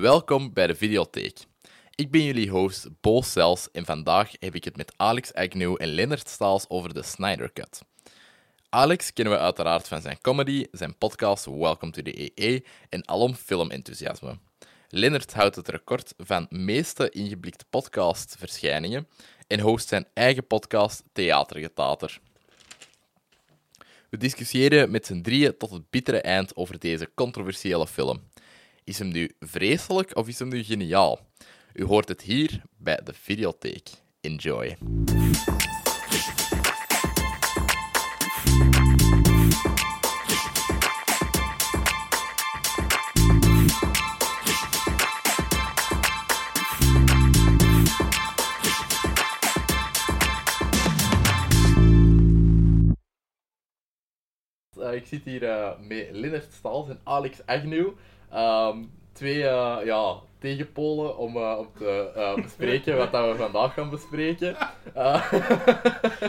Welkom bij de Videotheek. Ik ben jullie host Bo Sels en vandaag heb ik het met Alex Agnew en Leonard Staals over de Snyder Cut. Alex kennen we uiteraard van zijn comedy, zijn podcast Welcome to the EE en alom filmenthousiasme. Leonard houdt het record van meeste ingeblikte podcastverschijningen en host zijn eigen podcast Theatergetater. We discussiëren met z'n drieën tot het bittere eind over deze controversiële film. Is hem nu vreselijk of is hem nu geniaal? U hoort het hier bij de Videotheek. Enjoy. Uh, ik zit hier uh, met Lennart Staals en Alex Agnew. Um, twee uh, ja, tegenpolen om, om te bespreken wat dat we vandaag gaan bespreken.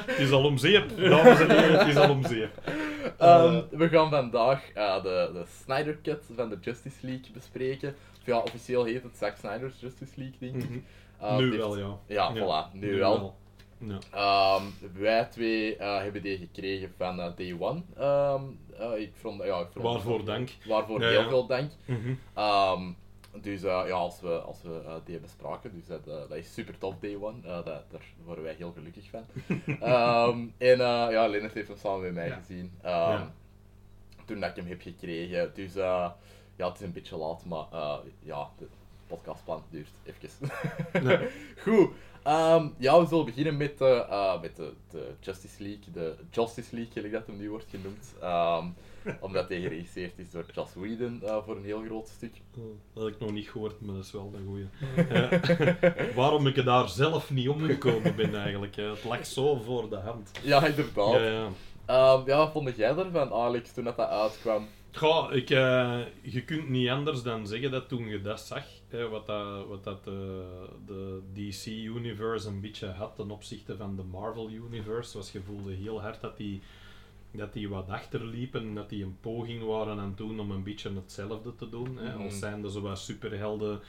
het is al om zeep, dames en heren, het is al om zeep. Um, we gaan vandaag de, de Snyder Cut van de Justice League bespreken. Of ja, officieel heet het Zack Snyder's Justice League, denk ik. -hmm. nu wel, ja. Ja, ja. voilà, nu, nu wel. wel. Ja. Um, wij twee uh, hebben die gekregen van uh, Day One. Um, uh, ik vond, ja, ik vond waarvoor dank. Waarvoor ja, heel ja. veel dank. Mm -hmm. um, dus ja, als we, als we die bespraken, dus dat, dat is super tof, Day One. dat, daar worden wij heel gelukkig van. en ja, Lennart heeft hem samen met mij gezien. Toen dat ik hem heb gekregen. Dus ja, het is een beetje laat, maar ja, podcastplan duurt even. Goed. Um, ja, we zullen beginnen met, de, uh, met de, de, Justice League, de Justice League, gelijk dat hem nu wordt genoemd. Um, omdat hij geregisseerd is door Joss Whedon uh, voor een heel groot stuk. Oh, dat heb ik nog niet gehoord, maar dat is wel een goeie. waarom ik er daar zelf niet omgekomen ben eigenlijk. Het lag zo voor de hand. Ja, inderdaad. Ja, ja. Um, ja wat vond jij ervan, Alex, toen dat, dat uitkwam? Goh, ik, uh, je kunt niet anders dan zeggen dat toen je dat zag, hè, wat dat, wat dat uh, de DC-universe een beetje had ten opzichte van de Marvel-universe, was je voelde heel hard dat die, dat die wat achterliepen en dat die een poging waren aan het doen om een beetje hetzelfde te doen. Hè, mm. Als zijnde zo wat superhelden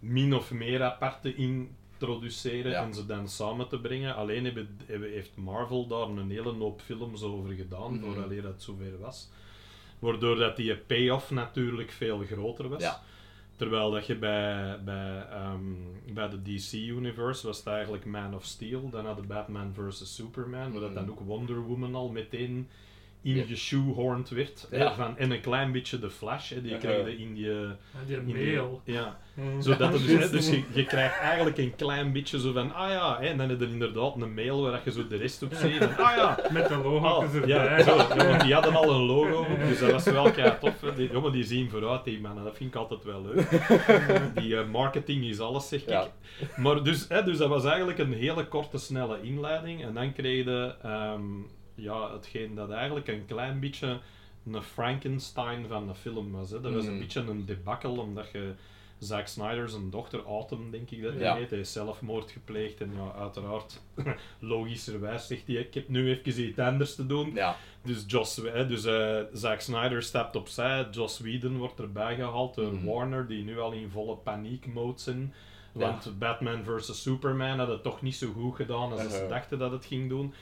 min of meer apart te introduceren en ze dan samen te brengen. Alleen hebben, heeft Marvel daar een hele hoop films over gedaan, mm. vooraleer dat zover was. Waardoor dat die payoff natuurlijk veel groter was. Ja. Terwijl dat je bij, bij, um, bij de DC-universe was het eigenlijk Man of Steel. Dan had de Batman vs. Superman, waar dat dan ook Wonder Woman al meteen ingeshoehorned werd. Ja. van, en een klein beetje de Flash, hè, die kreeg in die... die in mail. Die, ja. Zodat dus, hè, dus je, je, krijgt eigenlijk een klein beetje zo van, ah ja, hè, en dan heb je inderdaad een mail waar je zo de rest op ziet. Ah ja. Met de logo ah, erbij. Ja, zo, ja, want die hadden al een logo, dus dat was wel kei tof. Hè. Die, jongen, die zien vooruit, die mannen, dat vind ik altijd wel leuk. Die uh, marketing is alles, zeg ik. Ja. Maar dus, hè, dus dat was eigenlijk een hele korte, snelle inleiding. En dan kreeg je... Um, ja, hetgeen dat eigenlijk een klein beetje een Frankenstein van de film was. Hè. Dat was een mm. beetje een debakkel, omdat je Zack Snyder, zijn dochter Autumn, denk ik dat hij ja. heet, hij is zelfmoord gepleegd en ja, uiteraard, logischerwijs zegt hij, ik heb nu even iets anders te doen. Ja. Dus, Joss, hè, dus uh, Zack Snyder stapt opzij, Joss Whedon wordt erbij gehaald door mm. Warner, die nu al in volle paniekmode zijn. Want ja. Batman vs. Superman had het toch niet zo goed gedaan als uh -huh. ze dachten dat het ging doen.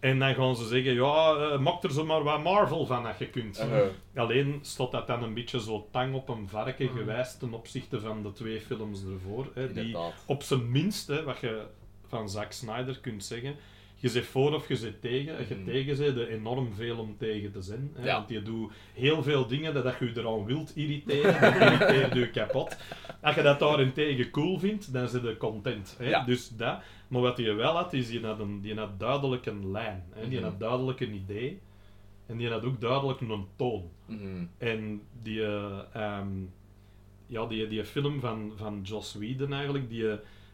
En dan gaan ze zeggen, ja, uh, maak er zo maar wat Marvel van dat je kunt. Uh -huh. Alleen staat dat dan een beetje zo tang op een varken uh -huh. gewijs ten opzichte van de twee films ervoor. Hè, die op zijn minst, hè, wat je van Zack Snyder kunt zeggen, je zit voor of je zit tegen. Als je mm. tegen zit, enorm veel om tegen te zijn. Hè? Ja. Want je doet heel veel dingen dat je je eraan wilt irriteren, dat irriteert je kapot. Als je dat daarentegen cool vindt, dan zit je content. Hè? Ja. Dus dat. Maar wat je wel had, is je had, een, je had duidelijk een lijn. Hè? Die mm had duidelijk een idee. En die had ook duidelijk een toon. Mm En die, uh, ja, die, die film van, van Joss Whedon eigenlijk, die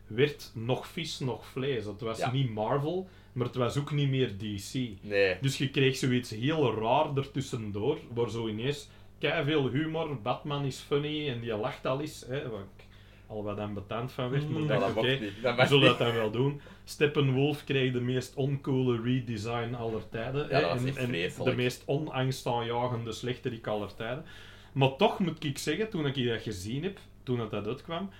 werd nog vis, nog vlees. Het was ja. niet Marvel, maar het was ook niet meer DC. Nee. Dus je kreeg zoiets heel raar ertussendoor, waar zo ineens veel humor, Batman is funny en die lacht al eens, hè, waar ik al wat ambetant van werd, maar mm, dacht, oké, okay, we zullen dat dan wel doen. Steppenwolf kreeg de meest oncoole redesign aller tijden. Ja, en, en de meest onangstaanjagende slechterik aller tijden. Maar toch moet ik zeggen, toen ik dat gezien heb, toen het dat uitkwam.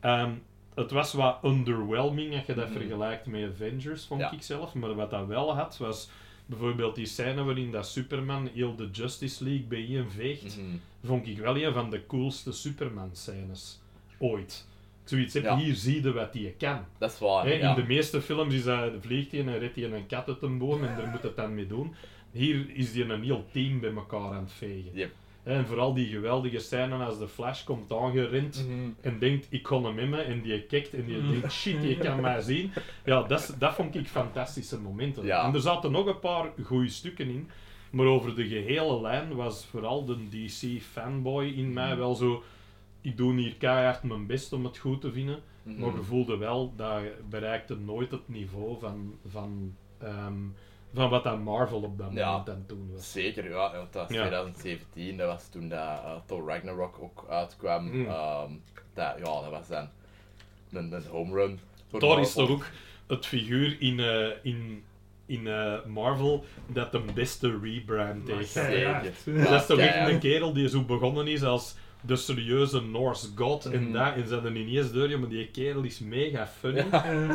Ehm, het was wat underwhelming als je dat Mhm. vergelijkt met Avengers, vond Ja. ik zelf. Maar wat dat wel had, was bijvoorbeeld die scène waarin dat Superman heel de Justice League bijeenveegt. Mhm. Vond ik wel een van de coolste Superman-scènes ooit. Zoiets, heb, Ja. hier zie je wat hij kan. Dat is waar. Ja. In de meeste films is dat, vliegt hij en redt hij een kat uit een boom en daar moet het dan mee doen. Hier is hij een heel team bij elkaar aan het vegen. Yep. En vooral die geweldige scène als de Flash komt aangerend Mhm. en denkt, ik kon hem hebben, en die kijkt en die Mm. denkt, shit, je kan mij zien. Ja, dat, dat vond ik fantastische momenten. Ja. En er zaten nog een paar goede stukken in, maar over de gehele lijn was vooral de DC-fanboy in mij Mhm. wel zo... Ik doe hier keihard mijn best om het goed te vinden. Mhm. Maar je voelde wel dat bereikte nooit het niveau van, van, ehm, van wat dat Marvel op dat Ja. moment aan het doen was. Zeker, ja. Want dat was Ja. 2017, dat was toen dat eh, Thor Ragnarok ook uitkwam. Mm. Ehm, dat, ja, dat was dan een, een home run. Thor is toch ook het figuur in, eh, in, in eh, Marvel dat de beste rebrand heeft. Zeker. Ja, dat is toch echt een kerel die zo begonnen is als de serieuze Norse god en dat, en ze hadden ineens door, ja, maar die kerel is mega funny.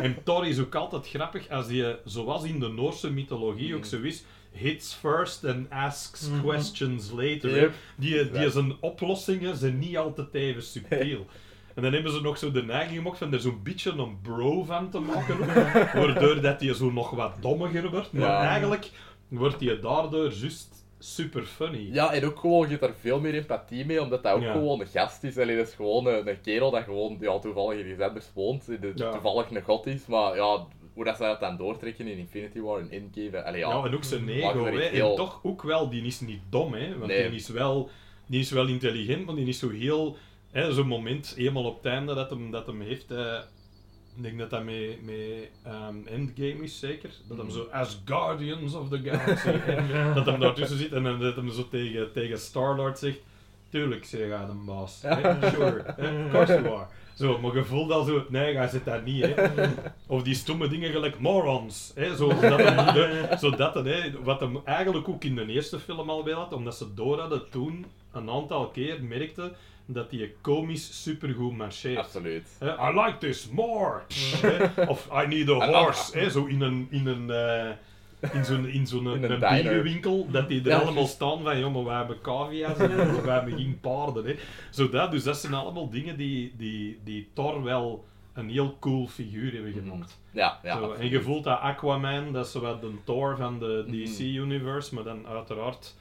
En Thor is ook altijd grappig als hij, zoals in de Noorse mythologie ook Mhm. zo is, hits first and asks Mhm. questions later. Yep. Die, die zijn oplossingen zijn niet altijd even subtiel. En dan hebben ze nog zo de neiging gemaakt van er zo'n beetje een bro van te maken. waardoor dat hij zo nog wat dommiger wordt. Maar Ja. eigenlijk wordt hij daardoor juist super funny. Ja, en ook gewoon, je daar veel meer empathie mee, omdat dat ook Ja. gewoon een gast is. Allee, dat is gewoon een, een kerel dat gewoon ja, toevallig in iets anders woont, die Ja. toevallig een god is. Maar ja, hoe dat ze dat dan doortrekken in Infinity War en Endgame, allee, ja. Ja, en ook zijn ego. Hè. heel- En toch ook wel, die is niet dom, hè. Want Nee. die, is wel, die is wel intelligent, maar die is zo heel... hè, Zo'n moment, eenmaal op het einde dat hem, dat hem heeft... eh, ik denk dat dat met, met ehm, Endgame is, zeker. Dat hem Mhm. zo, as Guardians of the Galaxy... dat hem daartussen zit en dat hem zo tegen, tegen Star-Lord zegt... Tuurlijk, zeg hij de baas. hè. Sure, hè, of course you are. Zo, maar je voelt al zo, nee, hij zit daar niet, hè. Of die stomme dingen gelijk morons, hè. Zo, dat de, hè, wat hem eigenlijk ook in de eerste film al wel had, omdat ze door hadden toen een aantal keer merkte dat die komisch supergoed marcheert. Absoluut. Hè, I like this more. Of I need a horse. Zo in een, in een, eh, in zo'n, in zo'n dierenwinkel, dat die er Ja. allemaal staan van, joh, maar wij hebben cavia's en wij hebben geen paarden. Hè. Zo dat, dus dat zijn allemaal dingen die, die, die Thor wel een heel cool figuur hebben gemaakt. Ja, ja. Zo, en je voelt dat Aquaman, dat is wat de Thor van de Mhm. DC-universe, maar dan uiteraard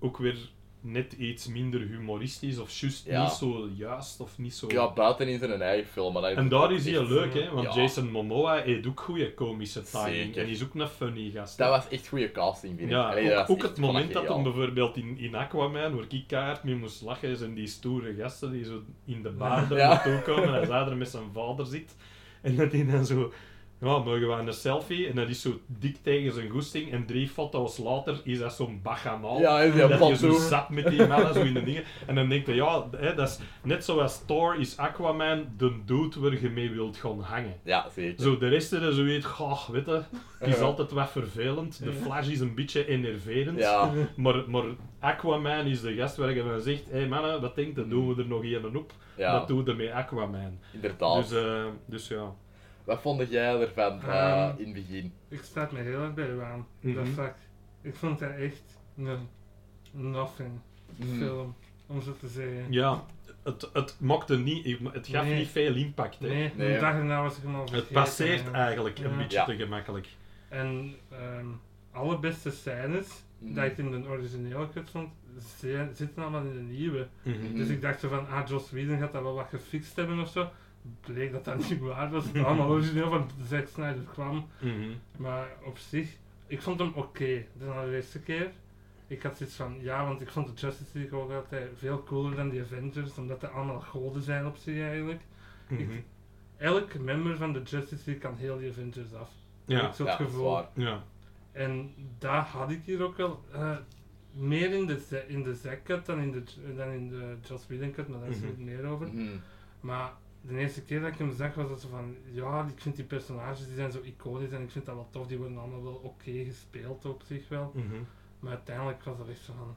ook weer net iets minder humoristisch of juist Ja. niet zo juist of niet zo... Ja, buiten in zijn eigen film. Maar En daar is hij leuk, hè, want Ja. Jason Momoa heeft ook goede komische timing. Zeker. En is ook een funny gast. Dat was echt goede casting, vind ik. ja, Allee, ook, het moment dat hem bijvoorbeeld in, in Aquaman, waar ik keihard mee moest lachen, zijn die stoere gasten die zo in de Ja. naartoe komen en hij er met zijn vader zit. En dat hij dan zo, ja, mogen we een selfie? En dat is zo dik tegen zijn goesting. En drie foto's later is dat zo'n bacchanaal. Ja, en die dat je zo zat met die mannen zo in de dingen. En dan denk je, ja, hè, dat is net zoals Thor is Aquaman de dude waar je mee wilt gaan hangen. Ja, zeker. Zo, de rest is zoiets, goh, weet je, het is altijd wat vervelend. De Flash is een beetje enerverend. Ja, Maar, maar Aquaman is de gast waar je van zegt, hé hey mannen, wat denkt, dan doen we er nog één op. ja Dat doen we met Aquaman. inderdaad. Dus, eh, dus ja. Wat vond jij ervan eh, Ehm, in het begin? Ik sta het me heel erg bij u aan. Dat Mhm. vak. Ik vond dat echt een nothing Mhm. film, om zo te zeggen. Ja, het, het maakte niet, het gaf Nee. niet veel impact. Hè. Nee, Nee. dag erna was ik hem al Het passeert En- eigenlijk een beetje Ja. te gemakkelijk. En ehm alle beste scènes Mhm. dat ik in de originele cut vond, zi- zitten allemaal in de nieuwe. Dus ik dacht zo van, ah, Joss Whedon gaat dat wel wat gefixt hebben of zo. Bleek dat dat niet waar was. Het allemaal origineel van Zack Snyder kwam. Mhm. Maar op zich, ik vond hem oké de allereerste keer. Ik had zoiets van, ja, want ik vond de Justice League ook altijd veel cooler dan die Avengers, omdat die allemaal goden zijn op zich eigenlijk. Mhm. Elk member van de Justice League kan heel die Avengers af. Ja, ik zo Ja, het dat gevoel. waar. ja. En daar had ik hier ook wel eh, meer in de, in de Zack cut dan in de, dan in de Joss Whedon cut, maar daar is Mhm. het meer over. Mhm. Maar de eerste keer dat ik hem zag was het zo van, ja, ik vind die personages die zijn zo iconisch en ik vind dat wel tof, die worden allemaal wel oké gespeeld op zich wel. Mhm. Maar uiteindelijk was dat echt zo van,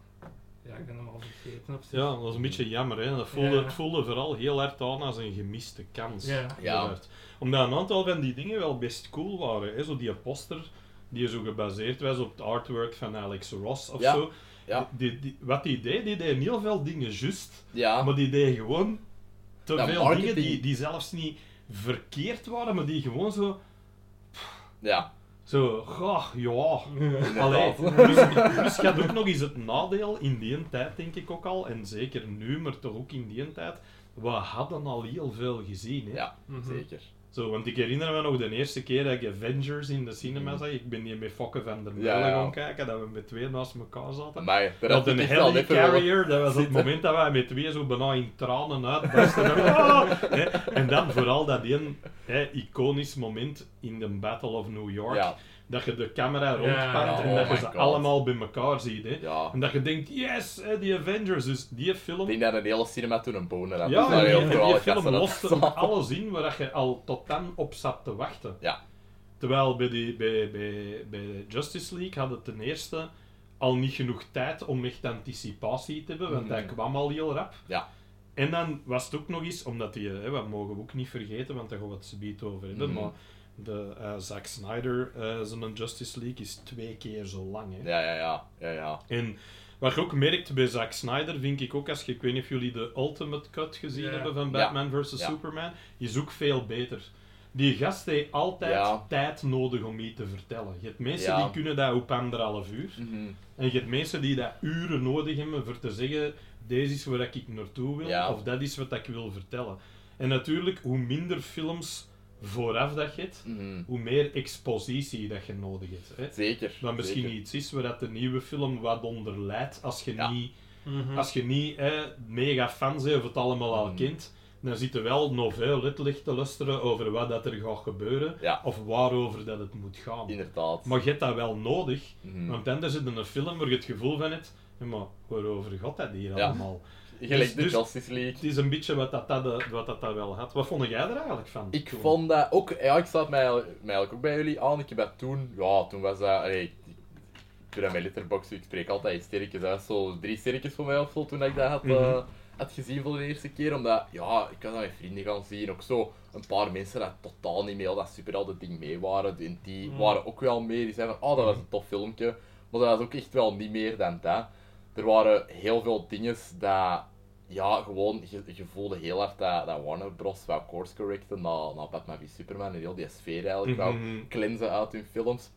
Ja, ik ben hem al vergeten op zich. Ja, dat is een beetje jammer. Hè. Dat voelde, Ja. Het voelde vooral heel hard aan als een gemiste kans. Ja. Ja. Omdat een aantal van die dingen wel best cool waren. Hè. Zo die poster, die zo gebaseerd was op het artwork van Alex Ross of Ja. zo. Ja. Die, die, wat die deed, die deed heel veel dingen juist. Ja, Maar die deed gewoon te veel marketing. dingen die, die zelfs niet verkeerd waren, maar die gewoon zo... ja, Zo, goh, ja... Allee, dus, dus je had ook nog eens het nadeel in die tijd, denk ik ook al, en zeker nu, maar toch ook in die tijd, we hadden al heel veel gezien. Hè? Ja, zeker. Zo, want ik herinner me nog de eerste keer dat ik Avengers in de cinema zag. Ik ben hier met Fokke van der Ja, Melle ja. gaan kijken, dat we met twee naast elkaar zaten. Daar Dat had een helicarrier, dat was het moment dat wij met twee zo bijna in tranen uitbarsten. En dan vooral dat een hè, iconisch moment in de Battle of New York, Ja, dat je de camera rondpakt Ja, en oh dat je my ze God. allemaal bij elkaar ziet. Hè? ja. En dat je denkt, yes, hè, die Avengers, dus die film... Ik denk dat een hele cinema toen een boner had. Ja, Dus die, heel en veel die alle film loste hadden staan. alles in waar dat je al tot dan op zat te wachten. Ja. Terwijl bij, die, bij, bij, bij Justice League had het ten eerste al niet genoeg tijd om echt anticipatie te hebben, want hij kwam al heel rap. Ja. En dan was het ook nog eens, omdat die, hè, dat mogen we ook niet vergeten, want daar gaan we het over hebben, Mhm. maar de eh, Zack Snyder, eh, zijn Justice League is twee keer zo lang. Hè. Ja, ja, ja. ja, ja. En wat je ook merkt bij Zack Snyder, vind ik ook, als je, ik weet niet of jullie de Ultimate Cut gezien Ja. hebben van Ja. Batman vs. Ja. Superman, is ook veel beter. Die gast heeft altijd Ja. tijd nodig om iets te vertellen. Je hebt mensen Ja. die kunnen dat op anderhalf uur. Mhm. En je hebt mensen die dat uren nodig hebben voor te zeggen, deze is waar ik naartoe wil, Ja. of dat is wat ik wil vertellen. En natuurlijk, hoe minder films vooraf dat je hebt, Mhm. hoe meer expositie dat je nodig hebt. Hè? Zeker. Dat misschien zeker. iets is waar dat de nieuwe film wat onder leidt als je Ja. niet, Mhm. als je niet hè, mega fan bent of het allemaal al Mhm. kent. Dan zit er wel nog veel uitleg te luisteren over wat dat er gaat gebeuren Ja. of waarover dat het moet gaan. Inderdaad. Maar je hebt dat wel nodig, want anders zit er een film waar je het gevoel van hebt, maar waarover gaat dat hier Ja. Gelijk dus- de dus- Justice League. Het is een beetje wat dat, dat, eh, wat dat, dat wel had. Wat vond jij er eigenlijk van? Ik toen? vond dat ook, ja, ik zat mij, mij eigenlijk ook bij jullie aan. Ik heb dat toen, ja, toen was dat, allee, ik ik doe dat met Letterboxd, ik spreek altijd in sterretjes uit, zo drie sterretjes voor mij of zo, toen ik dat had, Mhm. eh, had gezien voor de eerste keer. Omdat, ja, ik was dat met vrienden gaan zien, ook zo een paar mensen dat totaal niet mee al dat super al dat ding mee waren, die, die Mhm. waren ook wel mee, die zeiden van, oh, dat was een tof filmpje. Maar dat was ook echt wel niet meer dan dat. Er waren heel veel dingen dat ja, gewoon, je, je voelde heel hard dat, dat Warner Bros. wou course correcten naar, naar Batman v Superman en heel die sfeer eigenlijk wou Mhm. cleansen uit hun films.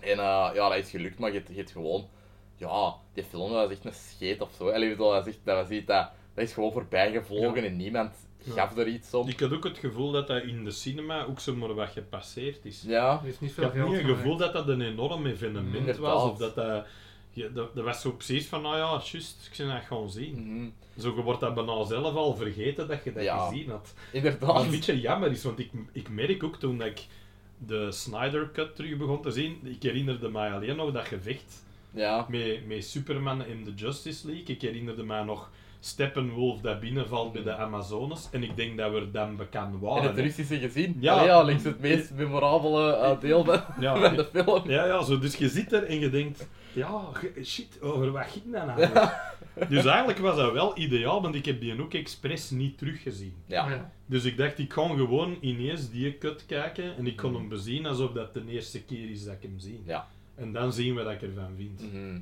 En eh, ja, dat is gelukt, maar je, hebt- je hebt gewoon, ja, die film dat was echt een scheet of zo. Allee, ik bedoel, dat, is echt, dat was iets dat, dat is gewoon voorbij gevlogen Ja. en niemand Ja. gaf er iets om. Ik had ook het gevoel dat dat in de cinema ook zomaar wat gepasseerd is. Ja, Er is niet Ik veel niet een gemaakt. gevoel dat dat een enorm evenement Inderdaad. was. Of dat dat, je, dat, dat was zo precies van, nou ja, juist, ik zou dat gewoon zien. mhm, Zo, je wordt dat bijna zelf al vergeten dat je dat Ja. gezien had. Wat inderdaad. een beetje jammer is, want ik, ik merk ook toen ik de Snyder Cut terug begon te zien, ik herinnerde mij alleen nog dat gevecht Ja, met, met Superman in de Justice League. Ik herinnerde mij nog Steppenwolf dat binnenvalt bij de Amazones. En ik denk dat we dan bekend en waren. het hè. Russische gezien. Ja. Ja, ja links het meest memorabele eh, deel van, Ja, van de film. Ja, ja, zo, dus je zit er en je denkt, ja, shit, over wat ging dat nou? Dus eigenlijk was dat wel ideaal, want ik heb die ook expres niet teruggezien. Ja, Ja. Dus ik dacht, ik kan gewoon ineens die cut kijken en ik kon Mhm. hem bezien alsof dat de eerste keer is dat ik hem zie. ja. En dan zien we wat ik ervan vind. Mhm.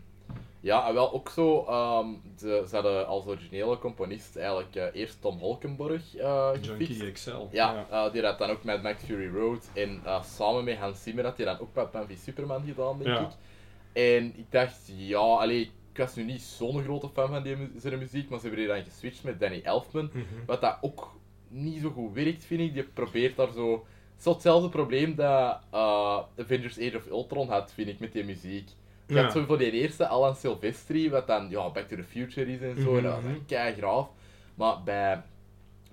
Ja, en wel ook zo, ehm, de, ze hadden als originele componist eigenlijk eh, eerst Tom Holkenborg eh gefixt. Junkie XL. Ja, eh, die had dan ook met Max Fury Road en eh, samen met Hans Zimmer had hij dan ook Batman v Superman gedaan, denk Ja. ik. En ik dacht, ja, allee, ik was nu niet zo'n grote fan van die zijn muziek, maar ze hebben hier dan geswitcht met Danny Elfman. Mhm. Wat dat ook niet zo goed werkt, vind ik. Die probeert daar zo... Het is hetzelfde probleem dat eh, Avengers Age of Ultron had, vind ik, met die muziek. Je Ja. had zo voor die eerste Alan Silvestri, wat dan ja, Back to the Future is en zo, en dat was Mhm. kei graaf. Maar bij,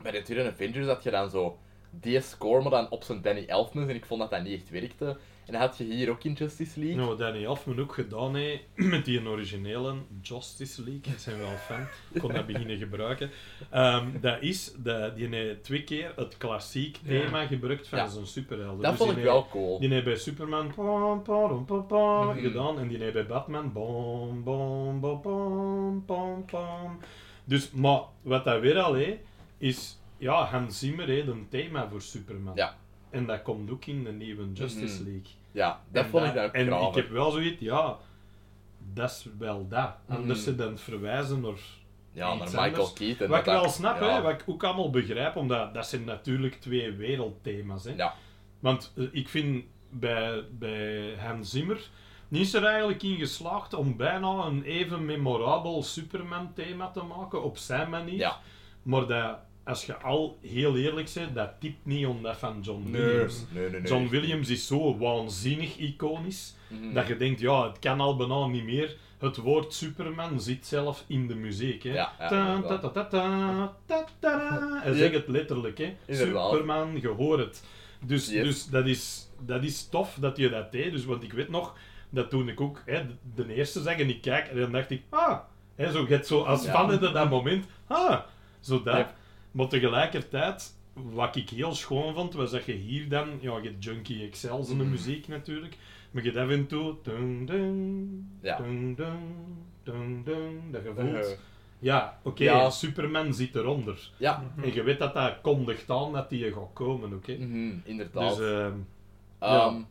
bij de tweede Avengers had je dan zo die score, maar dan op zijn Danny Elfman, en ik vond dat dat niet echt werkte. En dat had je hier ook in Justice League. Nou, Danny Elfman ook gedaan heeft met die originele Justice League, ik zijn wel fan, ik kon dat beginnen gebruiken. Ehm, dat is, dat, die heeft twee keer het klassiek Ja. thema gebruikt van Ja. zijn superhelden. dat Dus vond ik heeft- wel cool. Die heeft bij Superman pom, pom, pom, pom, Mhm. gedaan en die heeft bij Batman bom, bom, bom, bom, pom. Dus, maar wat dat weer al heeft, is, ja, Hans Zimmer heeft een thema voor Superman. Ja. En dat komt ook in de nieuwe Justice Mhm. League. Ja, dat En vond ik ook En ik heb wel zoiets, ja, dat is wel dat. Anders Mhm. ze dan verwijzen naar Ja, naar Michael anders. Keaton. Wat ik wel snap, ja. hè, wat ik ook allemaal begrijp, omdat dat zijn natuurlijk twee wereldthema's. Hè. Ja. Want eh, ik vind bij, bij Hans Zimmer niet is er eigenlijk in geslaagd om bijna een even memorabel Superman-thema te maken op zijn manier. Ja. Maar dat, als je al heel eerlijk bent, dat typt niet om dat van John Williams. nee, nee. nee. John Williams is zo waanzinnig iconisch Mhm. dat je denkt, ja, het kan al bijna niet meer. Het woord Superman zit zelf in de muziek. Hè. Ja, ja, Ta- inderdaad. ta- ta- ta- ta- ta- ta. Hij Ja. zegt het letterlijk, hè. Inderdaad. Superman, je hoort het. Dus, Yes. dus dat, is, dat is tof dat je dat deed. Dus, want ik weet nog, dat toen ik ook hè, de, eerste zag en ik kijk, en dan dacht ik, ah, hè, zo, je hebt zo als Ja. fan in dat moment, ah, zo dat. Maar tegelijkertijd, wat ik heel schoon vond, was dat je hier dan, ja, je hebt Junkie Excels in de Mhm. muziek natuurlijk, maar je hebt af en toe, dun, dun, Ja. dun, dun, dun, dun, dat je voelt, ja, oké, Ja. Superman zit eronder. ja, En je weet dat dat kondigt aan dat die gaat komen, oké? mhm, inderdaad. Dus, Ehm, ja.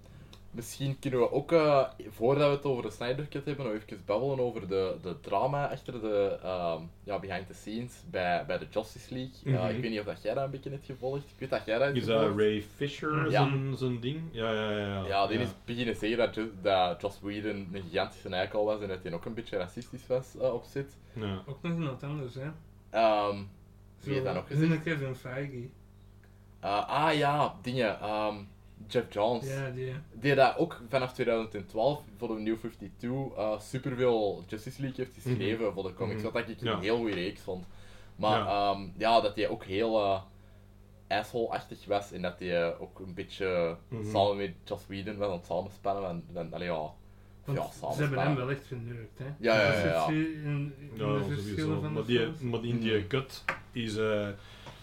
Misschien kunnen we ook, eh, voordat we het over de Snyder Cut hebben, nog even babbelen over de, de drama achter de ehm, ja, behind the scenes bij, bij de Justice League. Ja, Mhm. ik weet niet of dat jij dat een beetje hebt gevolgd. Ik weet dat jij dat is dat gevolgd. Ray Fisher Ja. zijn, zijn ding? Ja, ja, ja. Ja, Ja, die is beginnen zeggen dat, dat Joss Whedon een gigantische eikel was en dat hij ook een beetje racistisch was eh, op zit. Ja. Ook nog iemand anders, hè. Ehm wie heeft dat nog gezegd? Een Kevin Feige. Eh, ah ja, dingen. ehm, Jeff Jones. Ja, die. Die dat ook vanaf 2012 voor de New 52 eh superveel Justice League heeft geschreven voor de comics. Mhm. Wat ik Ja. een heel goede reeks vond. Maar Ja. ja, ja dat hij ook heel eh asshole-achtig was en dat hij ook een beetje Mhm. samen met Joss Whedon was aan het samenspannen. En, en, allee, ja, Want ja, ze hebben hem wel echt geneukt, hè. Ja, ja, ja, het ja. In, in Ja, de sowieso. verschillen van Maar, die, maar in die Mhm. cut is eh,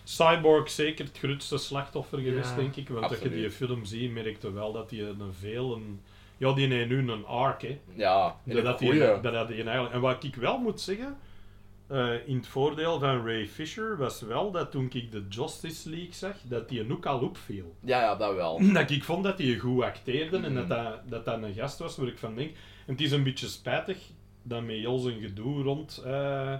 Cyborg zeker het grootste slachtoffer geweest, Ja. denk ik. Want als je die film ziet, merkte wel dat hij een veel... Een, ja, die heeft nu een arc, hè. Ja, en Dat een dat die, goeie. dat dat die eigenlijk... En wat ik wel moet zeggen, eh, in het voordeel van Ray Fisher, was wel dat toen ik de Justice League zag, dat die ook al opviel. Ja, ja, dat wel. Dat ik vond dat hij goed acteerde en Mhm. dat dat, dat dat een gast was waar ik van denk... En het is een beetje spijtig dat met heel zijn gedoe rond, eh,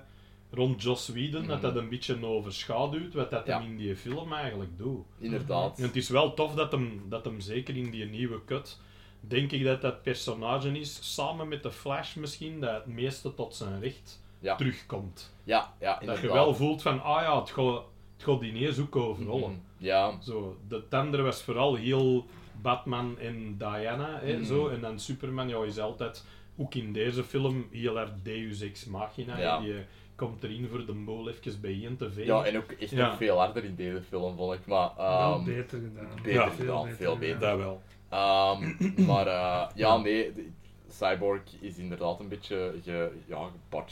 rond Joss Whedon, dat Mhm. dat een beetje overschaduwt wat dat Ja. hem in die film eigenlijk doet. Inderdaad. En het is wel tof dat hem, dat hem zeker in die nieuwe cut, denk ik dat dat personage is, samen met de Flash misschien, dat het meeste tot zijn recht Ja. terugkomt. Ja, ja, Dat inderdaad. je wel voelt van, ah ja, het gaat, het gaat ineens ook overrollen. Mhm. Ja, Zo, de tender was vooral heel Batman en Diana, hè, Mhm. zo. En dan Superman, ja, is altijd, ook in deze film, heel erg Deus Ex Machina. Ja. Die komt erin voor de boel even bijeen te vegen. ja, en ook echt Ja. nog veel harder in deze film, vond ik. Maar, wel ehm, beter gedaan. beter Ja. gedaan, veel beter. Dat wel. Ehm, maar eh, ja, nee, de- Cyborg is inderdaad een beetje ge, ja,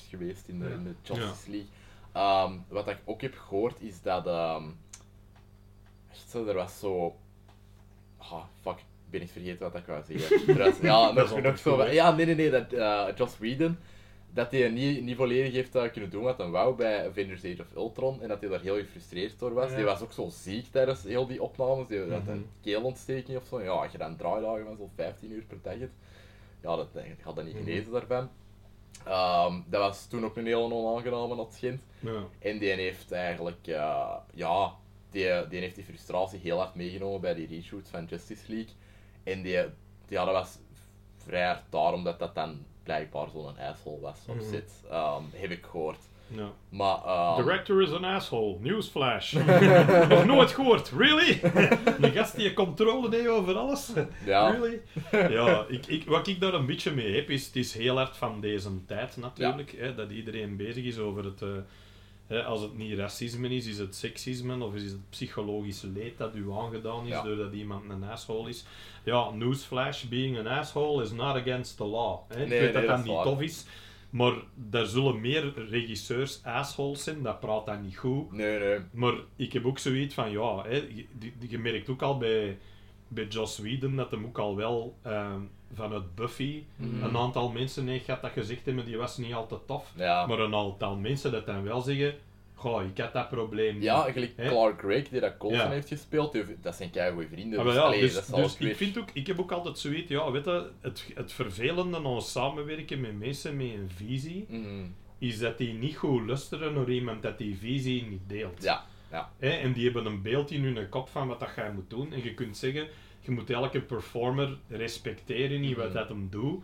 geweest in de, Ja. in de Justice League. Ehm, wat ik ook heb gehoord is dat. ehm echt zo, er was zo. Ah, fuck, ik ben niet vergeten wat ik wou zeggen. Ja, Dat is nog, zo. Ja, nee, nee, nee, dat eh Joss Whedon. Dat hij niet, niet volledig heeft kunnen doen wat hij wou bij Avengers Age of Ultron. En dat hij daar heel gefrustreerd door was. Ja. Die was ook zo ziek tijdens heel die opnames. Die had Mhm. een keelontsteking of zo. Ja, als je dan draaidagen van zo'n 15 uur per dag hebt. Ja, dat, had dat niet Mhm. gelezen daarvan. Ehm, dat was toen ook een heel onaangename dat schijnt. Ja. En die heeft eigenlijk, eh, ja, die, die heeft die frustratie heel hard meegenomen bij die reshoot van Justice League. En die, ja, dat was vrij hard daarom dat dat dan blijkbaar zo'n asshole was op Mhm. zit. Ehm, heb ik gehoord. Maar, ehm, Director is an asshole. Newsflash. Nog nooit gehoord. Really? De gast die controle heeft over alles. ja, Really? Ja, ik, ik, wat ik daar een beetje mee heb, is het is heel hard van deze tijd natuurlijk. Hè, dat iedereen bezig is over het, eh, Hè, als het niet racisme is, is het seksisme of is het psychologisch leed dat u aangedaan is Ja. doordat iemand een asshole is. Ja, newsflash, being an asshole is not against the law. Hè. Ik Nee, weet nee, dat dat niet waar. tof is, maar er zullen meer regisseurs assholes zijn, dat praat dan niet goed. Nee, nee. Maar ik heb ook zoiets van, ja, hè, je, die- je merkt ook al bij, bij Joss Whedon dat hem ook al wel ehm, vanuit Buffy Mhm. een aantal mensen heeft gehad dat gezegd hebben, die was niet altijd tof. Ja. Maar een aantal mensen dat dan wel zeggen, goh, ik had dat probleem. Ja, Hè? Clark Gregg, die dat Colson Ja. heeft gespeeld, dat zijn keigoede vrienden. Ah, Dus, ja, allee, dus, dat dus weer- ik vind ook, ik heb ook altijd zoiets, ja, weet je, het, het vervelende aan samenwerken met mensen met een visie, Mhm. is dat die niet goed luisteren naar iemand dat die visie niet deelt. Ja, ja. Hè, en die hebben een beeld in hun kop van wat dat jij moet doen. En je kunt zeggen, je moet elke performer respecteren in wat Mhm. dat hem doet.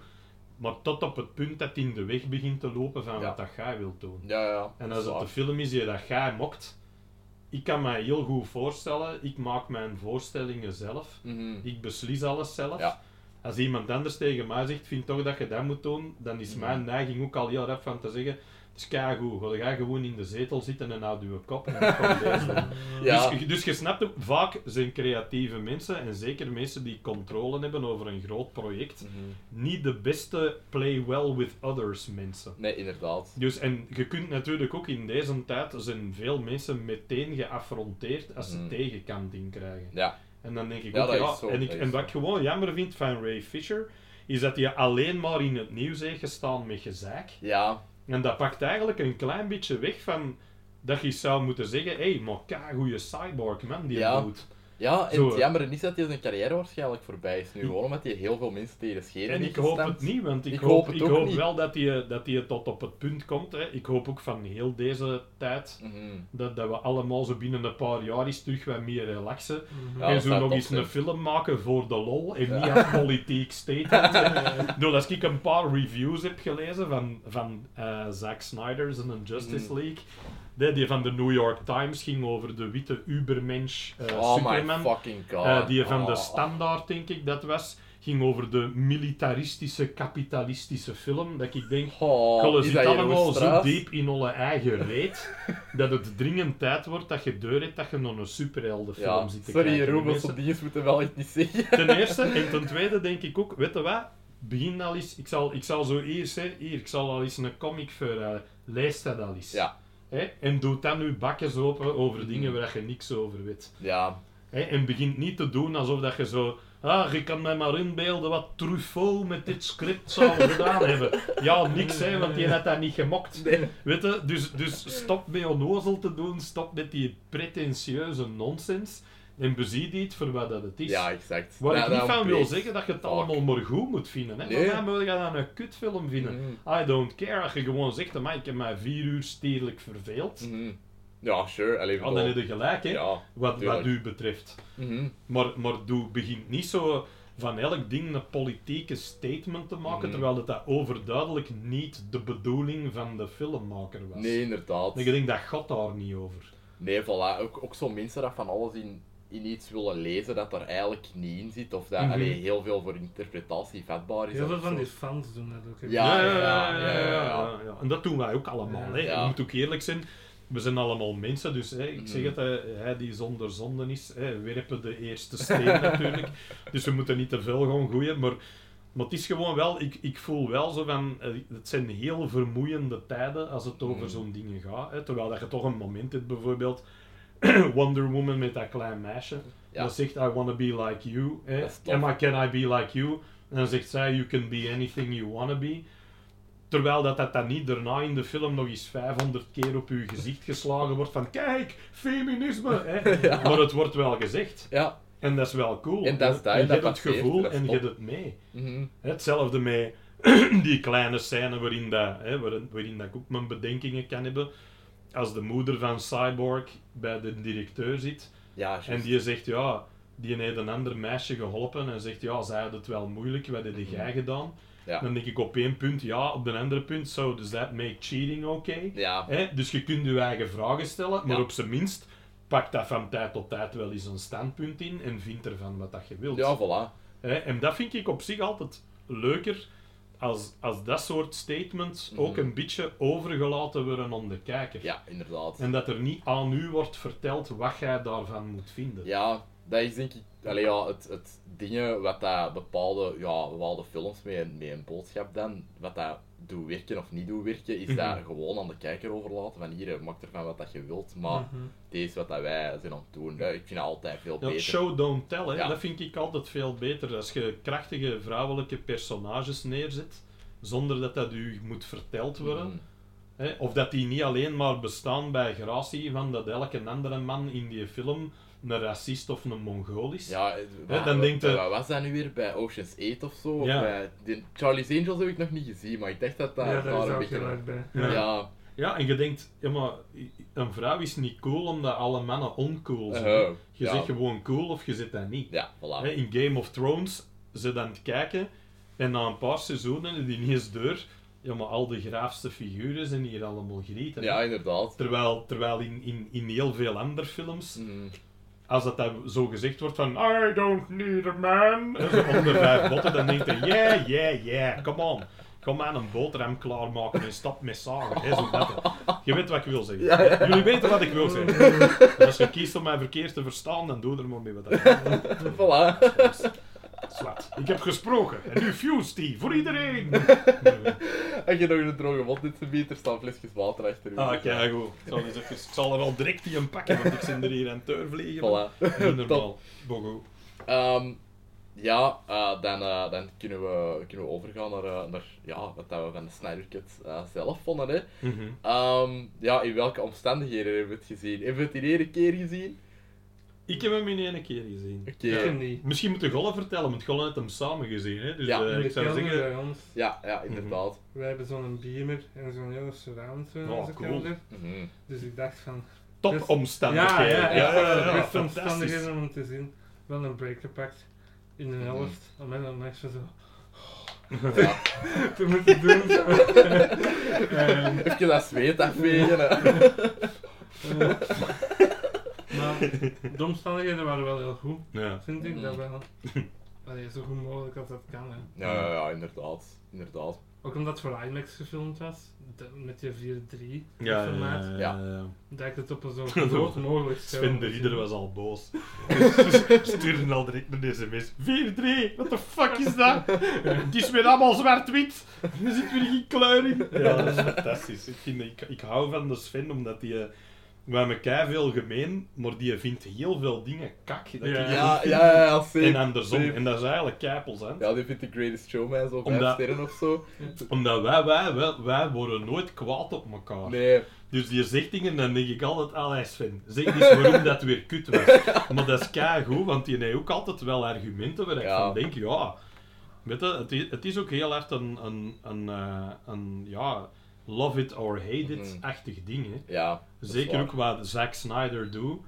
Maar tot op het punt dat hij in de weg begint te lopen van Ja. wat dat jij wilt doen. Ja, ja. En als het Zwaar. de film is die dat jij mokt, ik kan mij heel goed voorstellen, ik maak mijn voorstellingen zelf. Mhm. Ik beslis alles zelf. Ja. Als iemand anders tegen mij zegt, vind toch dat je dat moet doen, dan is Mhm. mijn neiging ook al heel rap van te zeggen, het is keigoed, ga jij gewoon in de zetel zitten en houd je kop en deze. Ja. Dus, dus je snapt ook, vaak zijn creatieve mensen, en zeker mensen die controle hebben over een groot project, Mhm. niet de beste play well with others mensen. Nee, inderdaad. Dus, en je kunt natuurlijk ook in deze tijd, zijn veel mensen meteen geaffronteerd als ze Mhm. tegenkanting krijgen. Ja. En dan denk ik Ja, ook, dat ja, is zo, en, ik, dat en wat zo. ik gewoon jammer vind van Ray Fisher, is dat hij alleen maar in het nieuws heeft gestaan met gezaak. Ja. En dat pakt eigenlijk een klein beetje weg van dat je zou moeten zeggen, hé, hey, maar goede cyborg, man, die Ja. doet. Ja, en Zo. het jammer is dat hij zijn carrière waarschijnlijk voorbij is nu. Gewoon omdat hij heel veel mensen tegen de schenen En ik hoop gestemd. het niet, want ik, Ik hoop, hoop het ik hoop niet. wel dat hij, dat hij tot op het punt komt. Hè. Ik hoop ook van heel deze tijd Mhm. dat, dat we allemaal zo binnen een paar jaar eens terug wat meer relaxen. Mhm. Ja, en zo nog eens zijn. een film maken voor de lol en niet als politiek statement. nou, als ik een paar reviews heb gelezen van, van eh, Zack Snyder's en een Justice Mhm. League, die, die van de New York Times ging over de witte ubermensch eh, oh Superman. my fucking god. Eh, die van de Oh. Standaard, denk ik dat was, ging over de militaristische, kapitalistische film. Dat ik denk, Oh, is zit allemaal zo diep in onze eigen reet, dat het dringend tijd wordt dat je deur hebt dat je nog een superheldenfilm Ja, zit te sorry kijken. Dingen moeten wel echt niet zeggen. Ten eerste, en ten tweede denk ik ook, weet je wat? Begin al eens, ik zal, ik zal zo eerst, hè, hier, ik zal al eens een comic voorhouden. Lees dat al eens. Ja, Hè? En doe dan nu bakjes open over Mhm. dingen waar je niks over weet. ja. Hè, en begint niet te doen alsof dat je zo... Ah, je kan mij maar inbeelden wat Truffaut met dit script zou gedaan hebben. Ja, niks, hè, want die had dat niet gemokt. Weet je? Dus, dus stop met onnozel te doen, stop met die pretentieuze nonsens. En bezie dit voor wat dat het is. Ja, exact. Waar ik niet dat van wil zeggen dat je het Fuck. allemaal maar goed moet vinden. Hè? Nee. Maar dan je dan een kutfilm vinden. Mhm. I don't care. Als je gewoon zegt, maar ik heb mij vier uur stierlijk verveeld. Mhm. Ja, sure. Allee, Ja, dan heb je gelijk, hè, Ja, wat, wat u betreft. Mhm. Maar, maar doe, begint niet zo van elk ding een politieke statement te maken, Mhm. terwijl het dat overduidelijk niet de bedoeling van de filmmaker was. Nee, inderdaad. Ik denk dat gaat daar niet over. Nee, voilà. Ook, ook zo mensen dat van alles in, in iets willen lezen dat er eigenlijk niet in zit. Of dat Mhm. allee, heel veel voor interpretatie vatbaar is. Heel veel van zo. die fans doen dat ook. Ja, ja, ja, ja, ja. ja. En dat doen wij ook allemaal. Hè. Ja. Je moet ook eerlijk zijn. We zijn allemaal mensen, dus hè, ik Mhm. zeg het, hè, hij die zonder zonden is, hè, werpen de eerste steen natuurlijk. Dus we moeten niet te veel gaan gooien, maar, maar het is gewoon wel, ik, ik voel wel zo van, eh, het zijn heel vermoeiende tijden als het over Mhm. zo'n dingen gaat. Hè, terwijl dat je toch een moment hebt, bijvoorbeeld Wonder Woman met dat klein meisje, Ja. dat zegt I want to be like you. Hè. Tof. Emma, can I be like you? En dan zegt zij, you can be anything you want to be. Terwijl dat, dat dan niet daarna in de film nog eens 500 keer op uw gezicht geslagen wordt van kijk, feminisme. Hè. Maar het wordt wel gezegd. Ja. En dat is wel cool. En dat is dat, je dat hebt het gevoel en je hebt het mee. Mhm. Hetzelfde met die kleine scène waarin, dat, hè, waarin, waarin dat ik ook mijn bedenkingen kan hebben. Als de moeder van Cyborg bij de directeur zit Ja, en die zegt ja, die heeft een ander meisje geholpen en zegt ja, zij had het wel moeilijk, wat heb jij gedaan? Ja. Dan denk ik op één punt ja, op een andere punt, so does that make cheating okay? Ja. Hè? Dus je kunt je eigen vragen stellen, maar op zijn minst pak dat van tijd tot tijd wel eens een standpunt in en vind ervan wat dat je wilt. Ja, voilà. Hè, en dat vind ik op zich altijd leuker als, als dat soort statements Mhm. ook een beetje overgelaten worden aan de kijker. Ja, inderdaad. En dat er niet aan u wordt verteld wat jij daarvan moet vinden. Ja, dat is denk ik allee, ja, het, het dingen wat dat bepaalde, ja, bepaalde films met een, met een boodschap dan, wat dat doet werken of niet doet werken, is dat Mhm. gewoon aan de kijker overlaten. Van hier, maak ervan wat dat je wilt, maar Mhm. dit is wat dat wij zijn aan het doen. Ik vind altijd veel Ja, beter. show don't tell, hè. Ja. dat vind ik altijd veel beter. Als je krachtige vrouwelijke personages neerzet, zonder dat dat u moet verteld worden. Mhm. Hè, of dat die niet alleen maar bestaan bij gratie van dat elke andere man in die film een racist of een mongool is. Ja, eh, Hè, dan denkt de- wat was dat nu weer? Bij Ocean's 8 of zo? Of Ja. Bij de Charlie's Angels heb ik nog niet gezien, maar ik dacht dat dat ja, daar is een ook beetje... heel erg bij. Ja. Ja, Ja, en je denkt, ja, maar een vrouw is niet cool omdat alle mannen oncool zijn. uh, Je ja. zegt gewoon cool of je zit dat niet. Ja, voilà. Hè, in Game of Thrones ze dan het kijken en na een paar seizoenen die niet eens deur, ja, maar al de graafste figuren zijn hier allemaal grieten. Ja, inderdaad. Terwijl, terwijl in, in, in heel veel andere films, Mhm. Als dat zo gezegd wordt van I don't need a man, en zo onder vijf botten, dan denkt hij, yeah, yeah, yeah, come on. Kom aan een boterham klaarmaken en stap met zagen. Hè, zo dat. Je weet wat ik wil zeggen. Jullie weten wat ik wil zeggen. En als je kiest om mij verkeerd te verstaan, dan doe er maar mee wat dat Voilà. Ik heb gesproken. En nu fuse die voor iedereen. Als je nog een droge mond in zijn bieter, staan flesjes water achter je. Ah, kijk goed. Ik zal, eens even, ik zal er al direct die een pakken, want ik zit er hier aan het vliegen. Voilà. Normaal. Bogo. Ehm, ja, eh, dan, eh, dan kunnen, we, kunnen we overgaan naar, eh, naar ja, wat we van de Snyder Cut zelf vonden. Hè. Mhm. Ehm, ja, in welke omstandigheden hebben we het gezien? Hebben we het in één keer gezien? Ik heb hem in één keer gezien. Oké. Ja. ken niet. Misschien moet de Golle vertellen, want Golle heeft hem samen gezien. Hè? Dus Ja. eh, In de ik zou kelder zeggen... bij ons. Ja, ja, inderdaad. Wij hebben zo'n beamer en zo'n hele surround zo in Oh, onze cool. kelder. Mhm. Dus ik dacht van... Topomstandigheden. Ja, ja, ja, ja, ja, ja, beste fantastisch. omstandigheden om te zien. Wel een break gepakt. In de Mhm. helft. Om mij dan echt zo... Ja. te moeten doen. Zo. Ehm, Even dat zweet afvegen. hè. Maar de omstandigheden waren wel heel goed. Ja. Vind ik dat wel. Allee, zo goed mogelijk als dat kan. Hè. Ja, ja, ja, inderdaad. Inderdaad. Ook omdat het voor IMAX gefilmd was. de- met je 4-3 Ja, ja, formaat. ja, Ja. ja, ja. Dat ik het op een zo groot mogelijk scherm Sven de Rieder was al boos. Stuurde al direct een sms. 4-3, what the fuck is dat? Het is weer allemaal zwart-wit. Er zit weer geen kleur in. Ja, dat is fantastisch. Ik, vind, ik, ik hou van de Sven, omdat die... We hebben elkaar veel gemeen, maar die vindt heel veel dingen kak. Dat Ja. Ja, ja, ja. En andersom. En dat is eigenlijk keipels, hè. Ja, die vindt de Greatest Showman zo vijf Omdat- sterren of zo. Omdat wij, wij, wij, wij worden nooit kwaad op elkaar. Nee, Dus die zegt dingen, dan denk ik altijd, allee Sven, zeg eens waarom dat weer kut was. Maar dat is goed, want die heeft ook altijd wel argumenten waar ik Ja. van denk, ja... Weet je, het is, het is ook heel erg een, een, een, eh, een ja, love it or hate it-achtig ding, hè. ja. Zeker ook wat Zack Snyder doet.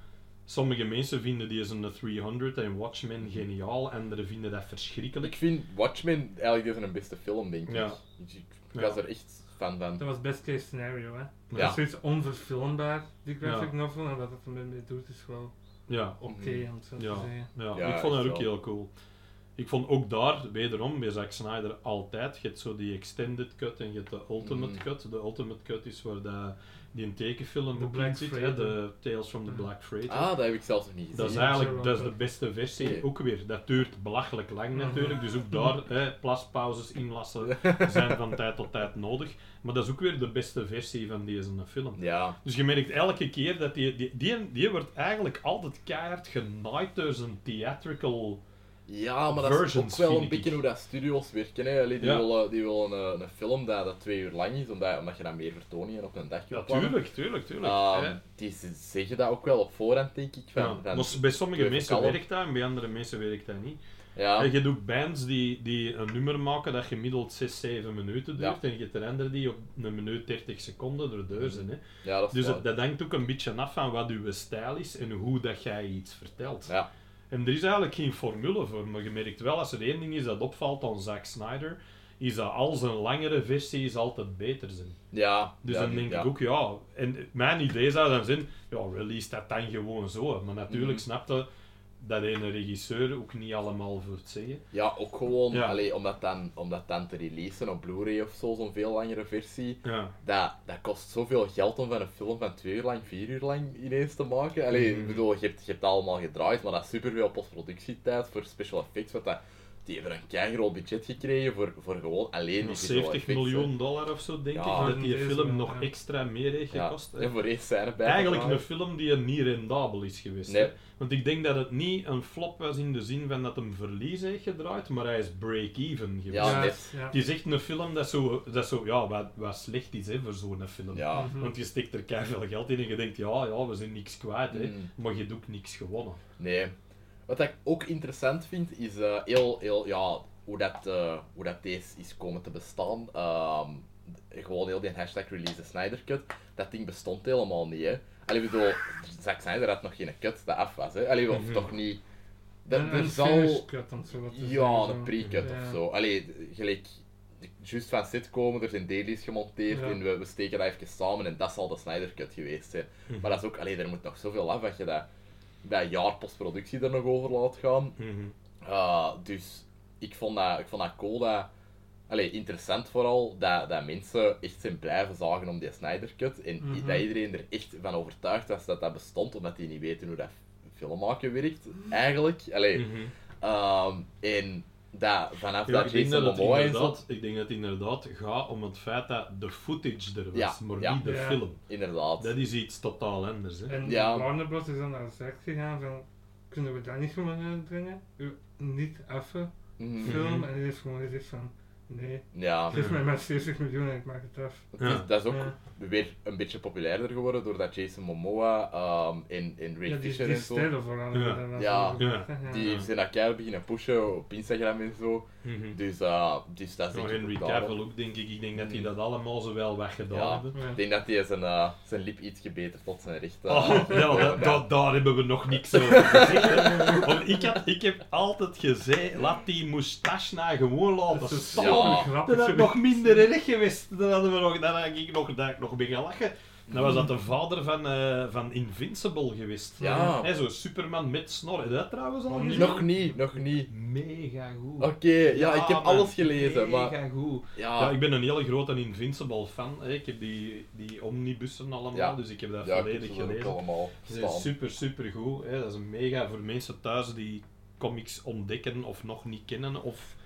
Sommige mensen vinden die een 300 en Watchmen geniaal, anderen vinden dat verschrikkelijk. Ik vind Watchmen eigenlijk deze een beste film, denk ik. Ja. Ik, ik Ja. was er echt fan van. Dat was best case scenario, hè. Ja. Dat is zoiets onverfilmbaar, die graphic Ja. novel, en wat het ermee mee doet is wel Ja, oké, Mhm. om het zo Ja. te zeggen. Ja, Ja, ik vond dat ook heel cool. Ik vond ook daar, wederom, bij Zack Snyder altijd, je hebt zo die extended cut en je hebt de ultimate Mm. cut. De ultimate cut is waar dat, die een tekenfilm ook Black in zit, hè, de Tales from the. Black Freighter. Ah, dat heb ik zelfs nog niet gezien. dat is eigenlijk dat is de beste versie, ook weer. Dat duurt belachelijk lang natuurlijk, dus ook daar, hè, plaspauzes inlassen zijn van tijd tot tijd nodig. Maar dat is ook weer de beste versie van deze film. Ja, Dus je merkt elke keer dat die, die, die, die wordt eigenlijk altijd keihard genaaid door zijn theatrical... ja maar dat is ook wel een beetje hoe dat studios werken. Hè. Allee, die Ja. willen, die willen een, een film dat, dat twee uur lang is, omdat, omdat je dan meer vertoningen op een dag Ja, kunt plannen. tuurlijk, tuurlijk, tuurlijk. Hè. die zeggen dat ook wel op voorhand, denk ik. Van, Ja, van, maar bij sommige mensen werkt dat en bij andere mensen werkt dat niet. ja, En je doet bands die, die een nummer maken dat gemiddeld 6, 7 minuten duurt. Ja. En je hebt er andere die op een minuut 30 seconden erdoor zijn. Hè. ja, dat Dus het, dat hangt ook een beetje af van wat uw stijl is en hoe dat jij iets vertelt. Ja, En er is eigenlijk geen formule voor, maar je merkt wel, als er één ding is dat opvalt aan Zack Snyder, is dat al zijn langere versies altijd beter zijn. ja. Dus ja, dan denk ja. ik ook, ja, en mijn idee zou dan zijn, ja, release dat dan gewoon zo. Maar natuurlijk Mhm. snapte, dat ene regisseur ook niet allemaal voor het zeggen. Ja, ook gewoon, Ja. allee, om, dat dan, om dat dan te releasen op Blu-ray of zo, zo'n veel langere versie. Ja. Dat, dat kost zoveel geld om van een film van twee uur lang, vier uur lang ineens te maken. Allee, Mhm. ik bedoel, je hebt, je hebt allemaal gedraaid, maar dat is superveel postproductietijd voor special effects. Wat dat, die hebben een keigroot budget gekregen voor, voor gewoon alleen die visual 70 effects, hè. miljoen dollar of zo, denk Ja. ik, dat die Deze film nog ja. extra meer heeft Ja, gekost. hè. en voor bij Eigenlijk een film die niet rendabel is geweest. Nee. hè. Want ik denk dat het niet een flop was in de zin van dat hem verlies heeft gedraaid, maar hij is break-even geweest. Ja, Ja, net. ja. Het is echt een film dat zo, dat zo ja, wat, wat slecht is hè, voor zo'n film. Ja. Mhm. Want je steekt er keihard geld in en je denkt, ja, ja, we zijn niks kwijt, hè. Mm. maar je ook niks gewonnen. Nee. Wat ik ook interessant vind, is eh, heel, heel, ja, hoe, dat, eh, hoe dat deze is komen te bestaan. Ehm, gewoon heel die hashtag release Snyder Cut. Dat ding bestond helemaal niet, hè. Allee, ik bedoel, Zack Snyder had nog geen cut dat af was, hè. Allee, of Mhm. toch niet... Dat, Een- er zal... cut, om zo te Ja, een pre-cut Ja. of zo. Allee, gelijk... Juist van set komen, er zijn dailies gemonteerd Ja. en we, we steken dat even samen en dat zal de Snyder Cut geweest zijn. Mhm. Maar dat is ook... Allee, er moet nog zoveel af dat je dat, dat jaar postproductie er nog over laat gaan. Mhm. Uh, dus ik vond dat, ik vond dat cool, dat, allee, interessant vooral, dat, dat mensen echt zijn blijven zagen om die Snyder Cut. En Mhm. dat iedereen er echt van overtuigd was dat dat bestond, omdat die niet weten hoe dat filmmaken werkt, eigenlijk. Allee, Mhm. ehm, en dat vanaf Ja, dat ik, denk Jason dat het Momoa is, inderdaad, ik denk dat het inderdaad gaat om het feit dat de footage er was, Ja, maar ja. niet de Ja. film. inderdaad. Dat is iets totaal anders. Hè. En Ja. Warner Bros. is dan naar Zack gegaan van, kunnen we dat niet gewoon uitbrengen? Niet affe Mhm. film? En die heeft gewoon gezegd van, nee, Ja, geef mij maar 70 miljoen en ik maak het af. is- Ja. dat is ook Ja. Weer een beetje populairder geworden doordat Jason Momoa ehm en, en Ray Ja, die, Fisher die en zo. Ja. Ja. Die Ja. zijn dat keihard beginnen pushen op Instagram en zo. Mhm. Dus, eh, dus dat is Henry. Cavill ook, denk ik. Ik denk dat die Mm. dat allemaal zo wel weggedaan Ja. hebben. Ja. Ik denk dat hij zijn, eh, zijn lip iets gebeterd tot zijn recht. eh, Oh, ja, dat, dat- daar hebben we nog niks over gezegd. Want ik, had, ik heb altijd gezegd, laat die moustache nou gewoon laten Dat is staan. Ja. zo grappig. Dat had nog minder erg geweest. Dan hadden we nog, dan had ik nog, dat ik nog ben gaan lachen. Dan was dat de vader van, eh, van Invincible geweest. Ja. Zo Superman met snor. Heb je dat trouwens al Nog gezien? Nog niet, nog niet. Mega goed. Oké, ja, ik heb man, alles gelezen, Mega maar... goed. Ja, Ja, ik ben een hele grote Invincible fan. Hè. Ik heb die, die omnibussen allemaal, Ja. dus ik heb dat ja, ik heb volledig gelezen. allemaal Het is super, super goed. Hè. Dat is een mega voor mensen thuis die comics ontdekken of nog niet kennen, of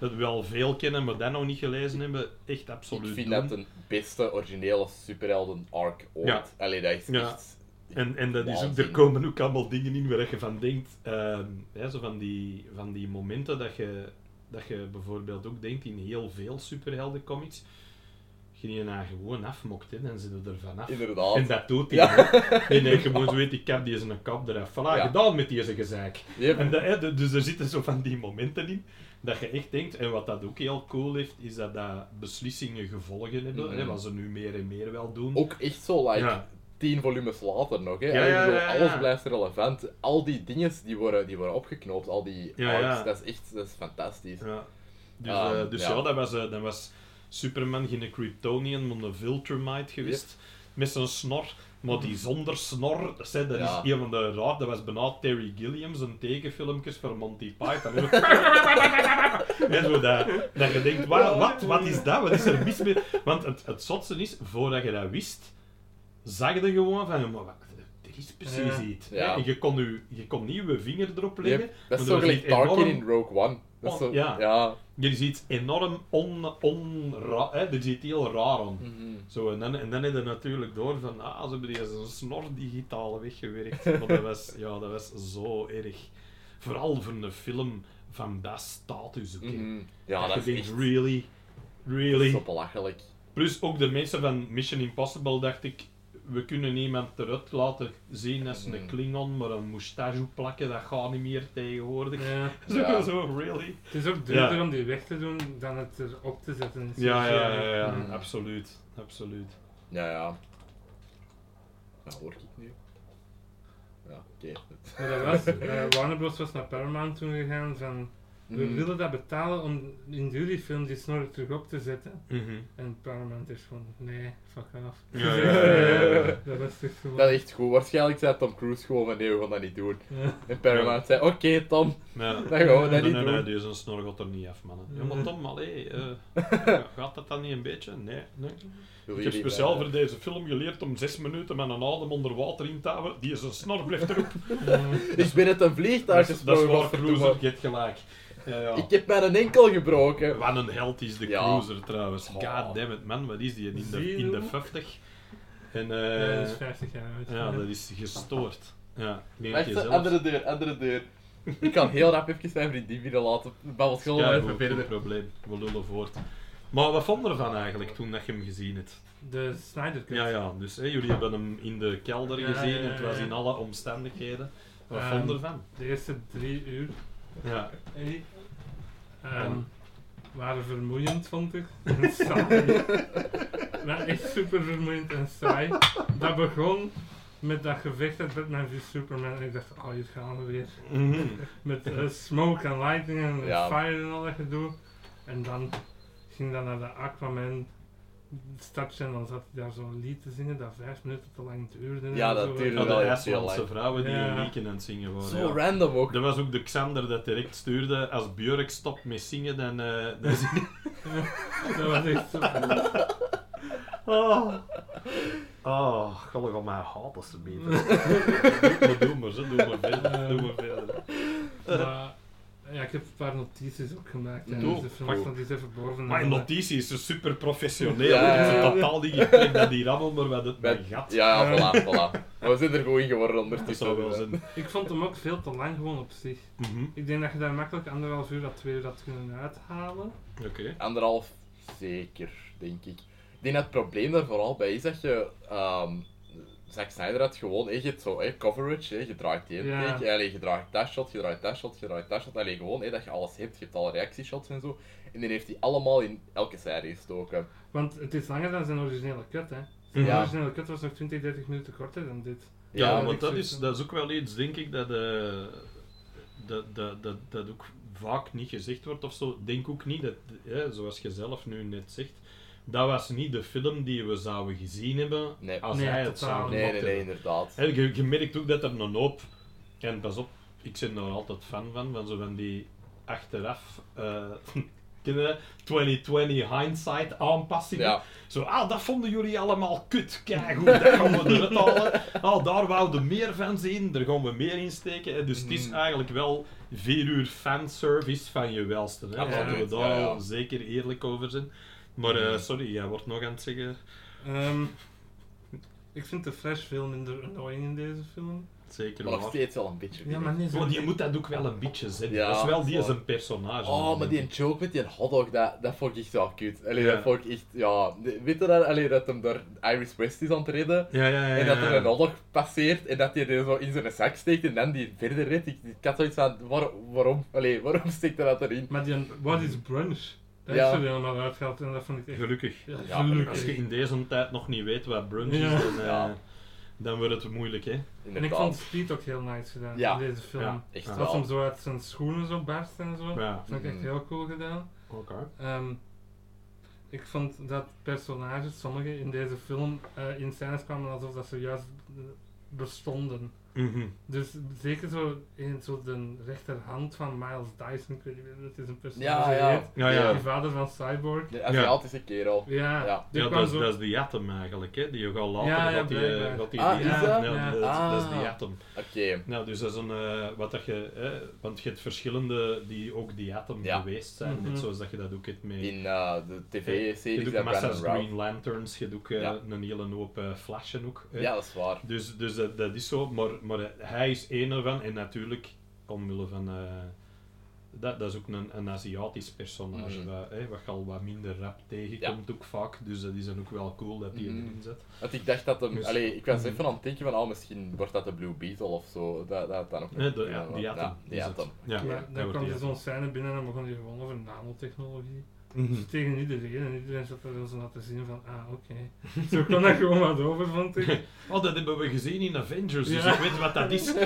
het wel veel kennen, maar dat nog niet gelezen hebben. Echt absoluut. Ik vind doen. dat een beste originele superhelden arc ooit. Ja. Allee, dat is Ja. echt... En, en dat is ook, er komen ook allemaal dingen in waar je van denkt, ehm, hè, zo van, die, van die momenten dat je, dat je bijvoorbeeld ook denkt in heel veel superheldencomics, je die nou gewoon afmokt, hè, dan zitten er vanaf. Inderdaad. En dat doet hij. Ja. En hij gewoon zo weet, ik heb die zijn kap eraf. Voilà, Ja. gedaan met deze gezeik. Yep. En dat, hè, de- dus er zitten zo van die momenten in, dat je echt denkt, en wat dat ook heel cool heeft, is dat dat beslissingen gevolgen hebben, Mhm. hè, wat ze nu meer en meer wel doen. Ook echt zo, like, Ja. tien volumes later nog. Hè. Ja, ja, bedoel. Alles blijft relevant. Al die dingen die worden, die worden opgeknoopt, al die arcs, ja. dat is echt dat is fantastisch. Ja. Dus, Ehm, eh, dus ja, ja. dat, was, eh, dat was Superman geen Kryptonian, maar een Viltrumite geweest. Met zijn snor. Maar die zonder snor, dat, zei, dat Ja. is een van de raar. Dat was bijna Terry Gilliam, zijn tekenfilmpjes voor Monty Python. en zo dat, dat je denkt, wat, wat, wat is dat? Wat is er mis mee? Want het, het zotste is, voordat je dat wist, zag je gewoon van, maar wat, er is precies Ja. iets. Ja. En je kon, je, je kon niet je vinger erop leggen. Yep. Dat is zo gelijk Tarkin enorm- in Rogue One. Dat is zo, ja. ja. is iets enorm on, onra, hè, er zit heel raar aan. Mhm. Zo, en, dan, en dan heb je natuurlijk door van, ah, ze hebben die zijn snor digitaal weggewerkt. Maar dat was, ja, dat was zo erg. Vooral voor een film van dat status ook. Mhm. Ja, Dat dat je is denkt, echt really, really. zo belachelijk. Plus ook de mensen van Mission Impossible dacht ik, we kunnen iemand eruit laten zien als een Mhm. Klingon, maar een moustache plakken, dat gaat niet meer tegenwoordig. Ja. Zo, Ja. zo, really? Het is ook duurder Ja. om die weg te doen dan het erop te zetten. in Ja, ja, ja, ja, Mm. absoluut. absoluut. Ja, ja. Ja, hoor ik nu? Ja, oké. Maar dat was, eh, Warner Bros. was naar Paramount toen gegaan van, We Mhm. willen dat betalen om in jullie film die snor terug op te zetten. Mhm. En Paramount is gewoon, nee, fuck off. Ja, ja, ja, ja, ja. Dat toch gewoon... Dat is echt goed. Waarschijnlijk zei Tom Cruise gewoon van nee, we gaan dat niet doen. Ja. En Paramount zei, oké Tom, Ja. dan gaan we dat Nee, niet nee, doen. nee, deze snor gaat er niet af, mannen. Ja, maar Tom, allee, eh, gaat dat dan niet een beetje? Nee, nee. Ik heb speciaal eh, voor deze film geleerd om zes minuten met een adem onder water in te houden. Die is een snor blijft erop. Ik ben het een vliegtuig is, dat is gesprongen, waar. Cruiser, je hebt gelijk. Ja, ja. Ik heb mijn enkel gebroken. Wat een held is de Ja. Cruiser trouwens. God damn it man, wat is die in de, in de hem? 50? En Ja, eh dat is 50 jaar oud. ja, dat is gestoord. Ja, Wacht, eh, andere deur, andere deur. Ik kan heel rap even mijn vriendin binnen laten. Babbel gewoon Ja, even verder. geen probleem. We lullen voort. Maar wat vond je ervan eigenlijk toen dat je hem gezien hebt? De Snyder Cut. Ja, ja, dus hè, jullie hebben hem in de kelder Ja, gezien en het was in alle omstandigheden. Wat Ehm, vond je ervan? De eerste drie uur Ja. hey, ehm, waren vermoeiend, vond ik. En saai. Maar echt super vermoeiend en saai. Dat begon met dat gevecht uit Batman v Superman en ik dacht, oh hier gaan we weer. Mhm. Met eh, smoke en lightning en Ja. fire en al dat gedoe. En dan ging dat naar de Aquaman stadje en dan zat hij daar zo'n lied te zingen dat vijf minuten te lang duurde. Ja, en dat zo. duurde Ja, wel de IJslandse vrouwen die Ja. een liedje aan het zingen waren. Zo ja. random ook. Dat was ook de Xander dat direct stuurde. Als Björk stopt met zingen, dan... eh dan Dat was echt zo. Oh. Oh, gelukkig op mijn haat ze beter. doe, maar, doe maar, zo, doe maar verder. Doe maar verder. Maar, ja, ik heb een paar notities ook gemaakt. Doe, tijdens de even boven. Maar en in dan- notitie is ze super professioneel. Ja, Ja, ja, totaal niet getrekt dat die rammel, maar wat het Met- met gat. Ja, voilà, voilà. Maar we zijn er goed in geworden Dat ondertussen. zou wel zijn. Ik vond hem ook veel te lang gewoon op zich. Mhm. Ik denk dat je daar makkelijk anderhalf uur à twee uur had kunnen uithalen. Oké. Anderhalf, zeker, denk ik. Ik denk dat het probleem daar vooral bij is dat je... ehm Zack Snyder had gewoon, je hebt zo, eh, coverage, eh, je draait Ja. allee, je draait dat shot, je draait dat shot, je draait dat shot, allee, gewoon, eh, dat je alles hebt, je hebt alle reactieshots en zo. En die heeft hij allemaal in elke serie gestoken. Want het is langer dan zijn originele cut, hè. Zijn Ja. originele cut was nog 20, 30 minuten korter dan dit. Ja, Ja, want dat is, dat is ook wel iets, denk ik, dat, eh, dat, dat, dat, dat ook vaak niet gezegd wordt of zo. Ik Denk ook niet dat, hè, zoals je zelf nu net zegt, dat was niet de film die we zouden gezien hebben Nee. als Nee, hij het totaal zou. Nee, nee, nee, inderdaad. Hè, je, je merkt ook dat er een hoop, en pas op, ik ben er altijd fan van, van zo van die achteraf, eh je dat? 2020 hindsight aanpassingen. Ja, Zo, ah, dat vonden jullie allemaal kut. Kijk, hoe dat gaan we eruit halen. Ah, daar wouden we meer van zien, daar gaan we meer in steken. hè. Dus het is Mhm. eigenlijk wel vier uur fanservice van je welste. Hè. Laten we daar ja, zeker eerlijk over zijn. Maar eh, sorry, jij wordt nog aan het zeggen. Ehm, ik vind de Flash veel minder annoying in deze film. Zeker maar nog steeds wel een beetje. Ja, maar niet zo. Maar die moet dat ook wel een beetje zetten. Ja, dat is wel die is een personage. Oh, maar die joke met die hotdog, dat, dat vond ik echt wel cute. Allee, Ja. dat vond ik echt, ja... Weet je dat, allee, dat hem door Iris West is aan het redden? Ja, ja, ja. En dat ja. er een hotdog passeert en dat hij er zo in zijn zak steekt en dan die verder redt. Ik, ik had zoiets van, waar- waarom? Allee, waarom steekt hij dat erin? Maar die What is Brunch? Dat Ja. is er helemaal uitgehaald en dat vond ik echt... Gelukkig. Ja, gelukkig. Als je in deze tijd nog niet weet wat brunch is, Ja. dan, eh, Ja. dan wordt het moeilijk, hè. En ik vond Speed ook heel nice gedaan Ja. in deze film. Ja. Echt hem wel. zo uit zijn schoenen zo barst en zo. Ja. Dat vond ik echt Mhm. heel cool gedaan. Oké. Ehm, ik vond dat personages, sommige in deze film, eh, in scènes kwamen alsof dat ze juist eh, Mhm. Dus zeker zo in zo de rechterhand van Miles Dyson, ik weet niet meer, dat is een personage Ja, ja. Ja, ja. Die vader van Cyborg. De Aziatische kerel. Ja, Ja. die Ja, dat is, zo... dat is de Atom eigenlijk, hè. Die gaat later, Ja, ja, gaat die, eh, gaat die Ah, die- is dat? Ja, Ja. dat, dat is Ah. die Atom. Oké. Nou, dus dat is een, eh, wat dat je, hè, want je hebt verschillende die ook die Atom Ja. geweest zijn, Mhm. net zoals dat je dat ook hebt mee. In eh, de je tv-series doet van massa's. Green Lanterns, je doet Ja. een hele hoop eh, flashen ook. hè. Ja, dat is waar. Dus, dus dat, dat is zo, maar, maar hij is één ervan en natuurlijk omwille van. eh, dat, dat is ook een, een Aziatisch personage, Mhm. wat, hè, wat je al wat minder rap tegenkomt ook vaak. Dus dat is dan ook wel cool dat die Mhm. erin zit. Want ik dacht dat hem... Dus- allee, ik was Mhm. even aan het denken van, oh, misschien wordt dat de Blue Beetle of zo. Dat, dat dan ook Nee, de, nog- ja, die ja, die. Ja, dan kwam er zo'n scène binnen en begon hij gewoon over nanotechnologie. Mhm. Dus tegen iedereen en iedereen zat er zo laten zien van, ah oké. Zo kon dat gewoon wat over, vond ik. Oh, dat hebben we gezien in Avengers, dus Ja. ik weet wat dat is.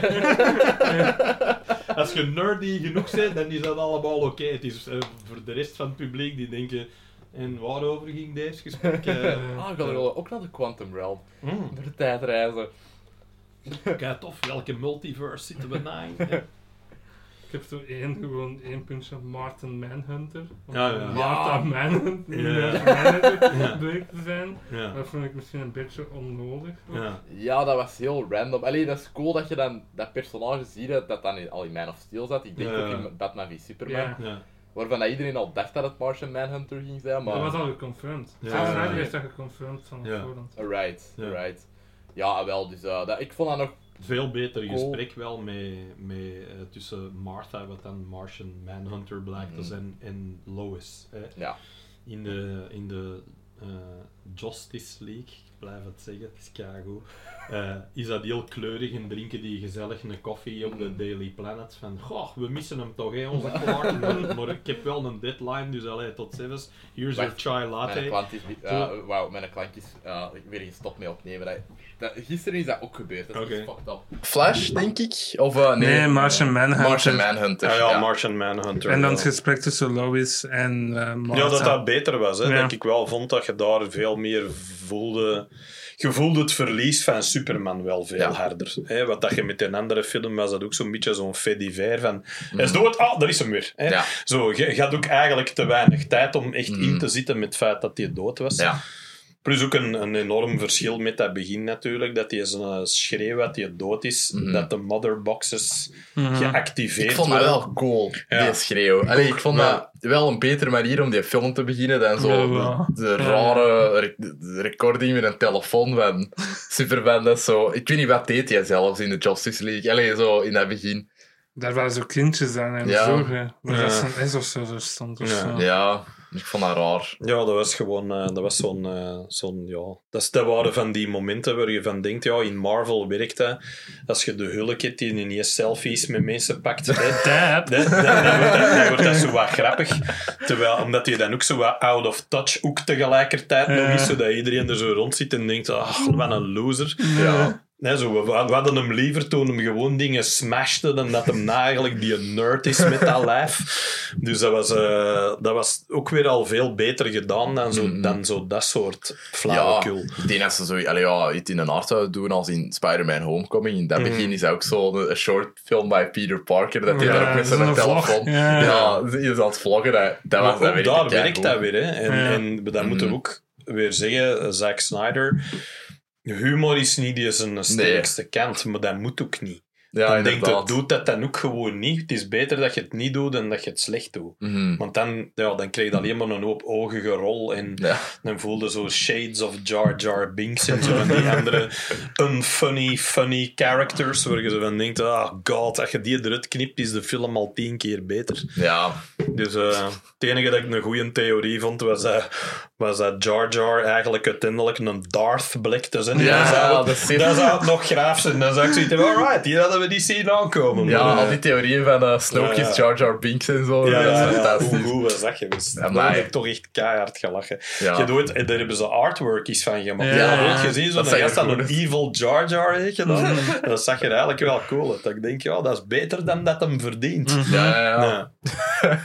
als je nerdy genoeg bent, dan is dat allemaal oké. Het is eh, voor de rest van het publiek die denken... En waarover ging deze gesprek? Eh, Ah, ik ga er wel ook naar de Quantum Realm. hmm, Door de tijdreizen. kijk tof, welke multiverse zitten we nou in? Ik heb zo één, gewoon één puntje Martin Manhunter. Ja, ja. Martha Ja. Manhunter Ja. bleek te zijn. Dat vond ik misschien een beetje onnodig. Ja. Ja, dat was heel random. Allee, dat is cool dat je dan dat personage ziet dat dat dan in, al in Man of Steel zat. Ik denk ook in Batman v Superman. Ja. Ja. Waarvan dat iedereen al dacht dat het Martian Manhunter ging zijn, maar... Dat was al geconfirmed. Ja, Ja, ja, heeft dat geconfirmed van voorhand. Alright, Ja. alright. Ja, wel, dus eh, dat, ik vond dat nog... Veel beter Cool. gesprek wel met, met, eh, tussen Martha, wat dan Martian Manhunter blijkt te Mhm. zijn, en Lois. Hè. Ja. In de, in de eh, Justice League, ik blijf het zeggen, het is keigoed, eh is dat heel kleurig en drinken die gezellig een koffie op de Mhm. Daily Planet. Van, goh, we missen hem toch, hè, onze Clark. maar, maar ik heb wel een deadline, dus allee, tot zevens. Here's your Wacht, chai Mijn latte. klant is... Zo. Wauw, mijn klant is weer gestopt mee opnemen. Dat, dat, gisteren is dat ook gebeurd, dat is fucked up. Flash, denk ik? Of eh, nee? Nee, Martian Manhunter. Martian Manhunter, Ah ja, ja. Martian Manhunter. En dan het gesprek tussen Lois en eh Martha. Ja, dat dat beter was. Hè. Ja. Dat ik wel vond dat je daar veel meer voelde... Je voelde het verlies van Superman wel veel Ja. harder. Hè. Wat dat je met een andere film was, dat ook zo'n beetje zo'n fait divers van... Hij is Mhm. dood, ah, daar is hem weer. Hè. Ja. Zo, je, je had ook eigenlijk te weinig tijd om echt Mhm. in te zitten met het feit dat hij dood was. Ja. Plus ook een, een enorm verschil met dat begin natuurlijk, dat hij zo'n schreeuw dat hij dood is, Mhm. dat de motherboxes Mhm. geactiveerd Ik vond dat wel cool, Ja. die schreeuw. Allee, ik vond dat wel een betere manier om die film te beginnen dan zo Ja, de, rare recording met een telefoon van Superman. Dat is zo... Ik weet niet, wat deed hij zelfs in de Justice League? Allee, zo in dat begin. Daar waren zo kindjes aan en Ja. zo. hè. Maar Ja. dat zijn S of zo zo stond. Of Ja. zo. Ja, ik vond dat raar. Ja, dat was gewoon eh, dat was zo'n, eh, zo'n ja. Dat, is, dat waren van die momenten waar je van denkt, ja, in Marvel werkt dat. Als je de hulk hebt die ineens selfies met mensen pakt, hè, Dad. dan, dan, dan, wordt dat, dan wordt dat zo wat grappig. Terwijl, omdat je dan ook zo wat out of touch ook tegelijkertijd nog is, zodat iedereen er zo rond zit en denkt, ah, wat een loser. Ja. Nee, zo, we, we hadden hem liever toen hem gewoon dingen smashte dan dat hem eigenlijk die nerd is met dat lijf. Dus dat was, eh, dat was ook weer al veel beter gedaan dan zo, dan zo dat soort Ja, flauwekul. ik denk dat ze zo, allee, ja, iets in een art zouden doen als in Spider-Man Homecoming. In dat Mhm. begin is ook zo een, een short film bij Peter Parker, dat hij Ja, daar ook met zijn telefoon... Ja. Ja, is aan het vloggen. Dat, dat was, dat daar werkt dat weer. Hè. En, Ja. en dat moeten we Mhm. ook weer zeggen, Zack Snyder... Humor is niet die zijn sterkste kant, maar dat moet ook niet. Ja, dan denk ik, inderdaad. doet dat dan ook gewoon niet. Het is beter dat je het niet doet dan dat je het slecht doet. Mhm. Want dan, ja, dan krijg je alleen maar een hoop ogen gerol en Ja. dan voelde zo shades of Jar Jar Binks en zo van die andere unfunny, funny characters waar je zo van denkt, ah god, als je die eruit knipt is de film al tien keer beter. ja, Dus eh, het enige dat ik een goede theorie vond was, dat was dat Jar Jar eigenlijk uiteindelijk een Darth blik te zijn. Ja, zou, dat zou het nog graaf zijn. Dan zou ik zoiets hebben, alright, hier hadden we die scene aankomen. ja, Maar, eh, al die theorieën van eh Snoke Ja, ja. is Jar Jar Binks en zo. Ja, dat ja, is ja. fantastisch. Hoe goed was dat geweest? Ja, Daar maar- heb ik toch echt keihard gelachen. Ja. Je eh, daar hebben ze artwork iets van gemaakt. Ja. Ja, ooit gezien, zo'n gast aan een evil Jar Jar heeft gedaan. dat zag er eigenlijk wel cool uit. Dat ik denk, ja, dat is beter dan dat hem verdient. Ja, ja.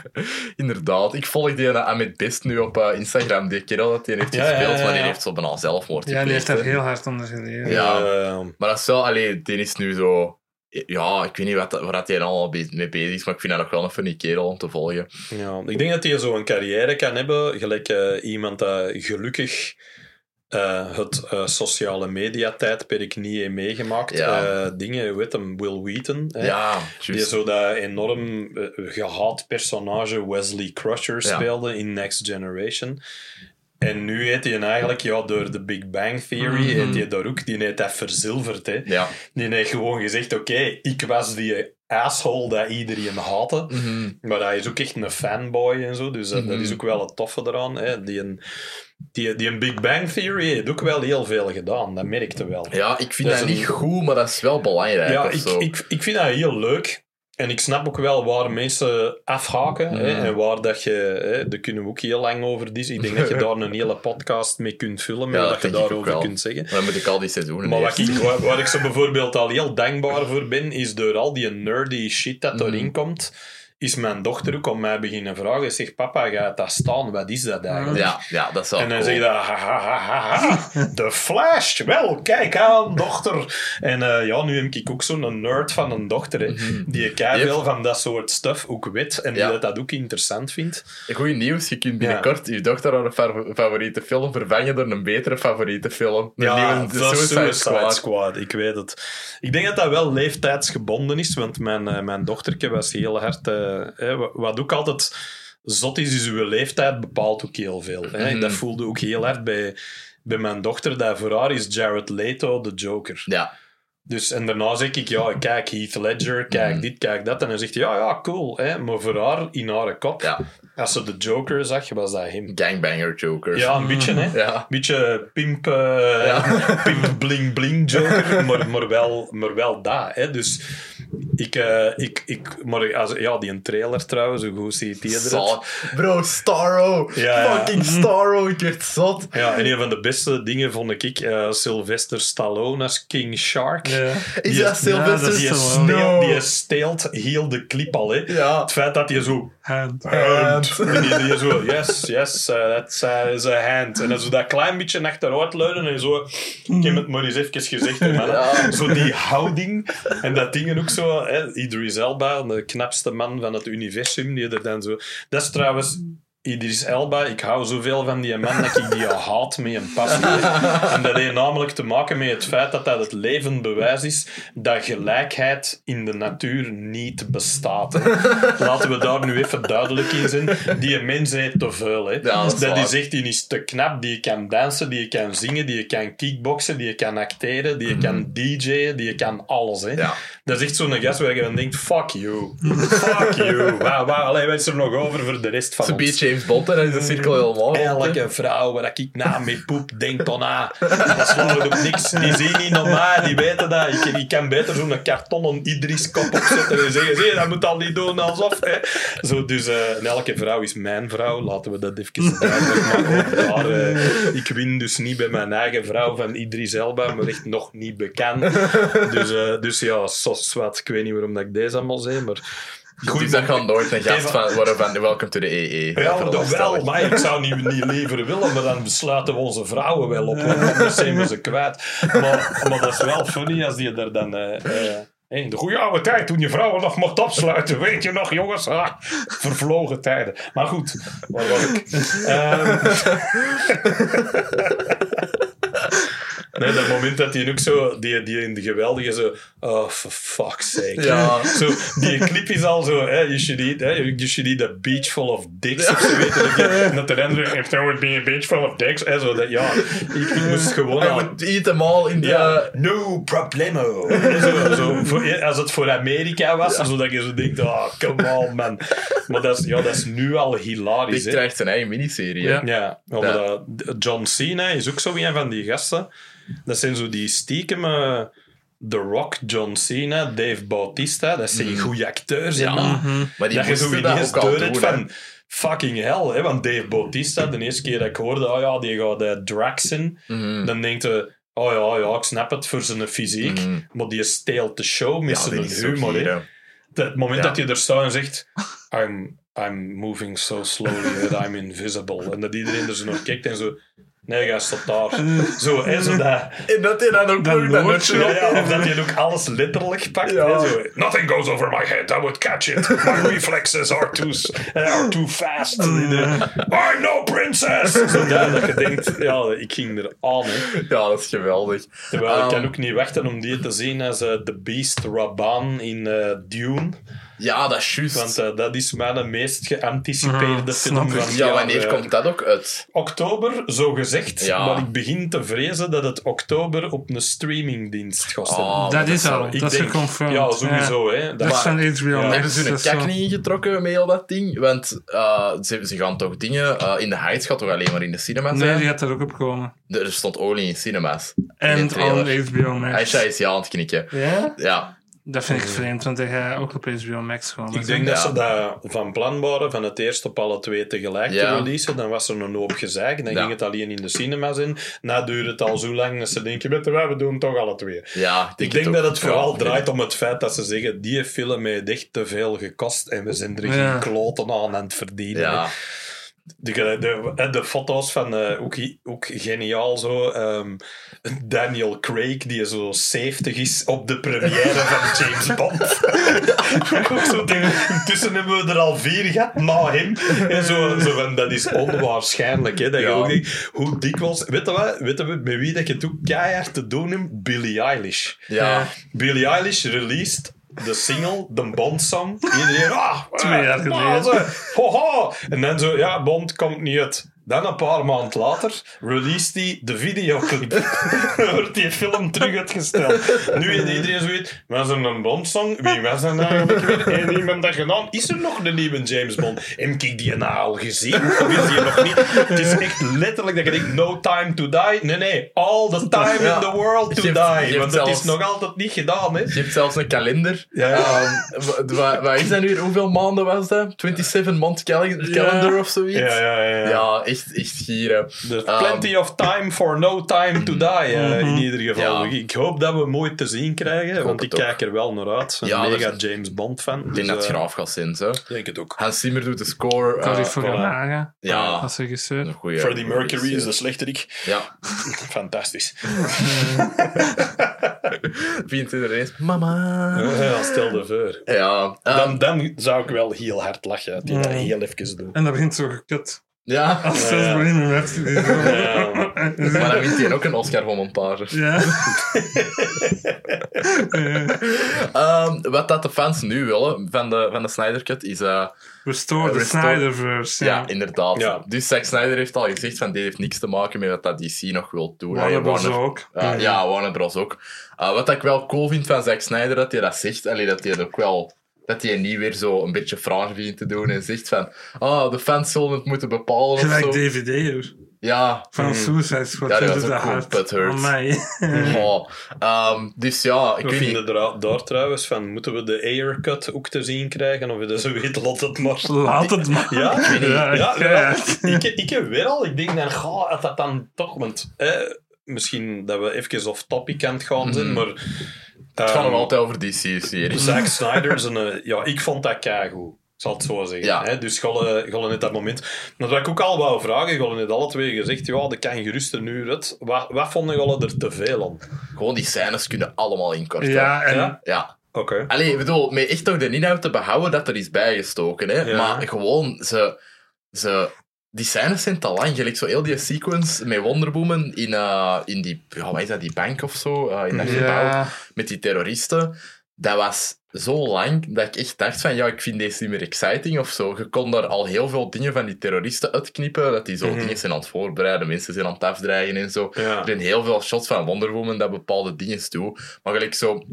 Inderdaad. Ik volg die uh, Amit Best nu op eh, Instagram. Die kerel dat hij heeft gespeeld, ja, maar die heeft zo bijna zelfmoord Ja, die heeft daar heel hard onder geleden. Ja. Eh, Maar dat is wel, allee, die is nu zo... Ja, ik weet niet wat, waar hij be- mee bezig is, maar ik vind dat nog wel een funny kerel om te volgen. Ja, ik denk dat hij zo een carrière kan hebben, gelijk eh, iemand dat gelukkig eh, het eh, sociale media tijdperk niet heeft meegemaakt. Ja. Dingen, heet hem, Will Wheaton. Hè? Ja, Die zo dat enorm eh, gehaat personage Wesley Crusher Ja. speelde in Next Generation. En nu heet hij eigenlijk, ja, door de Big Bang Theory, Mhm. heet hij daar ook, die heeft dat verzilverd. Hè. Ja. Die heeft gewoon gezegd, oké, ik was die asshole dat iedereen haatte. Mhm. Maar hij is ook echt een fanboy en zo, dus dat, dat Mhm. is ook wel het toffe eraan. Hè. Die, een, die, die een Big Bang Theory heeft ook wel heel veel gedaan, dat merkte wel. Ja, ik vind Dat dat is niet een- goed, maar dat is wel belangrijk. Ja, ik, ik, ik vind dat heel leuk. En ik snap ook wel waar mensen afhaken. Hè, en waar dat je... Hè, daar kunnen we ook heel lang over dis. Ik denk dat je daar een hele podcast mee kunt vullen. Met Ja, dat je daarover kunt zeggen. Dan moet ik al die seizoenen Maar wat ik, waar, waar ik zo bijvoorbeeld al heel dankbaar voor ben, is door al die nerdy shit dat erin komt, is mijn dochter ook om mij beginnen vragen. Zegt, papa, gaat dat staan? Wat is dat eigenlijk? Ja, ja, dat is wel En dan cool. zeg je dat, ha, ha, ha, ha, ha, de Flash, wel, kijk aan, dochter. En eh, ja, nu heb ik ook zo'n nerd van een dochter, hè, die kei veel van dat soort stuff ook weet en die Ja. dat, dat ook interessant vindt. Goed nieuws, je kunt binnenkort je dochter aan een fa- favoriete film vervangen door een betere favoriete film. Een Ja, nieuwe The Suicide, Squad. Squad. ik weet het. Ik denk dat dat wel leeftijdsgebonden is, want mijn, eh, mijn dochterke was heel hard... eh, hè, wa- wat ook altijd zot is, is uw leeftijd bepaalt ook heel veel. Hè. Mhm. Dat voelde ook heel hard bij, bij mijn dochter, dat voor haar is Jared Leto de Joker. Ja, Dus, en daarna zeg ik, ja, kijk Heath Ledger, kijk Mhm. dit, kijk dat. En dan zegt hij, ja, ja, cool. Hè. Maar voor haar, in haar kop, ja. als ze de Joker zag, was dat hem. Gangbanger Joker. Ja, een beetje, hè. Ja. Beetje pimp, eh, Ja. pimp bling bling Joker, maar, maar, wel, maar wel dat. Hè. Dus ik, eh, ik, ik, maar als, ja, die een trailer trouwens, hoe goed ziet die eruit? Zot. Bro, Starro. Ja, ja. Fucking Starro, ik werd zot. Ja, en een van de beste dingen vond ik eh, Sylvester Stallone als King Shark. Ja. Is Die- dat Sylvester Die, steelt, die steelt heel de clip al. Hè. Ja. Het feit dat hij zo Hand. hand. En die, die zo, yes, yes, uh, that's uh, is a hand. En dan zo dat klein beetje achteruit leunen en zo, ik heb het maar eens even gezegd, hè. Zo die houding en dat ding ook zo, hè, Idris Elba, de knapste man van het universum, die er dan zo... Dat is trouwens... Idris Elba, ik hou zoveel van die man dat ik die haat met een passie. En dat heeft namelijk te maken met het feit dat dat het levend bewijs is dat gelijkheid in de natuur niet bestaat. hè. Laten we daar nu even duidelijk in zijn. Die mens heeft te veel. Hè. dat is dat is echt, die is te knap. Die kan dansen, die kan zingen, die kan kickboksen, die kan acteren, die kan DJ'en, die kan alles. Hè. Mhm. Ja. Dat is echt zo'n gast waar je dan denkt, fuck you. Fuck you. Waar, waar, allee, wat is er nog over voor de rest van Zo'n ons? beetje James Bond dan is de cirkel helemaal. Elke vrouw waar ik na mee poep, denkt dan na. Dat slaat op niks. Die zien niet normaal, die weten dat. Ik, ik kan beter zo'n kartonnen Idris kop opzetten en zeggen, zie dat moet al niet doen alsof. Hè. Zo, dus eh, elke vrouw is mijn vrouw. Laten we dat even duidelijk maken. Ook daar, eh, ik win dus niet bij mijn eigen vrouw van Idris Elba, maar echt nog niet bekend. Dus, eh, dus ja, Ik weet niet waarom dat ik deze allemaal zei, maar... Goed, dat kan nooit een gast van worden van Welcome to the EE. Ja, toch wel, maar ik zou niet, niet liever willen, maar dan besluiten we onze vrouwen wel op, want anders zijn we ze kwijt. Maar, maar dat is wel funny als die er dan... eh, eh, hey, in de goede oude tijd, toen je vrouwen nog mocht opsluiten, weet je nog, jongens? Ah, vervlogen tijden. Maar goed, waar was ik? Ehm, nee, dat moment dat hij ook zo, die, die in de geweldige zo, oh, for fuck's sake. Ja. Zo, die clip is al zo, hè, you, should eat, hè, you should eat a beach full of dicks. Of zo, weet je, dat je- en dat de andere, if there would be a beach full of dicks. Hè, zo, dat, ja, ik, ik moest gewoon I al... would eat them all in the... Ja, no problemo. zo, zo, voor, als het voor Amerika was, zodat je zo denkt, oh, come on, man. Maar dat is, ja, dat is nu al hilarisch. Die hè. krijgt zijn eigen miniserie. hè. Ja. Ja, maar Ja. dat- John Cena is ook zo een van die gasten. Dat zijn zo die stiekem... eh, The Rock, John Cena, Dave Bautista. Dat zijn goede acteurs. Ja. man. Maar die dat je zo ineens van... Fucking hell, hè? want Dave Bautista, de eerste keer dat ik hoorde, oh ja, die gaat uh, Draxen, Mhm. dan denkt je, oh ja, ja, ik snap het voor zijn fysiek, Mhm. maar die steelt de show met Ja, zijn humor. hè. Het moment Ja. dat je er staat en zegt, I'm, I'm moving so slowly that I'm invisible. En dat iedereen er zo naar kijkt en zo, nee, jij staat daar. Zo, hè, zo dat... En dat hij dan ook Dat nog dat nutje Ja, of dat je ook alles letterlijk pakt. Ja. hè, zo. Nothing goes over my head. I would catch it. My reflexes are too, s- are too fast. I'm no princess. Zo dat, dat je denkt, ja, ik ging er aan. Hè. Ja, dat is geweldig. Terwijl ik kan Um, ook niet wachten om die te zien als eh, The Beast Raban in eh, Dune. Ja, dat is juist. Want eh, dat is mijn meest geanticipeerde Mhm, film van ja, wanneer eh, komt dat ook uit? Oktober, zo gezegd. Ja. Maar ik begin te vrezen dat het oktober op een streamingdienst gaat staan. Oh, Dat is al, Ik dat is denk- geconfirmed. Ja, sowieso. Hè. Dat is van HBO Ja. Max. Hebben ze een kak niet ingetrokken met heel dat ding? Want eh, ze, ze gaan toch dingen... eh, in de Heights gaat toch alleen maar in de cinema Nee, zijn? die gaat er ook op komen. Er stond only in cinemas. in En on HBO Max. Aisha is ja aan het knikken. Ja? Ja. Dat vind ik vreemd, want hij gaat ook op HBO Max gewoon. Ik denk dat ze dat van plan waren van het eerst op alle twee tegelijk Ja. te releasen. Dan was er een hoop gezeik. Dan Ja. ging het alleen in de cinemas in. Nou duurde het al zo lang dat ze denken, weet je wat, we doen toch alle twee. Ja, Ik denk dat het vooral Ja. draait om het feit dat ze zeggen, die film heeft echt te veel gekost en we zijn er Ja. geen kloten aan aan het verdienen. De, de, de, foto's van, eh, ook, ook geniaal zo, ehm, Daniel Craig, die zo 70 is op de première van James Bond. Ook zo Intussen hebben we er al vier gehad na hem. En zo, zo van, dat is onwaarschijnlijk. Hè, dat je ook denkt, hoe dikwijls... Weet je wat? Weet je met wie dat je het ook keihard te doen hebt? Billie Eilish. ja. Billie Eilish released de single, de Bond-song. Iedereen, ah, Twee jaar geleden. ah, zo, ho, ho. En dan zo, ja, Bond komt niet uit. Dan een paar maanden later released hij de videoclip. Dan wordt die film terug uitgesteld. Nu heeft iedereen zoiets, was er een Bond-song? Wie was er nou eigenlijk weer? Heeft iemand dat gedaan? Is er nog een nieuwe James Bond? Heb ik die nou al gezien? Of is die nog niet? Het is echt letterlijk dat je denkt, no time to die. Nee, nee, all the time Ja. in the world to Je die. hebt Want het is nog altijd niet gedaan, hè. Je hebt zelfs een kalender. Ja. Ehm, wa- wa- wat is dat nu? Hoeveel maanden was dat? 27 month cal- calendar of zoiets? Ja, ja, ja. ja. Ja, echt, echt gieren. There's Ehm, plenty of time for no time to die, eh, in ieder geval. Ja. Ik- hoop dat we hem ooit te zien krijgen, want ik ook. kijk er wel naar uit. Een Ja, mega James Bond fan. Ik denk dat het graaf gaat zijn, zo. Ik denk het ook. Hans Zimmer doet de score. eh, Cory Fukunaga ja, als regisseur. Freddie Mercury is de slechterik. Ja, Fantastisch. 24 ineens. Mama. Ja, stel de voor. Ja, ehm, Dan, dan zou ik wel heel hard lachen dat hij dat Mm. heel even doet. En dat begint zo gekut. Ja. Als Ja. zes Rhapsody. zo. Ja. Maar dan wint hij ook een Oscar voor montage. Ja. Ehm, wat dat de fans nu willen van de, van de Snyder Cut is... eh, Restore the Restore- Snyderverse. ja. Ja. inderdaad. Ja. Dus Zack Snyder heeft al gezegd van dit heeft niks te maken met wat dat DC nog wil doen. Warner Bros. Warner- ook. Uh, Ja, Warner Bros. ook. Uh, wat ik wel cool vind van Zack Snyder, dat hij dat zegt. Allee, dat hij ook wel... Dat hij niet weer zo een beetje fraai vindt te doen en zegt van... Ah, de fans zullen het moeten bepalen of Gelijk zo. DVD hoor. Ja. Van Suicide Squad. Ja, dat is ook. Amai. Oh. Ehm, dus ja, ik vind niet... het daar, daar trouwens van, moeten we de Aircut ook te zien krijgen? Of dat zoiets, laat het maar. Laat het maar. Ja, ik weet niet. Ja, Ja, ik, ik heb weer al. Ik denk dan, goh, dat dat dan toch... Want eh, misschien dat we even off topic aan het gaan zijn, maar... Het gaat nog ehm, altijd over DC-series. Zack Snyder is een... eh, ja, ik vond dat keigoed. Ik zal het zo zeggen. Ja. Hè? Dus Golle, Golle net dat moment... Dat wat ik ook al wou vragen, Golle net alle twee gezegd, ja, dat kan gerust een uur uit. Wat, wat vonden Golle er te veel aan? Gewoon die scènes kunnen allemaal inkorten. Ja, en Ja? Ja. Oké. Allee, ik bedoel, met echt toch de inhoud te behouden dat er is bijgestoken. Hè? Ja. Maar gewoon, ze, ze, die scènes zijn te lang. Gelijk zo heel die sequence met Wonder Woman in, eh, in die, ja, wat is dat, die bank of zo, eh, in dat gebouw, ja. met die terroristen. Dat was zo lang dat ik echt dacht van, ja, ik vind deze niet meer exciting of zo. Je kon daar al heel veel dingen van die terroristen uitknippen, dat die zo Mhm. dingen zijn aan het voorbereiden, mensen zijn aan het afdreigen en zo. Ja. Er zijn heel veel shots van Wonder Woman dat bepaalde dingen doen. Maar gelijk zo...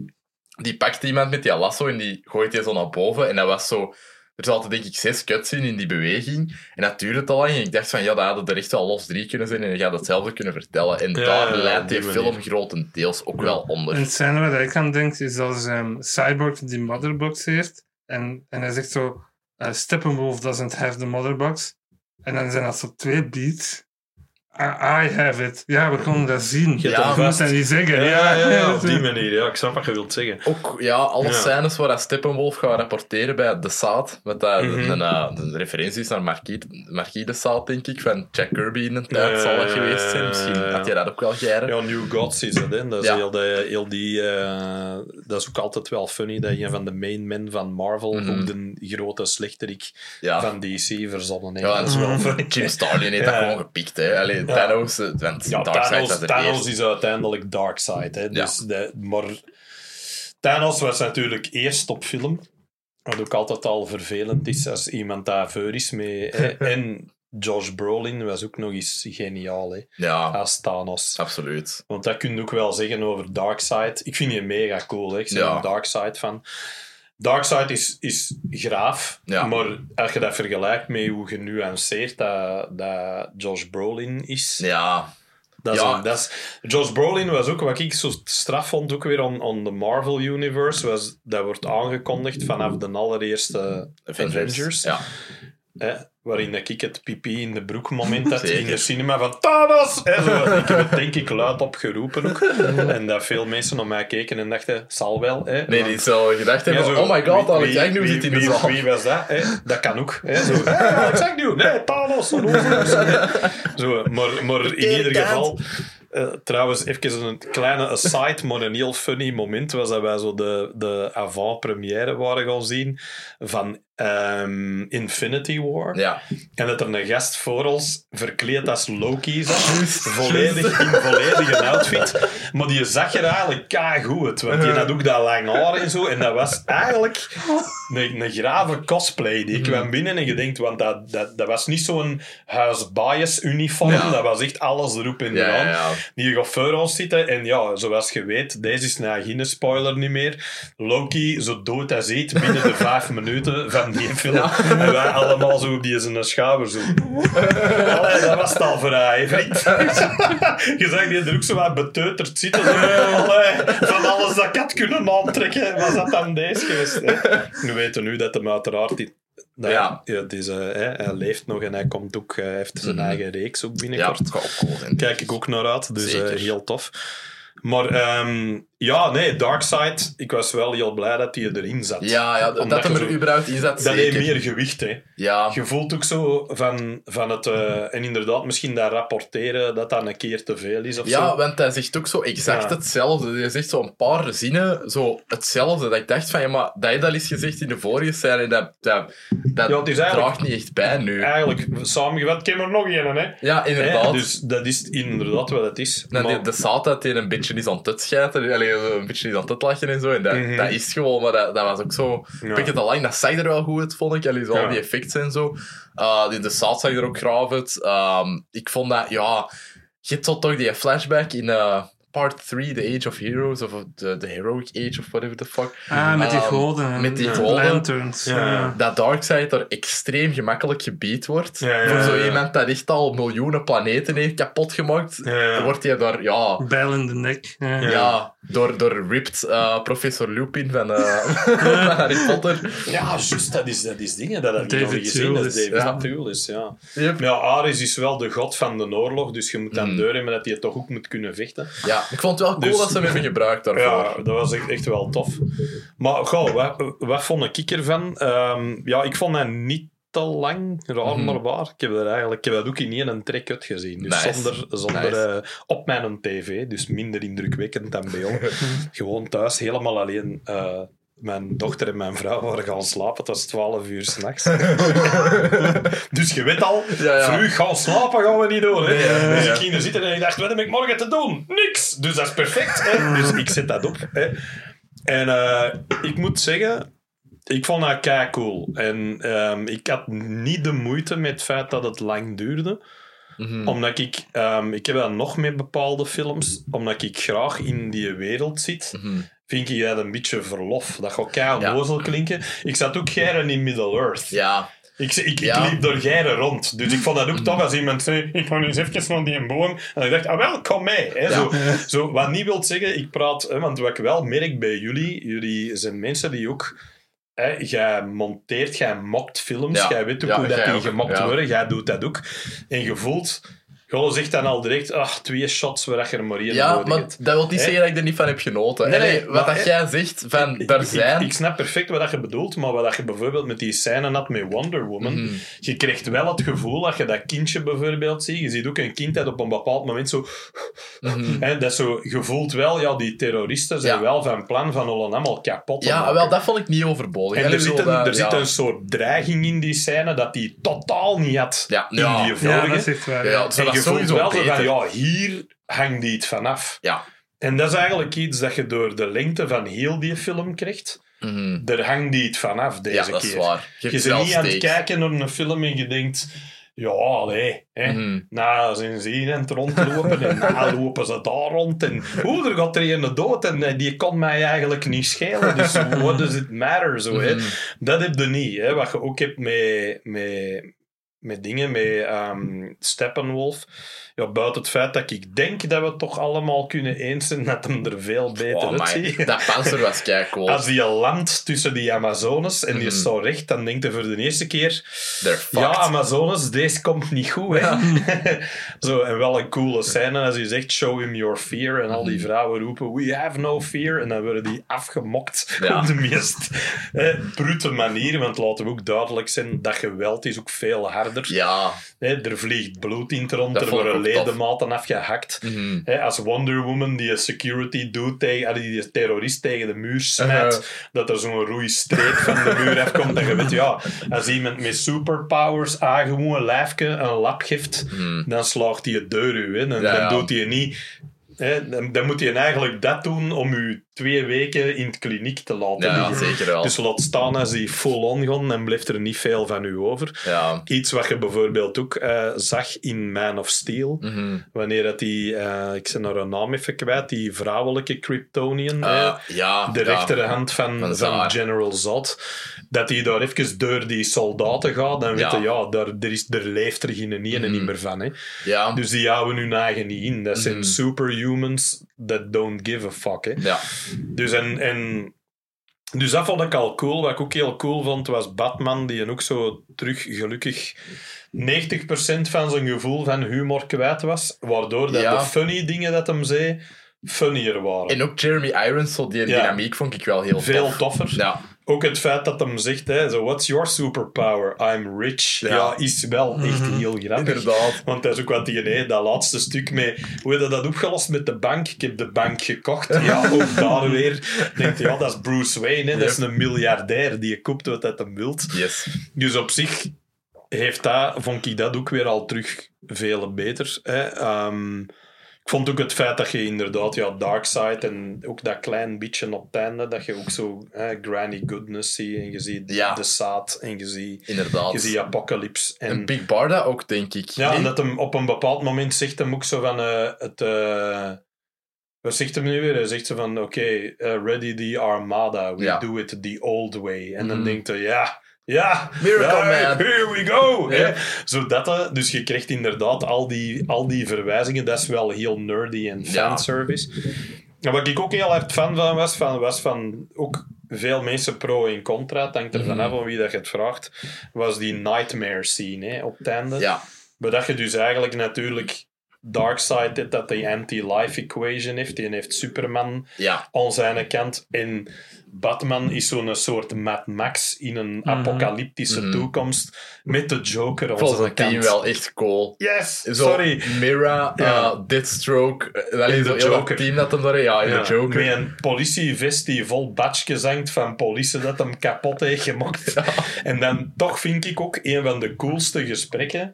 Die pakt iemand met die lasso en die gooit die zo naar boven. En dat was zo... Er zaten denk ik zes cuts in, in die beweging. En dat duurde te lang. En ik dacht van, ja, dat hadden er echt wel los drie kunnen zijn. En je gaat hetzelfde kunnen vertellen. En Ja, daar ja, leidt die film grotendeels ook wel onder. En het scène waar ik aan denk is als ehm, Cyborg die motherbox heeft. En, en hij zegt zo: uh, Steppenwolf doesn't have the motherbox. En dan zijn dat zo twee beats. I, I have it. Ja, we konden dat zien. Je je vast. dat niet zeggen. Ja, ja, ja, op die manier. Ja, ik snap wat je wilt zeggen. Ook, ja, alle Ja. scènes waar dat Steppenwolf gaat rapporteren bij de wat dat Mhm. een, eh, een referentie is naar Marquis, Marquis de Saad, denk ik, van Jack Kirby in een tijd Ja, zal dat ja, geweest zijn. ja, Misschien ja, ja. had je dat ook wel geëren. Ja, New Gods is dat, hè. Dat is Ja. heel, de, heel die... eh, dat is ook altijd wel funny, dat een van de main men van Marvel Mhm. ook de grote slechterik Ja. van DC verzonnen heeft. Ja, dat is wel funny. Jim Starlin heeft dat Ja. gewoon gepikt. Hè. Allee, Thanos, want Ja, Darkseid Thanos, was Thanos eerst. is uiteindelijk Darkseid. Hè. Dus de, maar Thanos was natuurlijk eerst op film. Wat ook altijd al vervelend is als iemand daar voor is. Mee, hè. En Josh Brolin was ook nog eens geniaal hè, Ja, als Thanos. absoluut. Want dat kun je ook wel zeggen over Darkseid. Ik vind die mega cool. Hè. Ik ben Ja. een Darkseid van. Darkseid is, is graaf, Ja. maar als je dat vergelijkt met hoe genuanceerd dat, dat Josh Brolin is, Ja, Dat is Ja. een- dat is, Josh Brolin was ook, wat ik zo straf vond, ook weer on, on the Marvel Universe, was, dat wordt aangekondigd vanaf de allereerste Avengers. Ja. Hè, waarin dat ik het pipi in de broek moment had in de cinema van Thanos! Hè, zo, ik heb het denk ik luid opgeroepen ook. en dat veel mensen naar mij keken en dachten, zal wel. Hè, Nee, want- die zou gedacht hebben, Ja, zo, oh my god, wie- Alex Agnew wie- zit in de zaal. Wie was dat? Hè? Dat kan ook. Hè? Zo, hey, Alex Agnew, nee, Thanos. Zo, zo, maar, maar in ieder geval... eh, trouwens, even een kleine aside, maar een heel funny moment was dat wij zo de, de avant-première waren gaan zien van ehm, Infinity War. Ja. En dat er een gast voor ons verkleed als Loki zat. Volledig in volledige outfit. Maar die zag er eigenlijk keigoed uit. Want die had ook dat lang haar en zo. En dat was eigenlijk een, een grave cosplay. Die kwam binnen en je denkt, want dat, dat, dat was niet zo'n House Bias uniform. Ja. Dat was echt alles erop en Ja, eraan. ja. Die gaat voor ons zitten. En ja, zoals je weet, deze is nou geen spoiler niet meer. Loki, zo dood als ziet binnen de vijf minuten van die film. En wij allemaal zo die zijn schouder zo. Allee, dat was het al voor vriend. je zag die er ook zo wat beteuterd zitten. Zo. Allee, van alles dat ik had kunnen aantrekken, was dat dan deze geweest. Hè? We weten nu dat hem uiteraard... Die, dat, Ja. ja. is, eh, hè, hij leeft nog en hij komt ook, hij heeft zijn Mhm. eigen reeks ook Ja, binnenkort cool zijn. kijk ik ook naar uit, dus eh, heel tof. Maar ehm, ja, nee, Darkseid, ik was wel heel blij dat hij erin zat. Ja, ja Omdat dat hem er überhaupt in zat, Dat heeft meer gewicht, hè. Ja, Je voelt ook zo van, van het... eh, en inderdaad, misschien dat rapporteren dat dat een keer te veel is of ja, zo. want hij zegt ook zo exact Ja. hetzelfde. Hij zegt zo een paar zinnen zo hetzelfde. Dat ik dacht van, ja, maar dat je dat eens gezegd in de vorige scène, dat, dat, dat Ja, is draagt niet echt bij nu. Eigenlijk, samengevat, heb er nog een, hè. Ja, Hè, inderdaad. Dus dat is inderdaad wat het is. Dan Maar- de zaad dat hij een beetje is aan het schijten, allee, zo een beetje is aan het lachen en zo. En dat, Mhm. dat is gewoon, maar dat, dat was ook zo. Ja. Ik het al lang, dat zag er wel goed uit, vond ik. Allee, zo Ja. die effecten en zo. Uh, de zaad zag er ook graaf uit. Ehm, ik vond dat, ja, je hebt toch die flashback in eh, part 3, The Age of Heroes, of the, the Heroic Age, of whatever the fuck. Ah, met die Ehm, goden. en met die lanterns. Ja. Ja. Dat Darkseid er extreem gemakkelijk gebied wordt. Ja, Voor zo iemand dat echt al miljoenen planeten heeft kapot gemaakt, ja. wordt hij daar, ja, Bijl in de nek. Ja. ja, door, door ripped eh, professor Lupin van, van Harry Potter. Ja, juist, dat is, dat is dingen. Dat heb ik nog gezien. Dat is. David Ja. Yep. Ja, Ares is wel de god van de oorlog, dus je moet dan Mm. deur hebben dat hij toch ook moet kunnen vechten. Ja, ik vond het wel cool Dus- dat ze hem hebben gebruikt daarvoor. Ja, dat was echt, echt wel tof. Maar goh, wat, wat vond ik ervan? Ehm, ja, ik vond dat niet te lang, raar maar waar. Ik heb, er eigenlijk, ik heb dat ook in één trek uitgezien. Dus Nice. zonder, zonder Nice. eh, op mijn tv, dus minder indrukwekkend dan bij jou. Gewoon thuis, helemaal alleen. eh, mijn dochter en mijn vrouw waren gaan slapen. Het was 12 uur s'nachts. dus je weet al, Ja, ja. vroeg gaan slapen gaan we niet doen. Hè? Nee, dus ik ging er zitten en ik dacht, wat heb ik morgen te doen? Niks! Dus dat is perfect. Hè? Dus ik zet dat op. Hè? En eh, ik moet zeggen, ik vond dat kei cool. En ehm, ik had niet de moeite met het feit dat het lang duurde. Mhm. Omdat ik, ehm, ik heb dat nog met bepaalde films, omdat ik graag in die wereld zit, Mhm. vind ik dat een beetje verlof. Dat gaat kei Ja. klinken. Ik zat ook geren in Middle-earth. Ja, Ik, ik, ik liep door geren rond. Dus ik vond dat ook tof als iemand zei, ik ga nu eens even naar die boom. En ik dacht, ah wel, kom mee. Hè, zo, zo, wat niet wil zeggen, ik praat... Hè, want wat ik wel merk bij jullie, jullie zijn mensen die ook... Hè, jij monteert, jij mokt films, jij weet ook hoe dat die gemokt worden, jij doet dat ook. En je voelt... Gewoon zegt dan al direct, ach, twee shots waar je er maar één ja nodig maar hebt. dat wil niet zeggen dat ik er niet van heb genoten. Nee, Nee, nee, wat maar, dat jij zegt, van, Ik- er ik, zijn... ik, ik snap perfect wat dat je bedoelt, maar wat dat je bijvoorbeeld met die scène had met Wonder Woman, Mhm. je krijgt wel het gevoel dat je dat kindje bijvoorbeeld ziet. Je ziet ook een kind dat op een bepaald moment zo... Mhm. Hè, dat zo je voelt wel, ja, die terroristen zijn Ja. wel van plan van ons allemaal kapot te Ja, maken. wel, dat vond ik niet overbodig. En er zit, een, dat- er zit ja. een soort dreiging in die scène dat die totaal niet had Ja, in ja. die Ja, vorige. dat is echt waar. Ja, ja. voelt sowieso wel zo van, ja, hier hangt die het vanaf. Ja. En dat is eigenlijk iets dat je door de lengte van heel die film krijgt. Mhm. Daar hangt die het vanaf deze Ja, dat keer. waar. Je, bent niet aan het kijken naar een film en je denkt... Ja, nee. Hè. Mhm. Nou, zijn ze hier aan het rondlopen en nou lopen ze daar rond. En hoe, er gaat er een dood en eh, die kon mij eigenlijk niet schelen. Dus what does it matter? Zo, hè. Mhm. Dat heb je niet. Hè. Wat je ook hebt met, met, met dingen, met ehm, Steppenwolf. Ja, buiten het feit dat ik denk dat we het toch allemaal kunnen eens zijn dat hem er veel beter Oh, uitziet. Dat panzer was cool. Als die landt tussen die Amazones en die Mhm. staat recht, dan denkt hij voor de eerste keer... Ja, Amazones, deze komt niet goed, hè. Zo, en wel een coole scène als je zegt, show him your fear. En al die Mhm. vrouwen roepen, we have no fear. En dan worden die afgemokt Ja. op de meest brute manier. Want laten we ook duidelijk zijn, dat geweld is ook veel harder. Ja. Hè, er vliegt bloed in het rond, er worden ook tof. ledematen afgehakt. Hè, als Wonder Woman die een security doet tegen, die terrorist tegen de muur smijt, Uh-huh. dat er zo'n roeistreep van de muur afkomt. Dat je weet, ja, als iemand met superpowers aan gewoon een lijfje een lap geeft, Mhm. dan slaagt hij het deur u in. En Ja, dan ja. doet hij niet... Hè, dan, dan moet hij eigenlijk dat doen om u twee weken in het kliniek te laten Ja, ja, liggen. zeker wel. Dus laat staan als hij full-on gaat, dan blijft er niet veel van u over. Ja. Iets wat je bijvoorbeeld ook eh, zag in Man of Steel. Mhm. Wanneer dat die, eh, ik naar een naam even kwijt, die vrouwelijke Kryptonian, ja. de rechterhand van, Van. General Zod, dat hij daar even door die soldaten gaat, dan Ja. weet je, ja, daar, er, is, er leeft er geen ene Mhm. niet meer van. Hè. Ja. Dus die houden hun eigen niet in. Dat zijn Mhm. superhumans that don't give a fuck. Hè. Ja. Dus, en, en, dus dat vond ik al cool. Wat ik ook heel cool vond, was Batman, die ook zo terug gelukkig 90% van zijn gevoel van humor kwijt was. Waardoor dat Ja. de funny dingen dat hem zei, funnier waren. En ook Jeremy Irons, die Ja. dynamiek vond ik wel heel Veel tof. toffer. Ja. Ook het feit dat hem zegt, hè, zo, what's your superpower? I'm rich. Ja, Ja. is wel echt heel grappig. Inderdaad. Want dat is ook wat die, nee, dat laatste stuk mee. Hoe heb je dat opgelost met de bank? Ik heb de bank gekocht. Ja, ook daar weer. Denkt ja, dat is Bruce Wayne. Hè? Dat is een miljardair die je koopt wat dat hem wilt. Yes. Dus op zich heeft dat, vond ik dat ook weer al terug veel beter. Hè? Ehm, ik vond ook het feit dat je inderdaad, ja, Darkseid en ook dat klein beetje op het einde, dat je ook zo hè, Granny Goodness ziet en je ziet Ja. de zaad en je ziet, Inderdaad. je ziet Apocalypse. En, En Big Barda ook, denk ik. ja, Nee? en dat hem op een bepaald moment zegt hem ook zo van eh, het. eh, wat zegt hem nu weer? Hij zegt zo van: Oké, eh, ready the Armada, we Ja. do it the old way. En dan Mhm. denkt hij: Ja, ja, Miracle ja, Man. here we go. Ja. Zodat, eh, dus je krijgt inderdaad al die, al die verwijzingen, dat is wel heel nerdy en Ja. fanservice. En wat ik ook heel hard fan van was, van, was van ook veel mensen pro en contra, het hangt er Mhm. vanaf van wie dat je het vraagt, was die nightmare scene hè, op het einde. Ja. Maar dat je dus eigenlijk natuurlijk Darkseid heeft dat die anti-life equation heeft. Die heeft Superman Ja. aan zijn kant. En Batman is zo'n soort Mad Max in een apocalyptische Mhm. toekomst. Met de Joker aan zijn kant. wel echt cool. Yes! Zo, Sorry. Mira, Ja. eh, Deathstroke, dat In is zo heel Joker. team dat hem daar... Ja, in Ja, de Joker. Met een politievest die vol badjes hangt van politie dat hem kapot heeft gemaakt. En dan toch vind ik ook een van de coolste gesprekken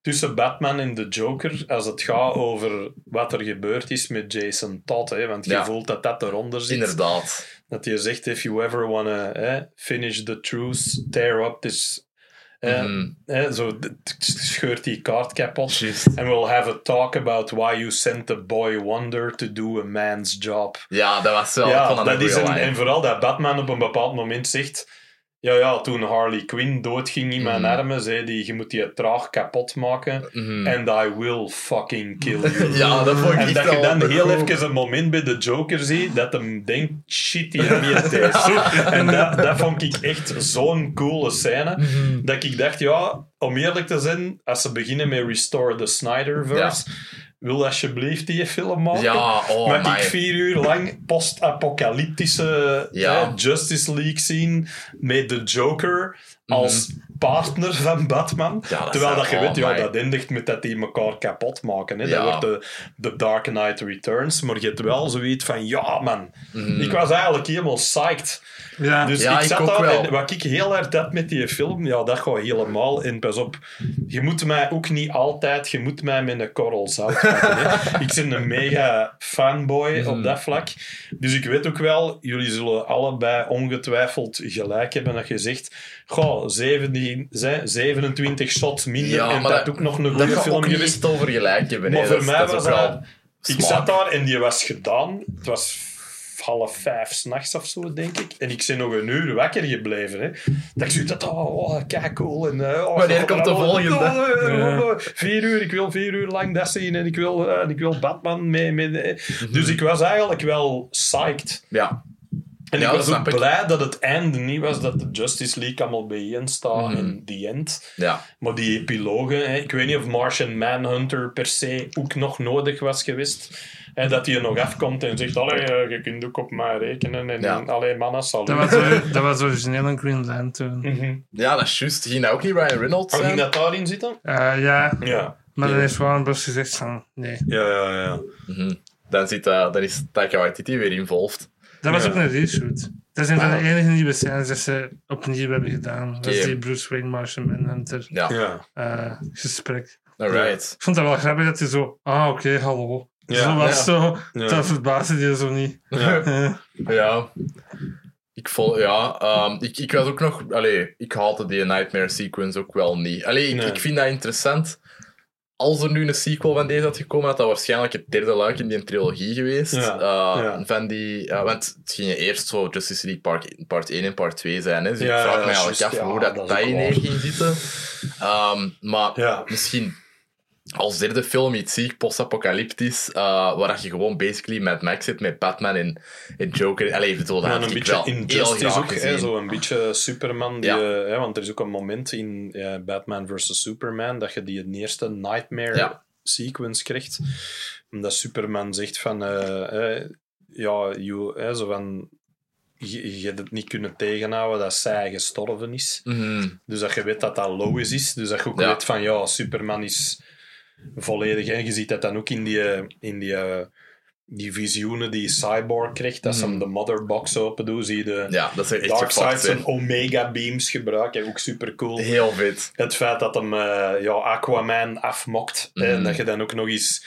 tussen Batman en de Joker als het gaat over wat er gebeurd is met Jason Todd. Hè? Want je Ja. voelt dat dat eronder zit. Inderdaad. Dat hij zegt, if you ever wanna eh, finish the truth, tear up this... eh, zo scheurt die kaart kapot. Juist. And we'll have a talk about why you sent the boy Wonder to do a man's job. Ja, dat was wel... Ja, dat, is een, en vooral dat Batman op een bepaald moment zegt... Ja, ja, toen Harley Quinn doodging in mijn Mhm. armen, zei hij, je moet die traag kapot maken. Mhm. And I will fucking kill you. Ja, dat vond ik En dat je dan heel even een moment bij de Joker ziet, dat hem denkt, shit, die heb je deze. En dat, dat vond ik echt zo'n coole scène, Mhm. dat ik dacht, ja, om eerlijk te zijn, als ze beginnen met Restore the Snyderverse, wil alsjeblieft die film maken. Ja, oh Maak ik vier uur lang post-apocalyptische Ja. eh, Justice League zien met de Joker als partner van Batman. Mhm. Ja, dat Terwijl dat je weet, ja, dat eindigt met dat die elkaar kapot maken. Hè. Ja. Dat wordt de, de Dark Knight Returns. Maar je hebt wel zoiets van, ja man, Mhm. ik was eigenlijk helemaal psyched. Ja. Dus Ja, ik ik zat ook daar wel. en wat ik heel hard had met die film, ja, dat gaat helemaal. En pas op, je moet mij ook niet altijd, je moet mij met een korrel zout pakken. hè. Ik ben een mega fanboy Mhm. op dat vlak. Dus ik weet ook wel, jullie zullen allebei ongetwijfeld gelijk hebben dat je zegt, goh, 17, ze- 27 shots minder Ja, en maar dat dat- ook nog een Dat goede film ook niet geweest. echt over gelijk hebben. Maar voor dat, mij dat was dat... wel Ik zat daar en die was gedaan. Het was half vijf s'nachts of zo, denk ik. En ik ben nog een uur wakker gebleven. Hè. Dat ik zoiets had, oh, oh kijk cool. En, eh, oh, Wanneer komt de oh, volgende? oh, oh, Ja. oh, Vier uur, ik wil vier uur lang dat zien. En ik wil, eh, ik wil Batman mee. mee eh. Dus ik was eigenlijk wel psyched. Ja. En Ja, ik dat was ook ik. blij dat het einde niet was dat de Justice League allemaal bijeen staat Mhm. en die end. Ja. Maar die epilogen, hè, ik weet niet of Martian Manhunter per se ook nog nodig was geweest. En dat hij er nog afkomt en zegt, allee, eh, je kunt ook op mij rekenen. En Ja. allee, mannen, salut. Dat was, dat was origineel een Green Lantern. Mhm. ja, dat is juist. Ging dat ook niet Ryan Reynolds zijn? ging dat daarin zitten? Eh, ja, Ja. maar dan heeft Warner Bros. gezegd van, nee. Ja, ja, ja. Mhm. dan, zit, eh, dan is Taika Waititi weer involved. Dat was Ja. ook een reshoot. Dat zijn van de enige nieuwe scènes dat ze opnieuw hebben gedaan. Dat is die Bruce Wayne, Martian Manhunter Ja, Ja. eh, gesprek. alright. Ik vond dat wel grappig dat hij zo, ah oké, hallo. Ja, zo was ja. zo, Ja. dat verbaasde je zo niet. Ja. Ja. Ik vol, ja, ehm, ik, ik was ook nog, allee, ik haatte die Nightmare Sequence ook wel niet. Allee, ik, Nee. ik vind dat interessant. Als er nu een sequel van deze had gekomen, had dat waarschijnlijk het derde luik in die trilogie geweest. Ja, Eh, ja. Van die, want het ging eerst zo Justice League part, part 1 en part 2 zijn. Hè, dus Ja, ik vraag me eigenlijk af hoe dat, dat in waar. ging zitten. Ehm, maar misschien als derde film iets ziek, post-apocalyptisch, eh, waar je gewoon basically met Max zit, met Batman en, en Joker. Allee, bedoel, dat Ja, een beetje Injustice graag ook, hè, zo een beetje Superman. Die, Ja. eh, hè, want er is ook een moment in ja, Batman vs. Superman dat je die eerste Nightmare Ja. sequence krijgt. Omdat Superman zegt van... eh, eh, ja, you, hè, zo van... Je, je hebt het niet kunnen tegenhouden dat zij gestorven is. Mhm. Dus dat je weet dat dat Lois is. Dus dat je ook Ja. weet van, ja, Superman is volledig... En je ziet dat dan ook in die, eh, in die, eh, die visioenen die Cyborg krijgt. Dat ze hem de motherbox open doen, zie je de Ja, dat is echt Darkseid zijn. Omega beams gebruiken. Ook super cool. Heel vet. Het feit dat hem eh, ja, Aquaman afmokt. En dat je dan ook nog eens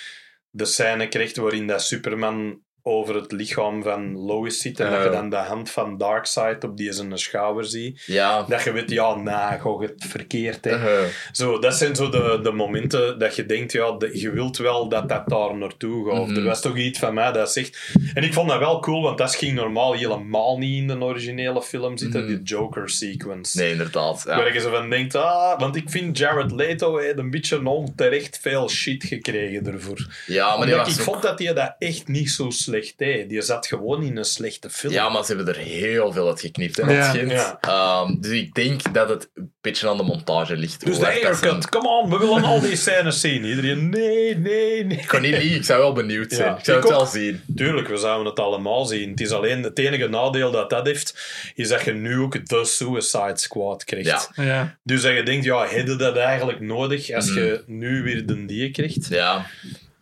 de scène krijgt waarin dat Superman over het lichaam van Lois zit. En dat je dan de hand van Darkseid op die zijn schouder ziet. Ja. Dat je weet, ja, nou, je het verkeerd. Hè. Eh, Zo, dat zijn zo de, de momenten dat je denkt, ja, de- je wilt wel dat dat daar naartoe gaat. Mhm. er was toch iets van mij dat zegt... En ik vond dat wel cool, want dat ging normaal helemaal niet in de originele film zitten, Mhm. die Joker-sequence. nee, inderdaad. Ja. Waar je zo van denkt, ah, want ik vind Jared Leto heeft een beetje onterecht veel shit gekregen ervoor. ja, maar Omdat ik ook- vond dat hij dat echt niet zo slecht. Die zat gewoon in een slechte film. Ja, maar ze hebben er heel veel uit geknipt. Hè, Ja. Ja. Ehm, dus ik denk dat het een beetje aan de montage ligt. dus de haircut, come on, we willen al die scènes zien. Iedereen, nee, nee, nee. Ik kan niet liegen, ik zou wel benieuwd zijn. Ja, ik zou ik het wel zien. Tuurlijk, we zouden het allemaal zien. Het is alleen het enige nadeel dat dat heeft, is dat je nu ook de Suicide Squad krijgt. Ja. ja. Dus dat je denkt, ja, heb je dat eigenlijk nodig als Mhm. je nu weer de die krijgt? Ja,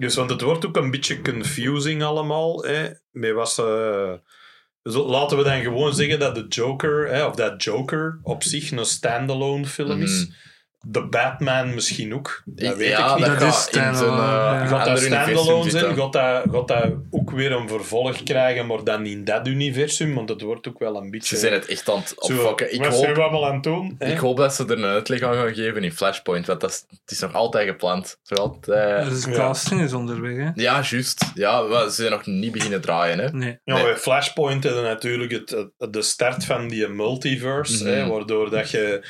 Dus, want het wordt ook een beetje confusing allemaal. Hè, met ze... Zo, laten we dan gewoon zeggen dat de Joker, hè, of dat Joker op zich een standalone film is. Mhm. De Batman misschien ook. Dat weet ja, ik niet. dat Dat is in uh, ja. Gaat dat standalone zijn? Gaat dat, gaat dat ook weer een vervolg krijgen, maar dan in dat universum? Want het wordt ook wel een beetje... Ze zijn het echt aan het Zo, opfokken. Ik wat zijn hoop, we allemaal aan het doen? hè? ik hoop dat ze er een uitleg aan gaan geven in Flashpoint, want dat is, het is nog altijd gepland. Zo altijd, Dus de Ja. casting is onderweg, hè. Ja, juist. Ja, we- ze zijn nog niet beginnen draaien. Hè. Nee. Ja, Nee. bij Flashpoint we natuurlijk het, de start van die multiverse, Mhm. hè, waardoor dat je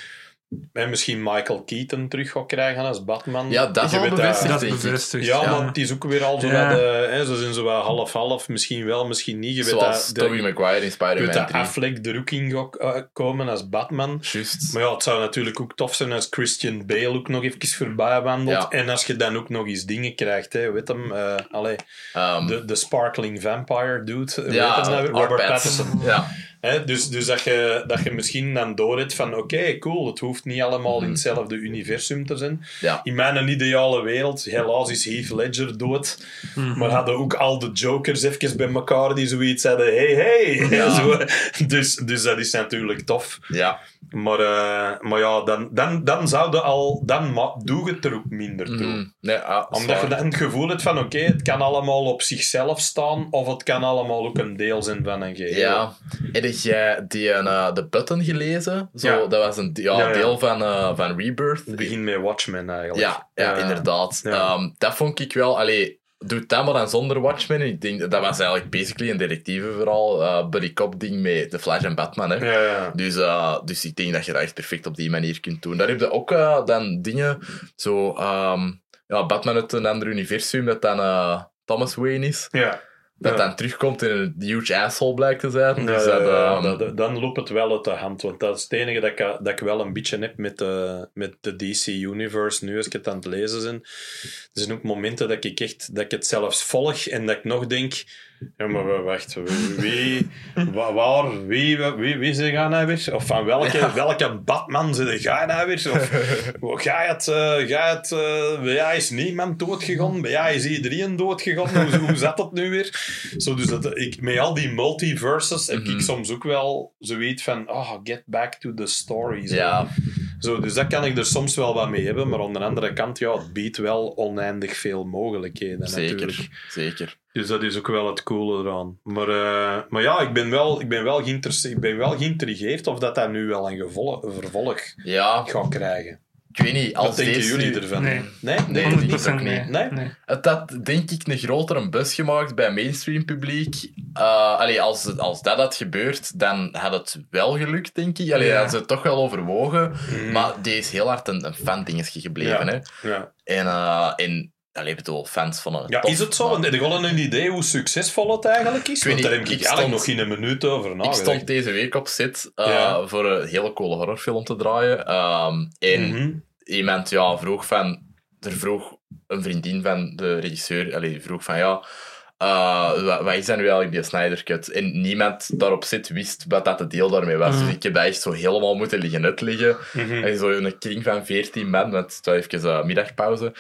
hè, misschien Michael Keaton terug gaat krijgen als Batman. Ja, dat is al weet bevestigd, Dat denk ik. bevestigt. Ja, ja. maar het is ook weer al zo Ja. dat, eh, hè, ze zijn zo wel half-half, misschien wel, misschien niet. Je weet Zoals dat, Tobey de, Maguire in je weet Spider-Man dat 3. Affleck er ook in gaat eh, komen als Batman. Juist. Maar ja, het zou natuurlijk ook tof zijn als Christian Bale ook nog even voorbij wandelt. Ja. En als je dan ook nog eens dingen krijgt, hè, weet hem, eh, allee, Ehm, de, de Sparkling Vampire dude, weet hem nou Robert Pattinson. Pattinson. Ja. Hè, dus dus dat, je, dat je misschien dan doorhebt van oké, cool, het hoeft niet allemaal in Mhm. hetzelfde universum te zijn. Ja. In mijn ideale wereld, helaas is Heath Ledger dood, Mhm. maar hadden ook al de jokers even bij elkaar die zoiets hadden, hey, hey. Ja. Zo, dus, dus dat is natuurlijk tof. Ja. Maar, eh, maar ja, dan, dan, dan zou je al, dan ma- doe je het er ook minder toe. Mhm. Nee, ah, Omdat je dan het gevoel hebt van oké, het kan allemaal op zichzelf staan, of het kan allemaal ook een deel zijn van een geheel. Ja. Jij die, eh, de Button gelezen? Zo, Ja. Dat was een ja, deel van, eh, van Rebirth. Het begint met Watchmen eigenlijk. Ja, ja, inderdaad. Ehm, dat vond ik wel... Allee, doet dat maar dan zonder Watchmen. Ik denk, dat was eigenlijk basically een detectieve verhaal. eh buddy cop ding met The Flash en Batman. Hè. Ja, ja. Dus, eh, dus ik denk dat je dat echt perfect op die manier kunt doen. Daar heb je ook dan dingen, zo ehm, ja, Batman uit een ander universum, dat dan Thomas Wayne is. ja. Dat dan terugkomt en een huge asshole blijkt te zijn. Dus dat, ehm, dat- dan loopt het wel uit de hand. Want dat is het enige dat ik, dat ik wel een beetje heb met de, met de DC Universe. Nu, als ik het aan het lezen ben. Er zijn ook momenten dat ik, echt, dat ik het zelfs volg en dat ik nog denk... Ja, maar wa- wacht. Wie, wa- waar, wie, wie, wie zijn gaan weer? Of van welke, welke Batman zijn nou weer? Of ga je het... eh, ga je het eh, bij jou is niemand doodgegaan. Bij jou is iedereen doodgegaan. Hoe, hoe zat dat nu weer? Zo, dus dat, ik, met al die multiverses heb Mhm. ik soms ook wel zoiets van... Oh, get back to the story. Zo. ja, Zo, dus dat kan ik er soms wel wat mee hebben. Maar aan de andere kant, ja, het biedt wel oneindig veel mogelijkheden natuurlijk. zeker. Zeker. Dus dat is ook wel het coole eraan. Maar, eh, maar ja, ik ben wel, ik ben wel, geïnteresseerd, ik ben wel geïntrigeerd of dat, dat nu wel een gevol- een vervolg Ja, gaat krijgen. Ik weet niet. Als Wat denken deze jullie nu- ervan? Nee. Nee? Nee, nee. ik denk 100% ook niet. nee. Nee? Het had, denk ik, een grotere bus gemaakt bij mainstream publiek. Eh allee, als, als dat had gebeurd, dan had het wel gelukt, denk ik. Allee, Ja. hadden ze het toch wel overwogen. Maar die is heel hard een, een fan-dingetje gebleven. Ja. Hè? Ja. En, eh en allee, ik bedoel, fans van een Ja, is het zo? maar- Heb je gewoon een idee hoe succesvol het eigenlijk is? weet Want niet, daar heb ik, ik stond- nog geen minuut over Ik nagedacht. stond deze week op zit eh, Ja. voor een hele coole horrorfilm te draaien. Ehm, en Mhm. iemand ja, vroeg van... Er vroeg een vriendin van de regisseur... Allee, vroeg van ja... eh, wat, wat is dat nu eigenlijk, die Snyder Cut? En niemand daarop zit wist wat dat het deel daarmee was. Mhm. Dus ik heb dat echt zo helemaal moeten liggen uitleggen. Mhm. En zo een kring van 14 man, met het was even uh, middagpauze.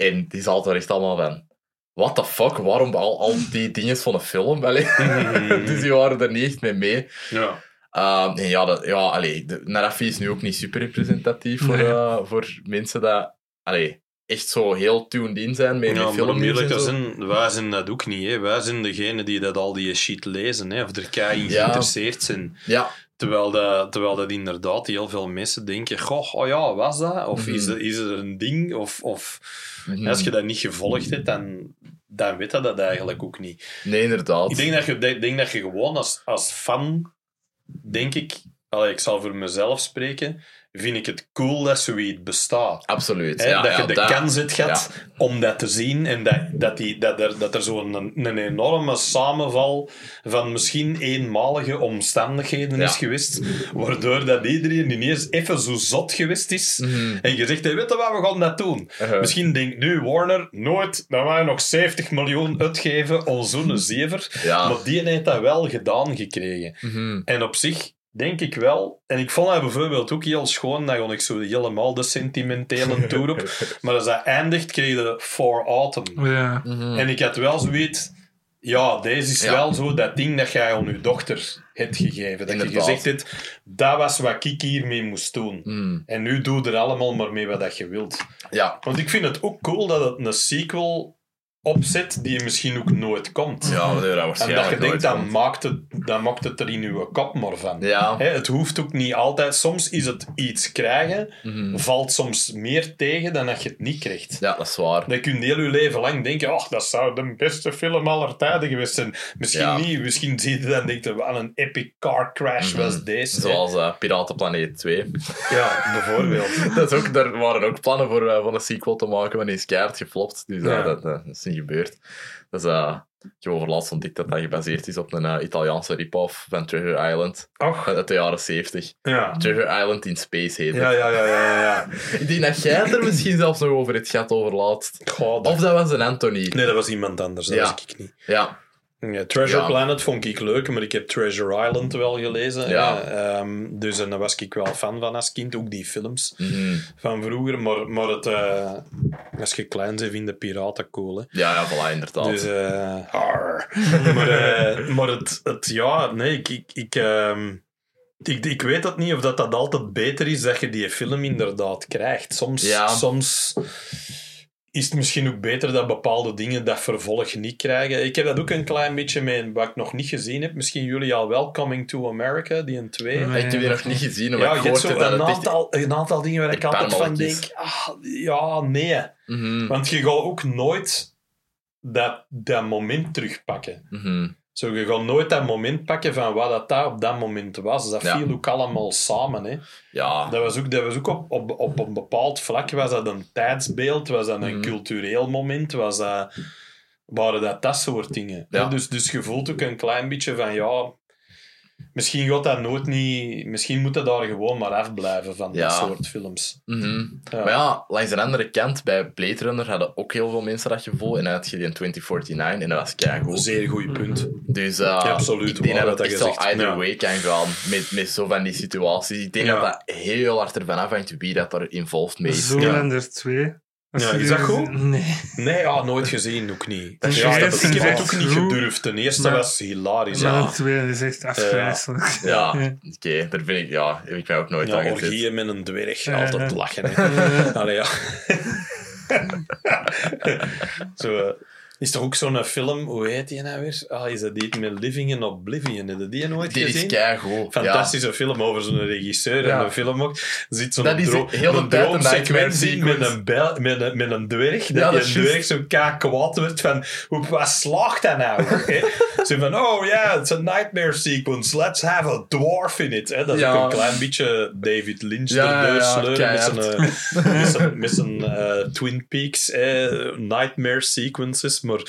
En die zat er echt allemaal van... What the fuck? Waarom al, al die dingen van een film? Dus die waren er niet echt mee mee. Ja. Ehm, en ja, dat, ja allee, de Narafi is nu ook niet super representatief voor, Nee. eh, voor mensen dat allee, echt zo heel tuned in zijn met Ja, die maar om filmnieuws eerlijk te zijn, wij zijn dat ook niet. Hè. Wij zijn degene die dat al die shit lezen, hè, of er kei in Ja. geïnteresseerd zijn. Ja, Terwijl dat, terwijl dat inderdaad heel veel mensen denken, goh, oh ja, was dat? Of is, Mhm. er, is er een ding? Of, of Mhm. als je dat niet gevolgd hebt, dan, dan weet je dat eigenlijk ook niet. nee, inderdaad. Ik denk dat je, denk dat je gewoon als, als fan, denk ik, allee, ik zal voor mezelf spreken, vind ik het cool dat zoiets bestaat. Absoluut. Hè, ja, dat ja, je de dat- kans hebt gehad om dat te zien en dat, dat, die, dat er, dat er zo'n een, een enorme samenval van misschien eenmalige omstandigheden is geweest, waardoor dat iedereen ineens even zo zot geweest is Mhm. en je zegt, hey, weet je wat, we gaan dat doen. Uh-huh. Misschien denkt nu Warner nooit dat wij nog 70 miljoen uitgeven aan zo'n zever, maar die heeft dat wel gedaan gekregen. Mhm. En op zich denk ik wel. En ik vond dat bijvoorbeeld ook heel schoon. Kon ik zo helemaal de sentimentele tour op. Maar als dat eindigt, kreeg je For Autumn. Ja. Mhm. En ik had wel zoiets. Ja, deze is Ja. wel zo dat ding dat jij aan je dochter hebt gegeven. Dat je gezegd hebt, dat was wat ik hiermee moest doen. Mhm. En nu doe er allemaal maar mee wat dat je wilt. Ja, Want ik vind het ook cool dat het een sequel opzet die misschien ook nooit komt. ja dat En waarschijnlijk dat je denkt, komt. maakt, het, dat maakt het er in je kop maar van. Ja. Het hoeft ook niet altijd. Soms is het iets krijgen, Mhm. valt soms meer tegen dan dat je het niet krijgt. ja, dat is waar. Dan kun je heel je leven lang denken, ach, dat zou de beste film aller tijden geweest zijn. Misschien Ja. niet, misschien zie je dan denken, wat een epic car crash Mhm. was deze. Zoals eh, Piratenplaneet 2. Ja, bijvoorbeeld. dat is ook, daar waren ook plannen voor, eh, voor een sequel te maken, maar die is keihard geflopt. Dus eh, Ja. dat, dat is niet gebeurd. Dus eh, ik heb over laatst ontdekt dat dat gebaseerd is op een eh, Italiaanse rip-off van Treasure Island uit de jaren 70. ja. Treasure Island in Space heet het. Ja, ja, ja, ja, ja. Ik denk dat jij het er misschien zelfs nog over het gehad over laatst. Goh, dat- Of dat was een Anthony. Nee, dat was iemand anders, dat Ja. was ik niet. Ja, Ja, Treasure Ja. Planet vond ik leuk, maar ik heb Treasure Island wel gelezen. Ja. hè. Ehm, dus en daar was ik wel fan van als kind, ook die films Mhm. van vroeger. Maar, maar het, eh, als je klein bent, vinden piraten cool. Hè. ja, ja, voilà, inderdaad. Dus, eh, maar eh, maar het, het, ja, nee, ik, ik, ik, ehm, ik, ik weet dat niet of dat, dat altijd beter is dat je die film inderdaad krijgt. Soms, Ja. soms is het misschien ook beter dat bepaalde dingen dat vervolg niet krijgen. Ik heb dat ook een klein beetje met wat ik nog niet gezien heb. Misschien jullie al wel Coming to America, die een twee. Nee. ik heb die nog niet gezien, maar Ja, ik je hebt hoorde zo dat een echt... aantal, een aantal dingen waar ik altijd van denk, ah, ja, nee. Mhm. Want je gaat ook nooit dat, dat moment terugpakken. Mhm. Zo, je gaat nooit dat moment pakken van wat dat, dat op dat moment was. Dat Ja. viel ook allemaal samen. Hè. Ja. Dat was ook, dat was ook op, op, op een bepaald vlak was dat een tijdsbeeld, was dat een Mhm. cultureel moment, was dat, waren dat dat soort dingen. Ja. Dus, dus je voelt ook een klein beetje van, ja, misschien gaat dat nooit niet, misschien moet dat daar gewoon maar afblijven van Ja. dat soort films. Mhm. Ja. Maar ja, langs de andere kant, bij Blade Runner hadden ook heel veel mensen dat gevoel. En dan had je die in 2049 en dat was keigoed. Zeer goed punt. Dus uh, absoluut ik denk dat het echt wel either Ja. way kan gaan met, met zo van die situaties. Ik denk Ja. dat dat heel hard ervan afhangt wie dat er involved mee is. Zoolander 2. Ja, is dat goed? Nee. Nee, ja, nooit gezien, ook niet. Dat ja, dat, ik dat heb het ook niet gedurfd. Ten eerste Maar- was hilarisch. Maar Ja, 2 is echt afgrijzelijk. Ja, Ja. oké, daar ben ik, ja, heb ik mij ook nooit ja aan gezet. orgieën met een dwerg, Ja, altijd ja. lachen. Hè. Allee, ja. Zo, eh, is toch ook zo'n film, hoe heet die nou weer? Ah, is dat die met Living in Oblivion? Heb je die nooit is gezien? keigoed. Fantastische film over zo'n regisseur Ja. en een film ook. Zit zo'n is dro- een nightmare droomsequentie met een, bel, met, een, met een dwerg. Ja, dat dat die is een dwerg juist. zo kaak kwaad wordt van, hoe, wat slaagt dat nou? Zo van, oh ja, it's a nightmare sequence. Let's have a dwarf in it. Hè? Dat is Ja. ook een klein beetje David Lynch Ja, ja, erdoor ja, sleuren met zijn, keihard. eh, met zijn, met zijn eh, Twin Peaks eh, nightmare sequences. Maar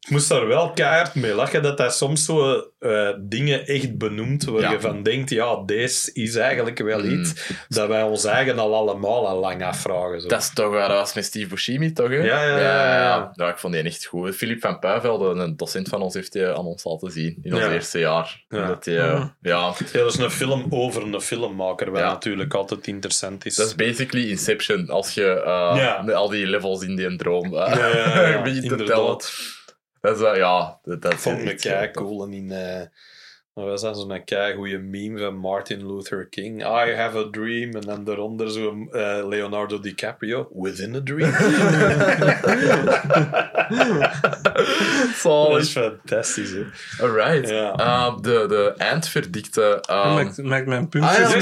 ik moest daar wel keihard mee lachen dat dat soms zo eh, dingen echt benoemt waar Ja. je van denkt, ja, deze is eigenlijk wel Mm. iets dat wij ons eigen al allemaal al lang afvragen. Zo. Dat is toch, eh, dat was met Steve Buscemi, toch? Hè? Ja, ja, ja, ja. Ja, ik vond die echt goed. Philip van Puivelde, een docent van ons, heeft die aan ons laten zien in ons Ja. eerste jaar. Ja. Dat die, eh, ja, Ja, dat is een film over een filmmaker, wat Ja. natuurlijk altijd interessant is. dat is basically Inception, als je eh, Ja. met al die levels in die droom eh, Ja, ja, ja, begint te tellen. Dat is, wel- ja, dat, dat Ik vond echt kei zo. cool. En in, wat was dat zo'n goede meme van Martin Luther King. I have a dream. En dan daaronder zo eh, Leonardo DiCaprio. Within a dream. dat is fantastisch, hè. Alright. Ja. Ehm, de, de eindverdikte. Ehm, maakt, maakt mijn puntjes. Ah, ja, ja,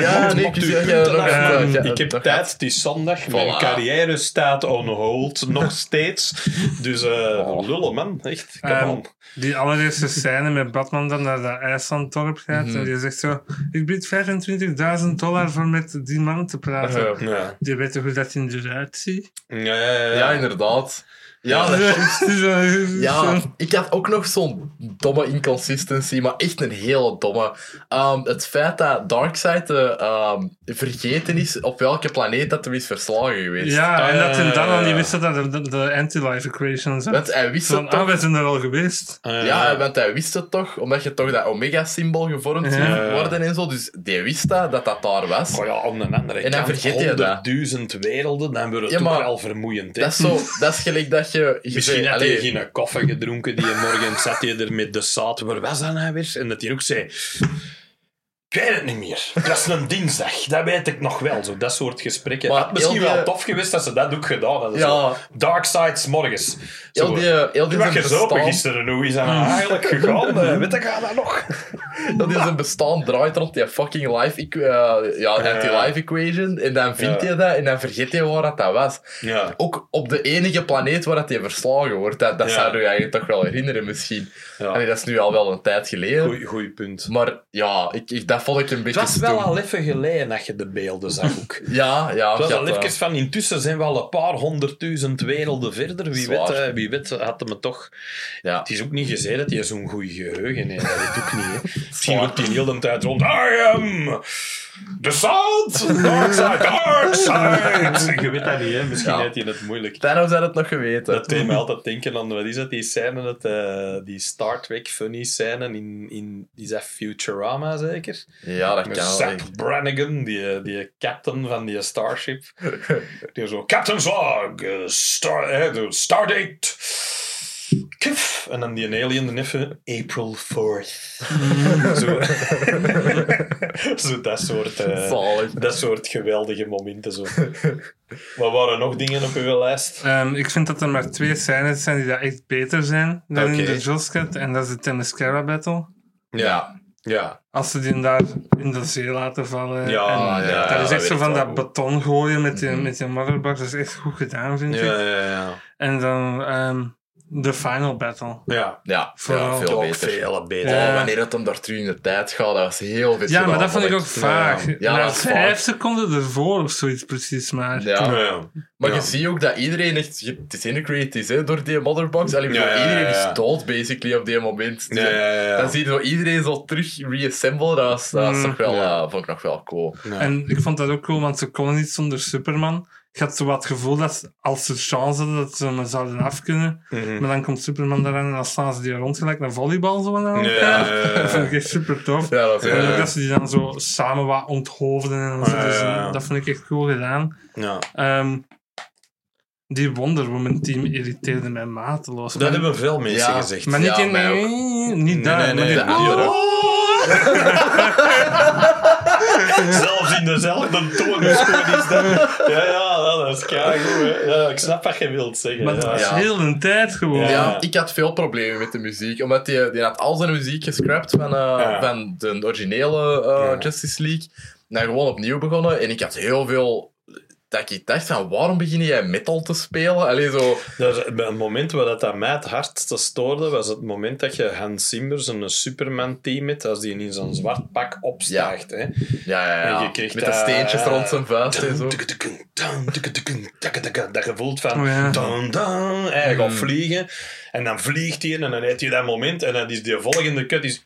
ja, ik- nee, heb tijd, het is zondag. Mijn carrière staat on hold, nog steeds. Dus eh Oh. lullen, man. Echt, come Ehm, on. Die allereerste scène met Batman dan naar dat IJslanddorp gaat. Mhm. En die zegt zo: Ik bied 25.000 dollar voor met die man te praten. Ja, Die weet toch hoe dat hij eruit ziet? ja, ja. ja. ja, inderdaad. Ja, dat is Ja, ik had ook nog zo'n domme inconsistency, maar echt een hele domme. Ehm, het feit dat Darkseid eh, ehm, vergeten is op welke planeet dat hij is verslagen geweest. Ja, en dat hij dan al Eh, niet wist dat de, de anti-life equation zat. Want hij wist Van, het ah, toch. wij zijn er al geweest. Eh, Ja, want hij wist het toch, omdat je toch dat Omega-symbool gevormd ziet worden en zo. Dus die wist dat, dat dat daar was. Oh ja, aan de andere En dan kant, vergeet je dat. honderdduizend werelden, dan wordt het Ja, toch maar wel vermoeiend. Hè? Dat is, zo, dat is gelijk dat je... je Misschien zei, had hij geen koffie gedronken die morgen zat hij er met de zaad. Waar was dat nou weer? En dat hij ook zei... Ik weet het niet meer. Het was een dinsdag, dat weet ik nog wel. Zo, dat soort gesprekken. Maar had misschien heel die- wel tof geweest dat ze dat ook gedaan hadden. Ja. Zo. Dark Sides morgens. heel Zo, die, heel die zijn bestaan, gisteren, hoe is dat nou eigenlijk gegaan? Eh, weet ik dat nog? heel die zijn bestaan draait rond die fucking life, eh, ja, anti-life equation. En dan vindt Ja. je dat en dan vergeet je waar dat, dat was. Ja. Ook op de enige planeet waar dat je verslagen wordt. Dat, dat Ja. zou je eigenlijk toch wel herinneren misschien. Dat is nu al wel een tijd geleden. Goeie, goeie punt. Maar ja, ik, ik, dat vond ik een Het was wel al even geleden dat je de beelden zag ook. Ja, ja. Het was al even van, intussen zijn we al een paar honderdduizend werelden verder. Wie weet, Zwaar. eh, wie weet had hem het toch... ja. Het is ook niet gezegd dat hij zo'n goed geheugen heeft. Dat weet ook niet. Hè. Misschien loopt hij heel de tijd rond. I am the sun, dark side, dark side. Je weet dat niet, hè. Misschien Ja. heeft hij het moeilijk. Thanos had het nog geweten. Dat deed me altijd denken aan, wat is dat, die scène, dat, eh, die Star Trek funny scène in, in is dat Futurama zeker? Ja, dat Met kan wel. Zap Brannigan, die, die captain van die Starship. Die zo, Captain Zog, eh, star, eh, de Stardate. Kif. En dan die alien dan even, April 4th. zo. zo dat soort, eh, dat soort geweldige momenten. Zo. Wat waren nog dingen op uw lijst? Ehm, ik vind dat er maar twee scènes zijn die dat echt beter zijn dan in de Joscat. En dat is de Themyscira Battle. Ja. Ja. Als ze die daar in de zee laten vallen. Ja, en ja, dat is echt zo van dat beton gooien met die, Mhm. met die motherbox. Dat is echt goed gedaan, vind ik. Ja, ja, ja. En dan ehm, de final battle. Ja, Ja, Vooral. ja veel beter. veel beter. Ja. Oh, wanneer het hem daar terug in de tijd gaat, dat was heel vet Ja, maar dat vond ik ook vaag. Ja, dat vijf seconden ervoor of zoiets precies maar. Ja. Ja. Maar Ja. je ziet ook dat iedereen echt disintegrated is hè, door die motherbox. Allee, Ja, ja, iedereen ja, ja. is dood, basically, op die moment. Ja, ja, ja, ja. Dan zie je zo iedereen zo terug reassemble. Dat, was, dat was Mm. toch wel, Ja. eh, vond ik nog wel cool. Ja. En ik vond dat ook cool, want ze konden niet zonder Superman. Ik had zo wat het gevoel dat als ze chance hadden dat ze me zouden afkunnen. Mhm. Maar dan komt Superman eraan en dan slaan ze die rond gelijk naar volleybal zo aan Ja, elkaar. ja, ja, ja. Dat vond ik echt super tof. Ja, dat is En ook Ja. dat ze die dan zo samen wat onthoofden en zo. Ja, Dus, ja, ja. dat vond ik echt cool gedaan. Ja. Ehm, die Wonder Woman team irriteerde mij mateloos. Dat Maar- hebben veel mensen Ja. gezegd. maar niet Ja, in... mij ook. Nee, niet daar. nee, maar nee, die andere. Zelfs in dezelfde toon. Ja, ja, dat is hè. Ja, ik snap wat je wilt zeggen. Maar dat ja. was Ja. heel een tijd gewoon. Ja. Ja, ik had veel problemen met de muziek, omdat die, die had al zijn muziek gescrapt van, eh, Ja. van de originele eh, Ja. Justice League. En dan gewoon opnieuw begonnen. En ik had heel veel... Dat ik dacht van, waarom begin jij metal te spelen? Allee, zo... Dat het moment waar dat, dat mij het hardste stoorde, was het moment dat je Hans Zimmer, zo'n Superman-team hebt, als die in zo'n zwart pak opstijgt. Hè. Ja, ja, ja. En je krijgt met de steentjes rond zijn vuist en zo. Dat gevoel van Oh ja. dan, dan, hij gaat Mm. vliegen en dan vliegt hij en dan heeft hij dat moment en dan is die volgende cut is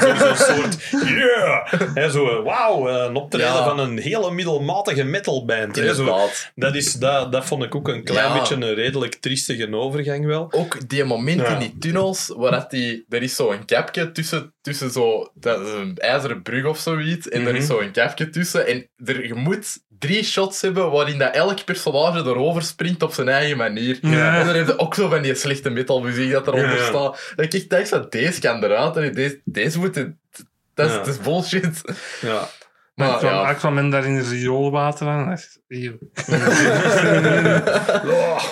zo'n soort yeah, Hè, zo wauw, een optreden Ja. van een hele middelmatige metalband. hè, zo. Inderdaad. Dat, is, dat, dat vond ik ook een klein Ja. beetje een redelijk triestige overgang wel. Ook die moment Ja. in die tunnels, waar dat die, er is zo'n kapje tussen, tussen zo, dat is een ijzeren brug of zoiets, en er is Mhm. zo'n kapje tussen, en er, je moet drie shots hebben waarin dat elk personage erover springt op zijn eigen manier. Ja. En dan heb je ook zo van die slechte metalmuziek dat eronder Ja. staat. Dan kijk ik dacht van, deze kan eruit, en deze, deze moet... het- Dat is, Ja. dat is bullshit. Ja. Maar Maar kwam, ja, ik kwam men daar in rioolwater aan. hier. Oh.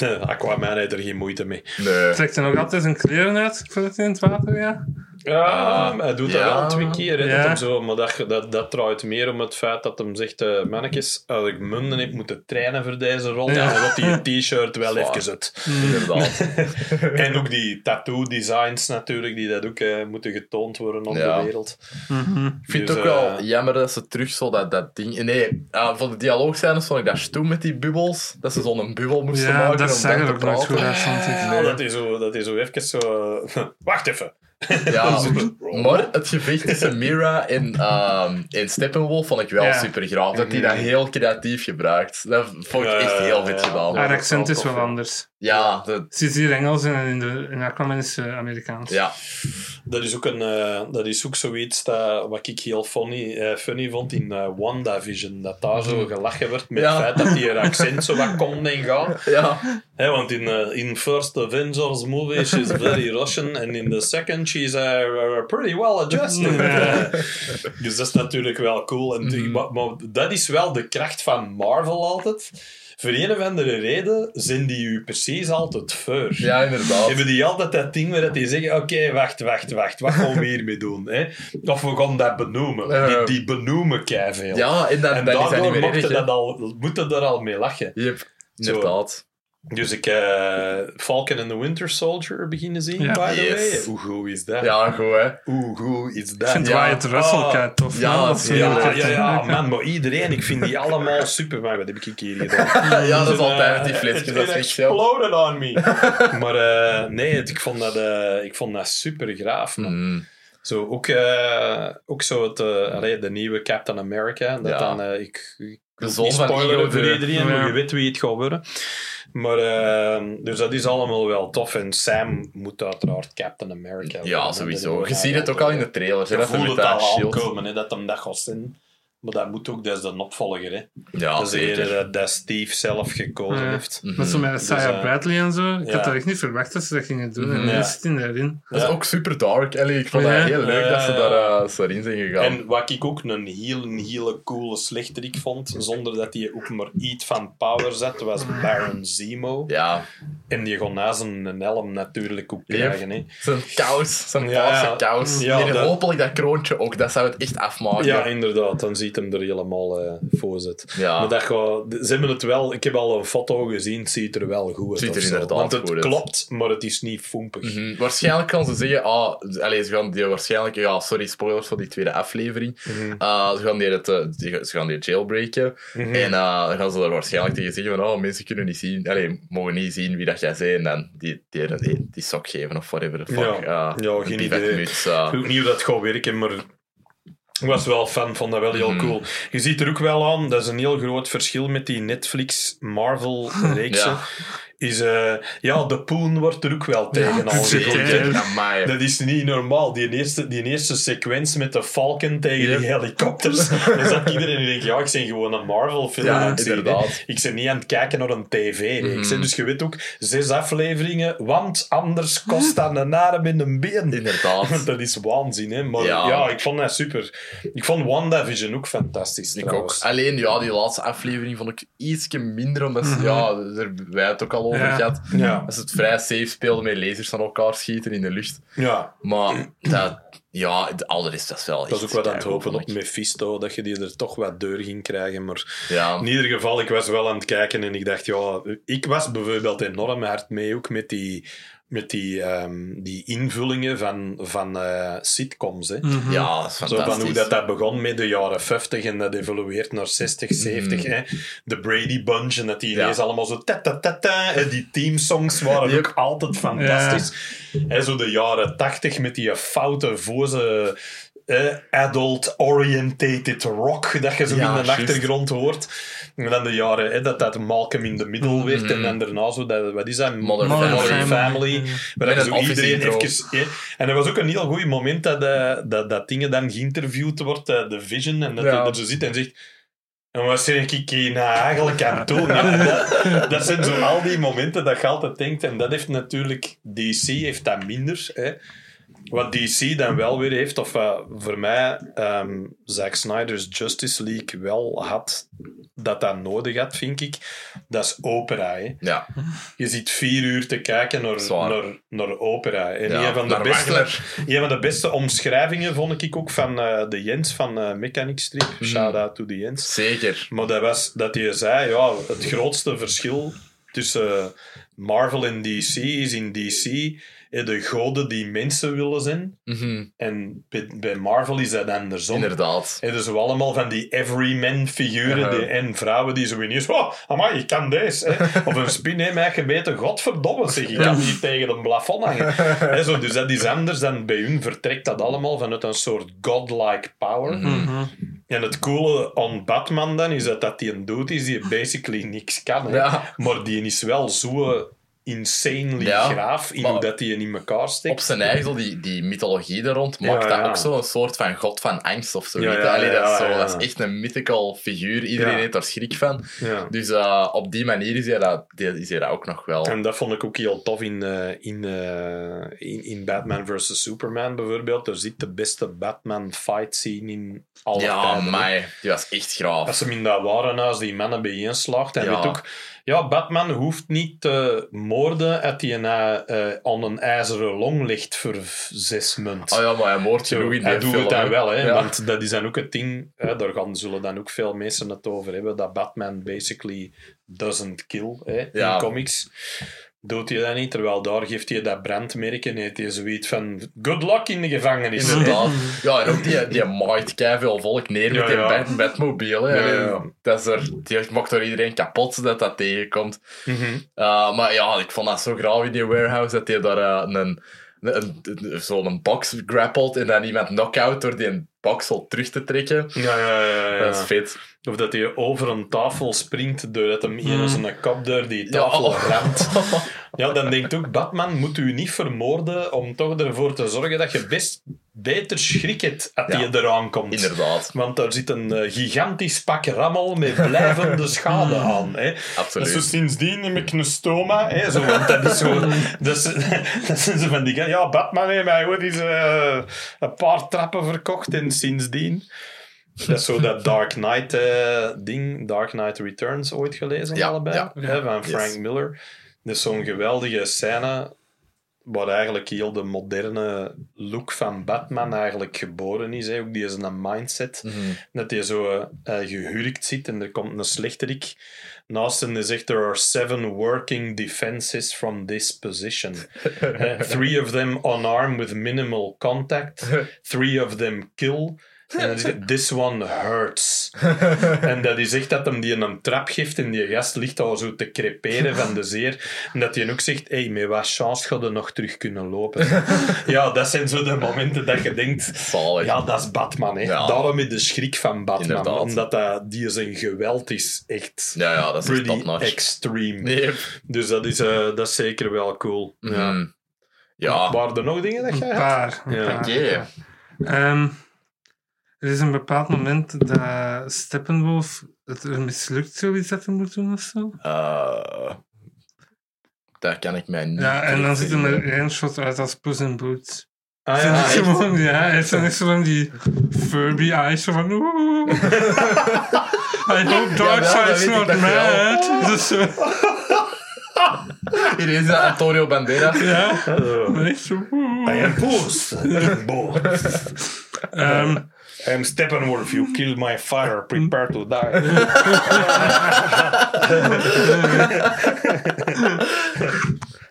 Aquaman heeft er geen moeite mee. nee. Trekt hij nog altijd zijn kleren uit voordat hij in het water gaat? Ja, hij doet ja. dat wel twee keer. Hè, Ja. dat hem zo, maar dat, dat, dat draait meer om het feit dat hem zegt: uh, Mannetjes, als ik munden heb moeten trainen voor deze rol, Ja. dan wordt die t-shirt wel Zwaar. even uit. Inderdaad. en ook die tattoo-designs natuurlijk, die dat ook eh, moeten getoond worden op Ja. de wereld. Mhm. Ik vind Dus, het ook wel eh, jammer dat ze terug zo dat, dat ding... Nee, uh, voor de dialoogscènes vond ik dat stoem met die bubbels. Dat ze zo'n bubbel moesten Ja, maken dat om dan te ook nooit praten. Ja, dat is zo, dat is zo even zo... Wacht even. Ja, maar het gevecht tussen Mira en, ehm en Steppenwolf vond ik wel Ja. super graaf. Dat hij dat heel creatief gebruikt. Dat vond ik echt heel vet gedaan. Haar Dat accent is wel anders. Ja, de, Ze is hier Engels en in, de, in Aquaman is Amerikaans. ja. Dat is ook, een, eh, dat is ook zoiets dat, wat ik heel funny, eh, funny vond in eh WandaVision. Dat daar zo gelachen werd met Ja. het feit dat die haar accent zo wat komt en gaat. ja. Hè, want in, in first Avengers movie she's very Russian and in the second she's uh, pretty well adjusted. Ja. Dus dat is natuurlijk wel cool. En die- Mhm. maar, maar dat is wel de kracht van Marvel altijd. Voor een of andere reden zijn die u precies altijd voor. ja, inderdaad. Hebben die altijd dat ding waar dat die zeggen: Oké, wacht, wacht, wacht, wat gaan we hiermee doen? Hè? Of we gaan dat benoemen. Die, die benoemen keiveel. Ja, en, dan, en dan is dat niet meer hè. dat al, moeten er al mee lachen. Yep, inderdaad. Dus ik eh Falcon and the Winter Soldier beginnen zien, Ja. by the Yes. way. Hoe goed is dat? Ja, goed, hè. Hoe goed is dat? Ik vind Ja. Wyatt Russell Ah, kei tof. ja, ja, Ja, man, maar iedereen, ik vind die allemaal super. Maar wat heb ik hier gedaan? Ja, dat is altijd eh, die flesjes. it- Dat is exploded on me. maar eh, nee, het- ik vond dat, eh, ik vond dat super graaf, man. Mm. Zo, ook, eh, ook zo het, eh, allee, de nieuwe Captain America. Dat Ja. dan, eh, ik, ik De van Igor voor de- iedereen, maar je weet wie het gaat worden. Maar, eh, dus dat is allemaal wel tof. En Sam moet uiteraard Captain America Ja, worden. sowieso. Je ziet het ook al in de trailers. hè, Je voelt het al aankomen, dat hem dat gaat zijn. Maar dat moet ook, dat is de opvolger. Hè. Ja, dat is de zeker. ene dat, dat Steve zelf gekozen Ja. heeft. Met zo met Saya eh, Bradley en zo. Ik ja. had dat echt niet verwacht dat ze dat gingen doen. En Mhm. nu Ja. zit hij daarin. Dat is ook super dark. Allee, ik vond Ja. dat heel leuk Ja, dat ze ja, daar eh, zo in zijn gegaan. En wat ik ook een heel, een hele coole slechterik vond, zonder dat hij ook maar iets van power zette, was Baron Zemo. ja, En die kon na zijn een helm natuurlijk ook krijgen. Hè. zijn kous, zijn Ja, kous. Ja, en dat- hopelijk dat kroontje ook, dat zou het echt afmaken. Ja, inderdaad. Dan ziet hem er helemaal eh voor zitten. Ja. Maar dat gaat, ze hebben het wel... Ik heb al een foto gezien, het ziet er wel goed uit. Ziet er inderdaad Want het goed klopt, maar het is niet foempig. Mhm. Waarschijnlijk gaan ze zeggen, ah, allez, ze gaan die waarschijnlijk, ja, sorry, spoilers voor die tweede aflevering. Mhm. Uh, ze, gaan die het, eh, die, ze gaan die jailbreken. Mhm. En uh, dan gaan ze er waarschijnlijk tegen zeggen van, oh, mensen kunnen niet zien, allee, mogen niet zien wie dat jij bent. En dan die, die, die, die sok geven of whatever the fuck. Ja. Uh, Ja, een geen uh, Ik weet niet hoe dat gaat werken, maar was wel fan van dat wel heel Mhm. cool. Je ziet er ook wel aan, dat is een heel groot verschil met die Netflix Marvel-reeksen. Ja. Is, eh, ja, de poen wordt er ook wel tegen al. Dat is niet normaal. Die eerste, die eerste sequentie met de Falcon tegen Ja. die helikopters. Dan zat iedereen en denkt, ja, ik ben gewoon een Marvel-film Ja, inderdaad. Ik ben niet aan het kijken naar een tv-reeks. hè. Mhm. Dus je weet ook, zes afleveringen, want anders kost dat een arm in een been. Inderdaad. Dat is waanzin, hè. Maar ja. Ja. ik vond dat super. Ik vond WandaVision ook fantastisch, Ik ook. Alleen, ja, die laatste aflevering vond ik ietsje minder, omdat ze, ja, daar hebben wij het ook al over Ja. gehad. Ja, Dat ze het vrij safe speelden met lasers van elkaar schieten in de lucht. ja. Maar dat, ja, de- al de rest was wel Dat is ook wat aan het hopen op. Mephisto, dat je die er toch wat deur ging krijgen, maar... Ja, In ieder geval, ik was wel aan het kijken en ik dacht, ja, ik was bijvoorbeeld enorm hard mee ook met die, met die, ehm, die invullingen van, van eh, sitcoms. Hè. Mhm. ja, dat is Zo fantastisch. van hoe dat, dat begon met de jaren 50 en dat evolueert naar 60, 70. Hè. De Brady Bunch en dat die Ja. ineens allemaal zo ta ta ta ta. En die teamsongs waren Yep. ook altijd fantastisch. En zo de jaren 80 met die foute, voze eh, adult-orientated rock dat je zo Ja, in de achtergrond hoort. En dan de jaren eh, dat dat Malcolm in the Middle werd. En dan daarna zo, dat, wat is dat? Modern Modern Family. Family. Dat zo iedereen even... eh, En dat was ook een heel goed moment dat, eh, dat, dat dingen dan geïnterviewd wordt, eh, de Vision, en dat Ja. hij er zo zit en zegt... En wat zeg ik hier nou eigenlijk aan dat, dat zijn zo al die momenten dat je altijd denkt. En dat heeft natuurlijk... DC heeft dat minder. Hè. Wat DC dan wel weer heeft, of voor mij ehm Zack Snyder's Justice League wel had, dat dat nodig had, vind ik, dat is opera. Hè. Ja, Je zit vier uur te kijken naar, naar, naar opera. En Ja, een, van de beste, Wagner. een van de beste omschrijvingen vond ik ook van eh, de Jens van eh Mechanic Strip. Mm. Shout out to the Jens. zeker. Maar dat was dat hij zei, ja, het grootste verschil tussen Marvel en DC is in DC de goden die mensen willen zijn. Mhm, En bij, bij Marvel is dat andersom. Inderdaad. En dus allemaal van die everyman figuren die, en vrouwen die zo ineens, oh, amai, ik kan deze. Hè. Of een spin heeft mij gebeten, godverdomme zeg, ik kan niet tegen een plafond hangen. Hè, zo, dus dat is anders dan bij hun vertrekt dat allemaal vanuit een soort godlike power. Mhm. En het coole aan Batman dan is dat dat die een dood is die basically niks kan. Hè. Ja. Maar die is wel zo insanely Ja, graaf in hoe dat die in elkaar steekt. Op zijn eigen, zo die, die mythologie daar rond, maakt Ja, dat ja. ook zo een soort van god van angst of zo. Allee, dat, is zo, dat is echt een mythical figuur. Iedereen heeft daar schrik van. Dus eh, op die manier is hij dat, is hij dat ook nog wel. En dat vond ik ook heel tof in, eh, in, eh, in, in Batman vs. Superman bijvoorbeeld. Er zit de beste Batman fight scene in alle ja, maar die was echt graaf. Als hem in dat warenhuis die mannen bijeenslaagt. En Ja. weet ook, ja, Batman hoeft niet te moorden als hij na, eh, aan een ijzeren long ligt voor zes munt. Oh ja, maar hij moordt genoeg in hij doet film. het dan wel, hè, Ja. want dat is dan ook het ding. Hè, daar gaan, zullen dan ook veel mensen het over hebben. Dat Batman basically doesn't kill hè, Ja. in comics. Doet hij dat niet, terwijl daar geeft hij dat brandmerk en heeft hij zoiets van good luck in de gevangenis. Inderdaad. Ja, en ook die, die maait keiveel volk neer met Ja, die ja. Batmobile. hè. Ja, ja, ja. Dat is er, die maakt door iedereen kapot dat dat tegenkomt. Mhm. Uh, maar ja, ik vond dat zo graaf in die warehouse dat hij daar eh, een, een, een- zo'n box grappelt en dan iemand knock-out door die baksel terug te trekken. Ja, ja, ja. ja. Dat is vet. Of dat hij over een tafel springt doordat hem een zijn kop door die Ja, tafel oh. ramt. Ja, dan denkt ook Batman moet u niet vermoorden om toch ervoor te zorgen dat je best beter schrik hebt als Ja. die eraan komt. Inderdaad. Want daar zit een eh, gigantisch pak rammel met blijvende schade aan. Hè. Absoluut. Zo sindsdien heb ik een stoma. Hè, zo, want dat is zo... Dat, zijn zo van die... Ja, Batman heeft mij ooit eens eh, een paar trappen verkocht en sindsdien... Dat is zo dat Dark Knight eh, ding, Dark Knight Returns, ooit gelezen Ja, allebei. ja. hè, van Frank Yes. Miller. Dat is zo'n geweldige scène waar eigenlijk heel de moderne look van Batman eigenlijk geboren is. Hè. Ook die is een mindset. Mhm. Dat hij zo eh, gehurkt zit en er komt een slechterik naast hem die zegt there are seven working defenses from this position. Three of them unarmed with minimal contact. Three of them kill. En dan zegt hij, this one hurts. en dat is echt dat hem die een trap geeft en die gast ligt al zo te creperen van de zeer. En dat hij ook zegt, hey, met wat chance gaat er nog terug kunnen lopen. ja, dat zijn zo de momenten dat je denkt, Zalig. ja, dat is Batman. Hè. Ja. Daarom is de schrik van Batman. Inderdaad. Omdat dat, die zijn geweld is echt ja, ja, dat is echt pretty extreme. Nee. Dus dat is, eh, dat is zeker wel cool. Ja. Mhm. Ja. Waren er nog dingen dat jij had? paar. een Ja. paar. Oké. Er is een bepaald moment dat Steppenwolf het er mislukt zoiets dat hij moet doen of zo. Eh, daar kan ik mij niet Ja, en dan ziet hij er herinneren. één shot uit als Puss in Boots. Ah, ja, ik echt? gewoon, ja, hij heeft dan echt zo van die Furby eyes, van oeh. I hope Ja, Darkseid's ik not mad. Dus zo, Hier is dat Antonio Banderas. ja, Eh, maar echt zo. I am boos. I am boos. I am Steppenwolf. You killed my father. Prepare to die.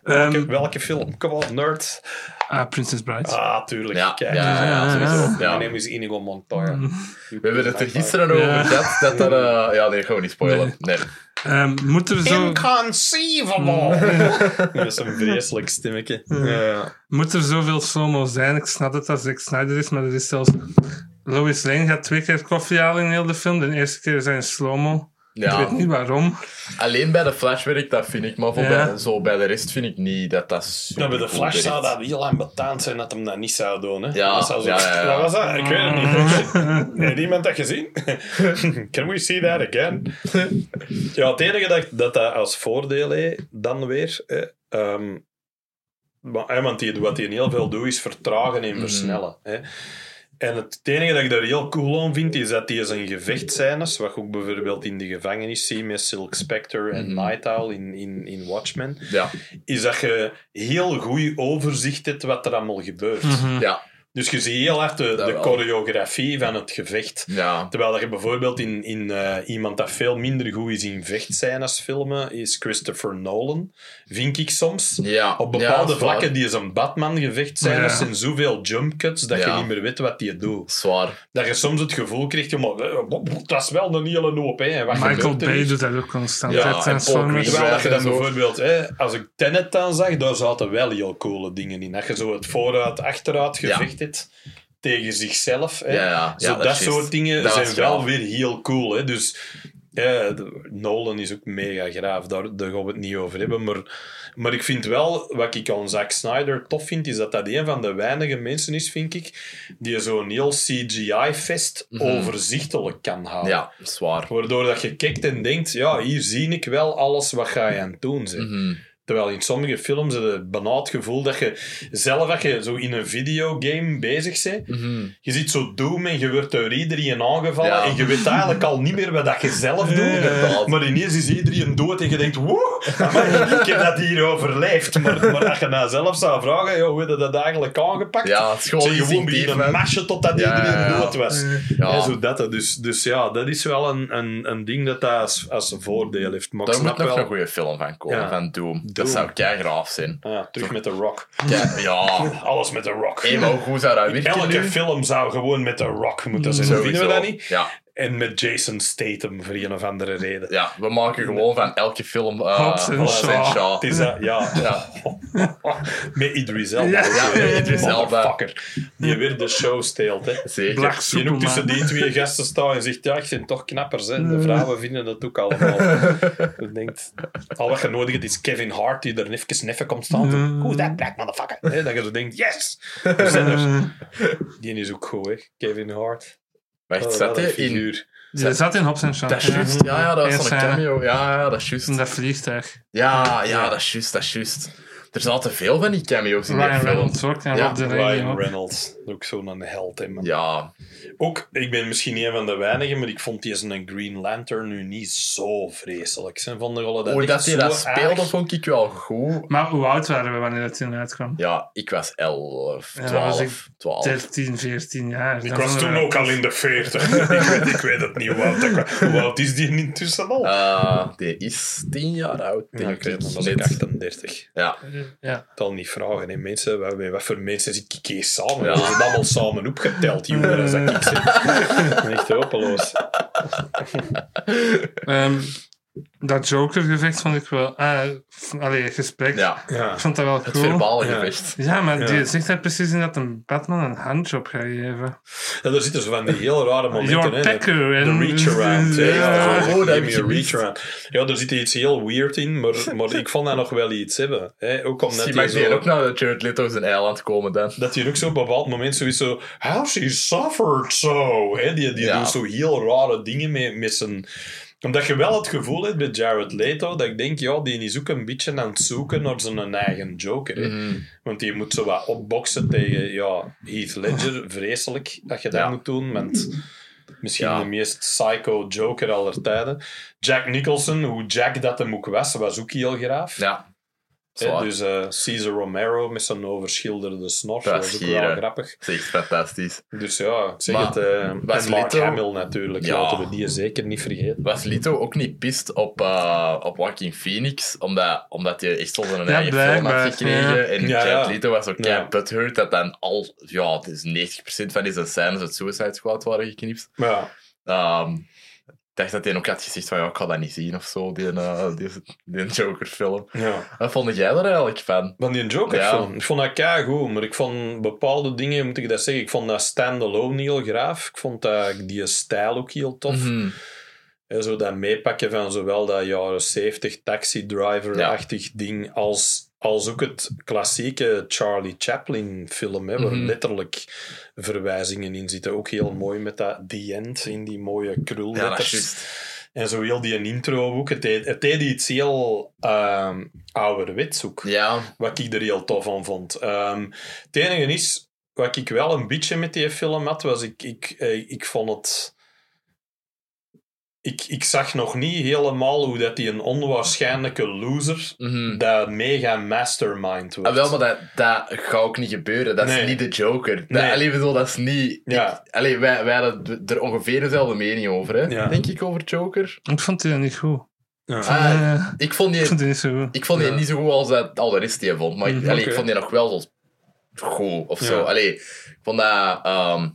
ehm, Welke film? Come on, nerd. ah, Princess Bride. Ah, tuurlijk. Ja, Kijk. ja, ja, sowieso. My Ja. name is Inigo Montoya. Mm. We hebben het er gisteren over Ja. gehad. Dat dat, eh, ja, nee, gewoon niet spoilen. Nee. Ehm, moet er father. zo... Inconceivable. Dat is een vreselijk stemmetje. Ja. Moet er zoveel slow-mo zijn? Ik snap dat dat Zack Snyder is, maar er is zelfs... Lois Lane gaat twee keer koffie halen in heel de film. De eerste keer zijn slow-mo. Ik weet niet waarom. alleen bij de Flash werkt dat, vind ik. Maar voor Ja. bij, zo bij de rest vind ik niet dat dat super Ja, bij de Flash werkt. zou dat heel ambetant zijn dat hem dat niet zou doen. Hè? Ja, dat zou zo, ja, ja, ja. Wat was dat? Ik weet het niet. Heeft iemand dat gezien? Can we see that again? ja, het enige dat dat, dat als voordeel heeft, dan weer... Hè, ehm, want die, wat hij heel veel doet, is vertragen en versnellen. Hè. En het enige dat ik daar heel cool aan vind, is dat hij zijn gevechtscènes, wat je ook bijvoorbeeld in de gevangenis ziet met Silk Spectre en Mhm. Night Owl in, in, in Watchmen, Ja, is dat je heel goed overzicht hebt wat er allemaal gebeurt. Mhm. ja, Dus je ziet heel hard de, de choreografie van het gevecht. ja. Terwijl dat je bijvoorbeeld in, in eh, iemand dat veel minder goed is in vechtscènes filmen, is Christopher Nolan, vind ik soms. ja. Op ja, bepaalde is vlakken, die zijn Batman gevechtscènes Ja. zijn zoveel jump cuts dat Ja. je niet meer weet wat die doet. Zwaar. Dat je soms het gevoel krijgt, maar, eh, dat is wel een hele hoop. Hè. Wat Michael er Bay doet dat ook constant. Ja, en. Terwijl dat je dan bijvoorbeeld, hè, als ik Tenet dan zag, daar zaten wel heel coole dingen in. Dat je zo het vooruit, achteruit Ja. gevecht tegen zichzelf. Hè. Ja, ja. zo ja, dat, soort dingen Dat zijn wel weer heel cool. Hè. Dus ja, Nolan is ook mega graaf, daar, daar gaan we het niet over hebben. Maar, maar ik vind wel, wat ik aan Zack Snyder tof vind, is dat dat een van de weinige mensen is, vind ik, die zo'n heel CGI-fest Mhm. overzichtelijk kan houden. Ja, zwaar. Waardoor dat je kijkt en denkt, ja, hier zie ik wel alles wat ga je aan het doen bent. Mhm. Terwijl in sommige films heb je het benauwd gevoel dat je, zelf als je zo in een videogame bezig bent, Mhm. je ziet zo Doom en je wordt door iedereen aangevallen Ja. en je weet eigenlijk al niet meer wat dat je zelf doet. Maar ineens is iedereen dood en je denkt, woe, ik heb dat hier overleefd. Maar, maar als je nou zelf zou vragen, joh, hoe heb je dat eigenlijk aangepakt? Ja, het is gewoon Ze gewoon beginnen mashen totdat Ja, iedereen ja, ja. dood was. Ja. Ja, zo dat. Dus, dus ja, dat is wel een, een, een ding dat dat als, als een voordeel heeft. Maar Daar moet nog wel... een goede film van komen, Ja. van Doom. Dat zou kei graaf zijn. Ah ja, terug met de rock. Kei- ja. Alles met de rock. Hey, maar hoe zou dat werken Elke nu? film zou gewoon met de rock moeten zijn. Sowieso. Vinden we dat niet? Ja. En met Jason Statham voor een of andere reden. Ja, we maken gewoon van elke film uh, Hobbs en Hobbs en Shaw. Shaw. Het is dat, ja. Ja. met Idris Elba. Ja, met Idris Elba. Die weer de show steelt, hè. Zeker. Black Die ook tussen die twee gasten staat en zegt, ja, ik vind toch knappers, hè. De vrouwen vinden dat ook allemaal. Je denkt, al wat je nodig hebt is Kevin Hart, die er even neffen komt staan. Mm. That black motherfucker? Hè, dat je zo denkt, yes! We zijn er. Die is ook goed, hè. Kevin Hart. Wacht, Oh, zat hij een in... Je zat in Hobbs en Shaw. Dat is ja. juist. Ja, ja, dat was een cameo. Ja, ja, dat is juist. In dat vliegtuig. Ja, ja, dat is juist, dat is juist. Er zaten veel van die cameo's in die Ryan film. Reynolds ook en Ja, Rob de Ryan. Reynolds. Ook zo'n held, hè, man. Ja, Ook, ik ben misschien een van de weinigen, maar ik vond die een Green Lantern nu niet zo vreselijk. Zijn van de rollen dat hoe dat hij dat speelde, erg- vond ik wel goed. Maar hoe oud waren we wanneer dat toen uitkwam? Ja, ik was 11, Ja, 12, was ik 12. 13, 14 jaar. Ik was toen ook al in de 40. ik, weet, ik weet het niet hoe oud, ik was. hoe oud is die intussen al? Eh, die is 10 jaar oud, ja, denk oké, ik. dan was ik Net. 38. Ja, Ja. Ik zal niet vragen, hè, mensen. Wat, wat voor mensen zit ik hier samen? Ja. We zijn allemaal samen opgeteld, jongeren, zeg ik. Echt hopeloos. Ehm, dat Joker-gevecht vond ik wel... Ah, allee, gesprek. ja. Ja. Ik vond dat wel het cool. verbale Ja. gevecht. Ja, maar Ja. die zegt daar precies in dat een Batman een handjob gaat geven. ja, er zitten zo van die heel rare momenten Your in. pecker. De reach-around. Ja. Ja, Oh, dat heb gemist. reach-around. Ja, er zit iets heel weird in, maar, maar ik vond dat nog wel iets hebben. Hè. Ook omdat hij mag die zo... ook naar Jared Leto's een eiland komen dan. dat hij ook zo op een bepaald moment zoiets zo... How she suffered so. Hè? Die, die Ja. doet zo heel rare dingen met, met zijn... Omdat je wel het gevoel hebt bij Jared Leto, dat ik denk, ja, die is ook een beetje aan het zoeken naar zijn eigen Joker. Hè? Mhm. Want die moet zo wat opboksen tegen ja, Heath Ledger. Vreselijk dat je dat Ja. moet doen. Want misschien Ja. de meest psycho Joker aller tijden. Jack Nicholson, hoe Jack dat hem ook was, was ook heel graaf. Ja. Dus eh Caesar Romero met zijn overschilderde snor, Dat is was ook wel grappig. Dat is echt fantastisch. Dus ja, ik zeg Maar het. eh was en Mark Leto- Hamill natuurlijk, Ja. laten we die zeker niet vergeten. Was Lito ook niet pist op, eh op Joaquin Phoenix, omdat, omdat hij echt zo zijn Ja, eigen film had gekregen. ja. En Ja. Leto was ook Ja. butthurt dat dan al, ja, het is 90% van deze scènes uit Suicide Squad waren geknipt. Ja, Ehm, ik dacht dat hij ook had gezegd van, ja, ik ga dat niet zien of zo, die, eh, die, die Joker-film. ja. Wat vond jij er eigenlijk van? Van die Joker Ja. Ik vond dat goed, maar ik vond bepaalde dingen, moet ik dat zeggen, ik vond dat standalone heel graaf. Ik vond dat, die stijl ook heel tof. Mhm. En zo dat meepakken van zowel dat jaren 70 taxi driver-achtig ding als, als ook het klassieke Charlie Chaplin film, hè, waar Mhm. letterlijk verwijzingen in zitten. Ook heel mooi met dat The End in die mooie Ja, krulletters. juist. En zo heel die intro ook. Het deed, het deed iets heel ehm ouderwets ook. Ja, Wat ik er heel tof aan vond. Ehm, het enige is, wat ik wel een beetje met die film had, was ik, ik, eh, ik vond het... Ik, ik zag nog niet helemaal hoe dat die een onwaarschijnlijke loser mhm. dat mega mastermind wordt. Ah, wel, maar dat, dat gaat ook niet gebeuren. Dat Nee. is niet de Joker. Dat, Nee. allee, bedoel, dat is niet... Ja. Ik, allee, wij, wij hadden er ongeveer dezelfde mening over, hè? Ja. denk ik, over Joker. Ik vond die niet goed. Ja. Ah, Eh, ik vond die, ik vond die niet zo goed. ik vond die Ja. niet zo goed als dat al de rest die vond. Maar ik, Mhm, allee, ik vond die nog wel zo goed, of zo. Ja. Allee, ik vond dat... ehm,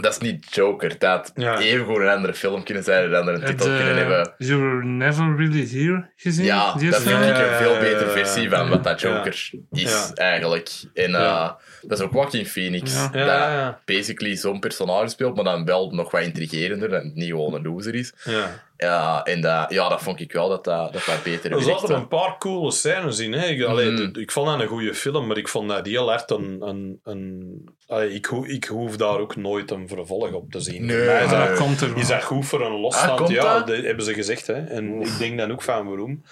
dat is niet Joker. Dat had Ja. even goed een andere film kunnen zijn, een andere titel kunnen hebben. You Were Never Really Here gezien? Ja, dat vind ik een veel betere versie van wat dat. Joker is, eigenlijk. En eh. Dat is ook Joaquin Phoenix. Ja. Dat Ja, ja, basically zo'n personage speelt, maar dan wel nog wat intrigerender en niet gewoon een loser is. ja. Ja, en dat, ja, dat vond ik wel dat dat, dat, dat beter Er zaten een paar coole scènes in. Hè. Ik, allee, d- ik vond dat een goede film, maar ik vond dat heel hard een... een, een allee, ik, ho- ik hoef daar ook nooit een vervolg op te zien. Nee. Is Ah, dat, dat komt er wel. is dat goed voor een Ah, losstand? ja, dat? dat hebben ze gezegd. Hè. En ik denk dan ook van waarom.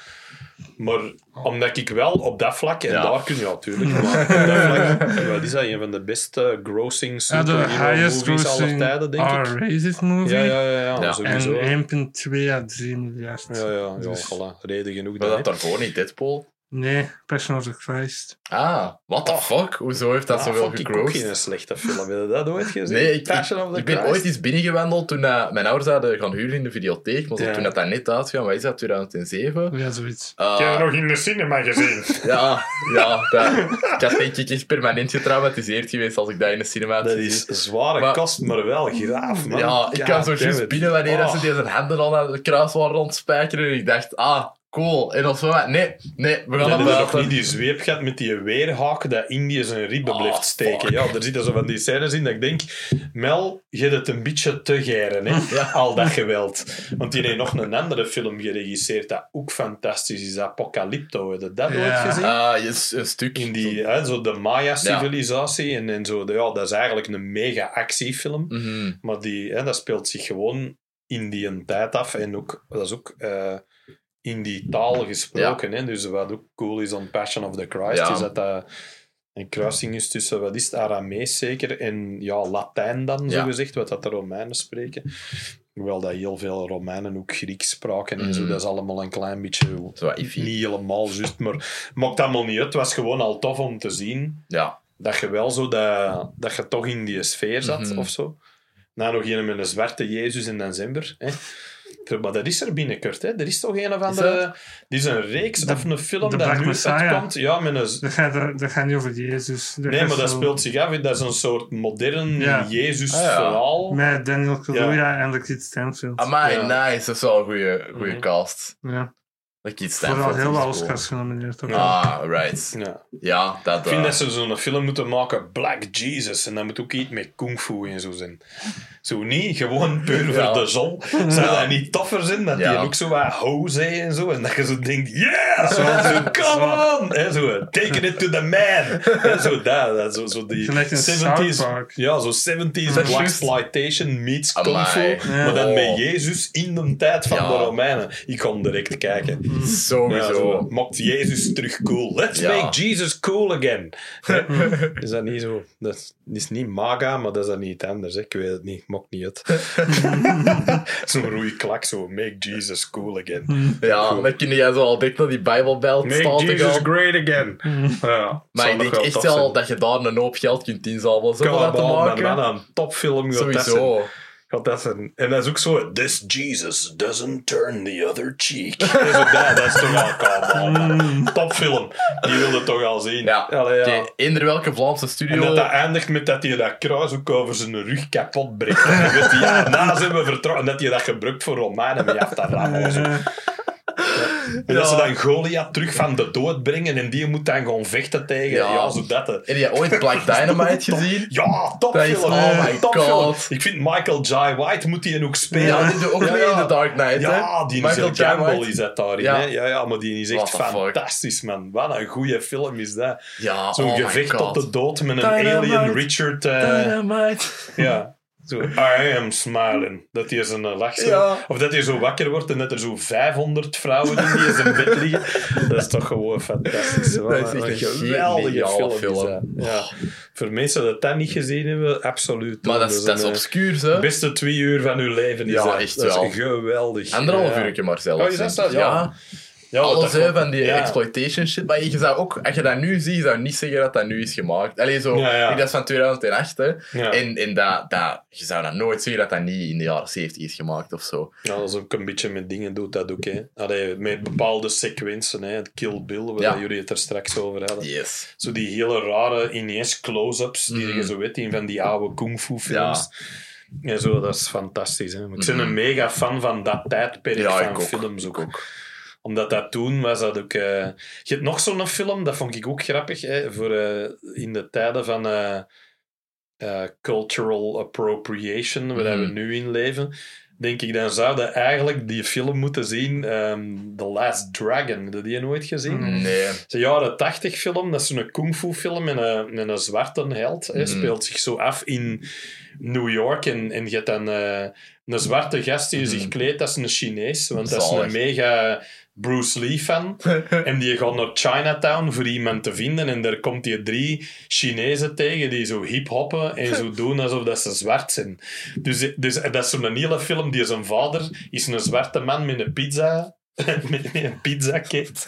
Maar omdat ik wel op dat vlak, en Ja. daar kun je natuurlijk, maar op dat vlak, wat is dat, een van de beste grossing superhero highest movies aller tijden, denk ik. R-rated movie. Ja, ja, ja, ja. En 1,2 à 3 miljard. Ja, ja, ja, Dus- voilà. Reden genoeg. Maar dat daarvoor niet, Deadpool. Nee, Passion of the Christ. Ah, what the fuck? Hoezo heeft dat Ah, zoveel ik ook gegrost? geen slechte film. Heb je dat ooit gezien? Nee, ik, Passion of the ik ben ooit eens binnengewandeld toen eh, mijn ouders hadden gaan huren in de videotheek. Maar Ja. toen dat, dat net uitkwam, wat is dat, 2007? Ja, zoiets. Eh, Ik heb het nog in de cinema gezien. ja, ja dat, ik had denk ik echt permanent getraumatiseerd geweest als ik dat in de cinema had Dat is zware Maar- kost, maar wel graaf, man. Ja, ik kwam zo God juist damn it. binnen wanneer dat ze Oh. die zijn handen al aan de kruis waren rondspijkeren. En ik dacht, ah, cool. En dan zo, nee, nee, we gaan heb je nog buiten. niet die zweep gehad met die weerhaak dat Indië zijn ribben Oh, blijft steken. fuck. Ja, er zitten zo van die scènes in dat ik denk, Mel, je hebt het een beetje te geren, hè? Ja. al dat geweld. Want die heeft nog een andere film geregisseerd dat ook fantastisch is, Apocalypto. Heb je dat Ja. ooit gezien? Ah, yes, een stuk. In die, hè, zo de Maya-civilisatie en, en zo. Ja, dat is eigenlijk een mega actiefilm. Mhm. Maar die, hè, dat speelt zich gewoon in die tijd af. En ook, dat is ook eh, in die taal gesproken. Hè? Dus wat ook cool is aan Passion of the Christ, Ja. is dat dat een kruising is tussen, wat is het, Aramees zeker, en ja, Latijn dan, Ja. zo gezegd, wat dat de Romeinen spreken. Hoewel dat heel veel Romeinen ook Grieks spraken en zo, Mhm. dat is allemaal een klein beetje... Niet helemaal juist, maar maakt allemaal niet uit. Het was gewoon al tof om te zien Ja. dat je wel zo dat, dat je toch in die sfeer zat Mhm. of zo. Na nog een met een zwarte Jezus in december. Hè. Maar dat is er binnenkort. Hè. Er is toch een of andere. Die is een reeks De- of een film dat nu Messiah. uitkomt. Ja, met een. Dat gaat, dat gaat niet over Jezus. Dat Nee, maar dat zo speelt zich af. Dat is een soort modern Ja. Jezus-verhaal. Met Daniel Kaluuya en Lakeith Stanfield. Amai, Ja. nice. Dat is wel een goede goede Mhm. cast. Ja. Dat iets Vooral heel wat Oscars genomineerd. ook. Ah, right. Ja. Ja, dat... Ik vind eh, dat ze zo'n film moeten maken, Black Jesus, en dat moet ook iets met kung fu en zo zijn. Zo niet, gewoon puur Ja. voor de zon. Zou dat niet toffer zijn, dat Ja. die ook zo wat ho zei en zo, en dat je zo denkt, yeah, zo, zo come on, hè, zo, taking it to the man. Hè, zo dat, dat, zo, zo die Gelijk in 70s, South Park. ja, zo 70s Dat is black exploitation meets kung Amai. fu, Ja. maar dan Oh. met Jezus in de tijd van Ja. de Romeinen. Ik kon direct kijken. Ja, Sowieso. zo, maakt Jezus terug cool. Let's Ja. make Jesus cool again. Is dat niet zo? Dat is, dat niet maga, maar dat is dan niet anders. Hè? Ik weet het niet. Maakt niet uit. Zo'n roeie klak, zo. Make Jesus cool again. Ja, dan kun jij zo al dik naar die Bijbelbelt Make staan te Jesus gaan. great again. Ja, Maar ik denk echt wel dat je daar een hoop geld kunt inzamelen. Zo Come dat te maken. man, een topfilm. Sowieso. Dat zijn. En dat is ook zo, this Jesus doesn't turn the other cheek. dat, is ook dat, dat is toch wel man. Topfilm. Die wilde toch al zien. Ja. Allee, ja. Eender welke Vlaamse En studio... dat dat eindigt met dat hij dat kruis ook over zijn rug kapot breekt. En ja, na zijn we vertrouwen. En dat hij dat gebruikt voor Romeinen met af te. En dat ze dan Goliath terug van de dood brengen en die moet dan gaan vechten tegen. Ja. Ja, zo dat. Heb je ooit Black Dynamite gezien? Ja, topfilm. oh my. God. Ik vind Michael J. White moet die ook spelen. Ja, die doet ook Ja, mee ja. in The Dark Knight, Ja, die Michael. Campbell is dat daarin. Ja. Ja. Ja, ja, maar die is echt fantastisch, man. Wat een goede film is dat. Ja, Zo'n oh gevecht tot de dood met een alien Richard... eh, Dynamite. Ja. Zo, I am smiling. Dat hij zijn lach zo... Ja. Of dat hij zo wakker wordt en dat er zo 500 vrouwen in die zijn bed liggen. Dat is toch gewoon fantastisch. Wat Dat is een, echt een geweldige film. dat. Ja. Voor mensen die dat niet gezien hebben, absoluut. Maar dat is, dat is een, obscuur, eh, hè? beste twee uur van uw leven. Is Ja, dat. echt dat is wel. geweldig. Anderhalf ja. uurtje maar zelfs. Oh, is dat. Ja. Ja, Alles hè, van die ja. exploitation shit. Maar je zou ook, als je dat nu ziet, zou je niet zeggen dat dat nu is gemaakt. Allee, zo, Ja, ja. ik, dat is van 2008, hè. Ja. En, en dat, dat, je zou dat nooit zeggen dat dat niet in de jaren 70 is gemaakt of zo. Ja, dat is ook een beetje met dingen doet dat ook. Hè. Allee, met bepaalde sequences, hè. het Kill Bill, waar Ja. jullie het er straks over hadden. Yes. Zo die hele rare ineens close-ups die Mhm. je zo weet in van die oude kung fu films. En zo, dat is fantastisch. Hè. Ik ben Mhm. een mega fan van dat tijdperk Ja, van films ook. Ik ook. Omdat dat toen was dat ook... eh, Je hebt nog zo'n film, dat vond ik ook grappig, hè, voor eh, in de tijden van eh, cultural appropriation, waar we Mhm. nu in leven. Denk ik, dan zouden eigenlijk die film moeten zien, ehm, The Last Dragon. Heb je die nooit gezien? Mhm. Nee. Het is een jaren tachtig film, dat is zo'n kung fu film met een, met een zwarte held. Hè. Mhm. Speelt zich zo af in New York en, en je hebt dan een zwarte gast die zich Mhm. kleedt als een Chinees, want dat is een mega Bruce Lee fan. en die gaat naar Chinatown voor iemand te vinden en daar komt die drie Chinezen tegen die zo hip-hoppen en zo doen alsof dat ze zwart zijn. Dus, dus dat is zo'n hele film die zijn vader is een zwarte man met een pizza met, een pizzakit.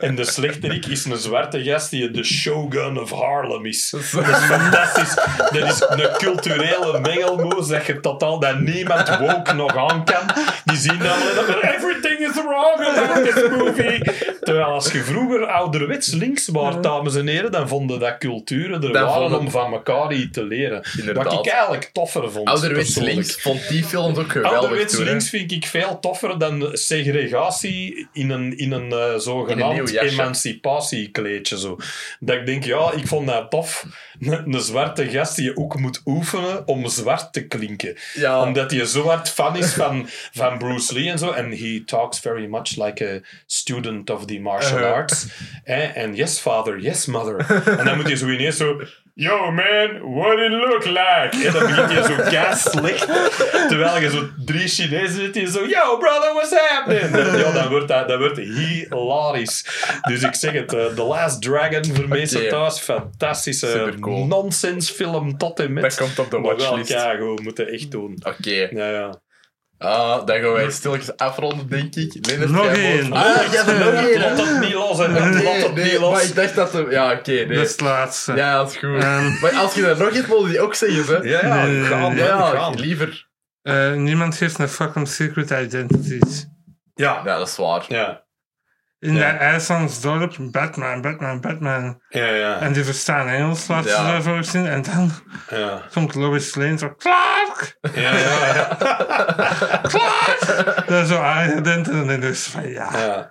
En de slechterik is een zwarte gast die de Shogun of Harlem is. Dat is fantastisch. Dat is een culturele mengelmoes dat je totaal dat niemand woke nog aan kan. Die zien dan maar everything is wrong about this movie. Terwijl als je vroeger ouderwets links was, dames en heren, dan vonden dat culturen er waren vonden- om van elkaar iets te leren. Inderdaad. Wat ik eigenlijk toffer vond. Ouderwets persoonlijk. links vond die films ook geweldig Ouderwets links vind ik veel toffer dan segregatie in een, in een eh, In een zogenaamd emancipatiekleedje. Zo. Dat ik denk, ja, ik vond dat tof. Een, zwarte gast die je ook moet oefenen om zwart te klinken. Ja. Omdat hij zo hard fan is van, van Bruce Lee en zo. En he talks very much like a student of the martial Uh-huh. arts. Eh, En yes, father, yes, mother. en dan moet hij zo ineens zo... Yo, man, what it look like? En dan begint hij zo gas. Terwijl je zo drie Chinezen zit die zo... Yo, brother, what's happening? Ja, dan wordt dat, dat wordt hilarisch. Dus ik zeg het, eh, The Last Dragon voor mensen Oké. thuis. Fantastische Supercool. nonsensfilm tot en met. Dat komt op de watchlist. keigoed, moeten echt doen. Oké. Ja, ja. Ah, dan gaan wij stilletjes afronden, denk ik. Leonard, Nog één. Ah, er nog één, Laat het niet los, en laat Nee, het nee, niet los. maar ik dacht dat... Ja, oké, nee. Dat is het laatste. Ja, dat is goed. Ehm, maar als je er nog iets wil, die ook zeggen, hè. Ja, ja, Nee, gaan, nee, Ja, ja, ja, gaan. liever. Eh, niemand geeft een fuck om secret identities. Ja, Ja, dat is waar. ja, In Ja. dat IJslandsdorp, Batman, Batman, Batman. ja, ja. En die verstaan Engels, ze Ja. daarvoor zien. En dan ja. komt Lois Lane zo, Clark! Ja, ja, ja. Dat is zo aangedend en dan denk ik van ja. ja.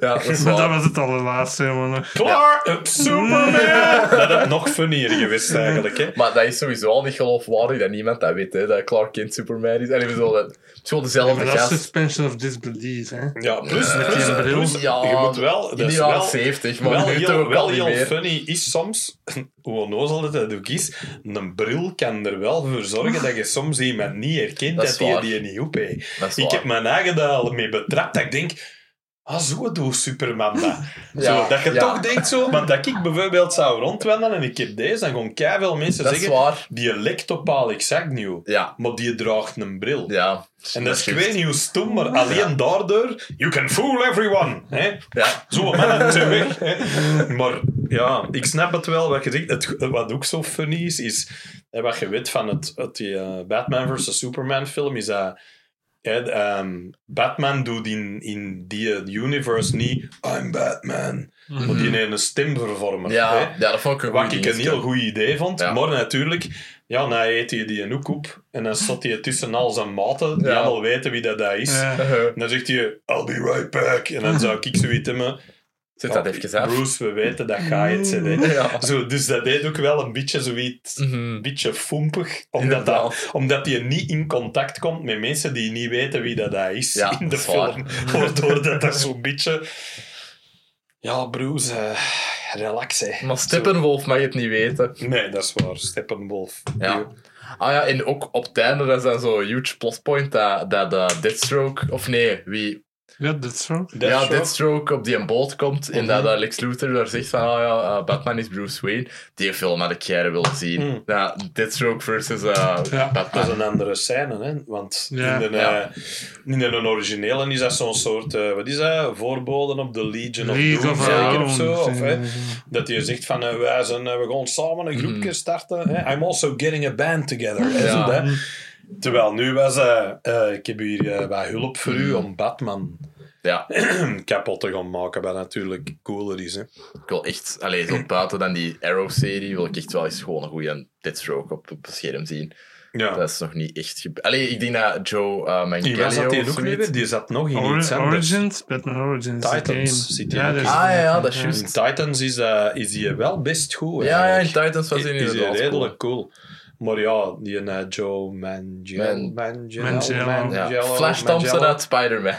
Ja, dat is Maar dat waar. was het allerlaatste helemaal nog. Eh, Superman! Dat had nog funnier geweest eigenlijk, hè. Maar dat is sowieso al niet geloofwaardig dat niemand dat weet, hè, dat Clark Kent Superman is. En even zo, dat, het is gewoon dezelfde dat is gast. suspension of disbelief, hè. Ja, plus, Met plus, die bril. plus, Ja, je moet wel... Dat is wel 70, maar wel heel, wel heel funny is soms, hoe onnozel dat het ook is, een bril kan er wel voor zorgen dat je soms iemand niet herkent Dat dat, die niet op Ik heb daar al mee betrapt dat ik denk... Ah, zo doet Superman dat. Ja, zo, dat je ja. toch denkt zo... Want dat ik bijvoorbeeld zou rondwandelen en ik heb deze, dan gaan keiveel mensen Dat is zeggen... waar. Die lekt op Alex Agnew. Ja, Maar die draagt een bril. ja. En dat is, ik weet niet hoe stom, maar alleen daardoor... You can fool everyone. Hè? Ja, Zo, mannen, terug. hè. Maar ja, ik snap het wel wat je zegt. Het, wat ook zo funny is, is wat je weet van het, het die, eh, Batman vs. Superman film, is dat ehm, Batman doet in, in die universe niet I'm Batman, maar die heeft een stemvervormer. Mhm. ja, hè. ja, dat vond ik een Wat ik een heel goed idee vond. Ja. Maar natuurlijk, ja, dan eet hij die een hoek op en dan zat hij tussen al zijn maten, die Ja. allemaal weten wie dat, dat is. Ja. En dan zegt hij, I'll be right back. En dan zou ik zoiets hebben. Zet dat even af. Bruce, we weten dat ga je het zijn. hè. Ja. Zo, dus dat deed ook wel een beetje zoiets, Mhm. een beetje foempig. Omdat, dat, omdat je niet in contact komt met mensen die niet weten wie dat, dat is Ja, in de is waar. film. Waardoor dat, dat zo'n beetje... Ja, Bruce, eh, relax hè. Maar Steppenwolf mag het niet weten. Nee, dat is waar. Steppenwolf. Ja. Ah ja, en ook op het einde, dat is dan zo'n huge plotpoint dat, dat eh, Deathstroke, of nee, wie... Ja, dat ja, Deathstroke. Deathstroke op die een boot komt en dat eh, Lex Luthor daar zegt van, ah ja, eh, Batman is Bruce Wayne. Die film had ik jaren willen zien. Mm. Ja, Deathstroke versus eh, Ja. Dat is Batman. een andere scène, hè? Want Ja. in, de, Ja. eh, in de originele is dat zo'n soort, eh, wat is dat? Voorboden op de Legion of League Doom, of zeker Our of zo. Of, hè, dat je zegt van, wij zijn, we gaan samen een groepje Mhm. starten. Hè? I'm also getting a band together. Ja. hè. Terwijl nu was, eh, eh, ik heb hier eh, wat hulp voor u om Batman Ja, kapot te gaan maken, wat natuurlijk cooler is. Hè? ik wil echt, allee, zo buiten dan die Arrow-serie, wil ik echt wel eens gewoon een goede Deathstroke op, op het scherm zien. Ja. Dat is nog niet echt gebeurd. Allee, ik denk dat Joe uh, Manganiello dat die of ook zoiets- weer? Die zat nog in Ori- iets anders. Origins? Batman Origins. Titans game. zit die ja, ook dat in. is- Ah ja, dat is In juist. Titans is, eh, is die wel best goed. Ja, ja, in. Titans was hij is inderdaad die cool. redelijk cool. Maar ja, die uh, Joe Mangiello. Man- Mangiello. Mangiello. Ja. Mangiello, Flash Thompson uit Spider-Man.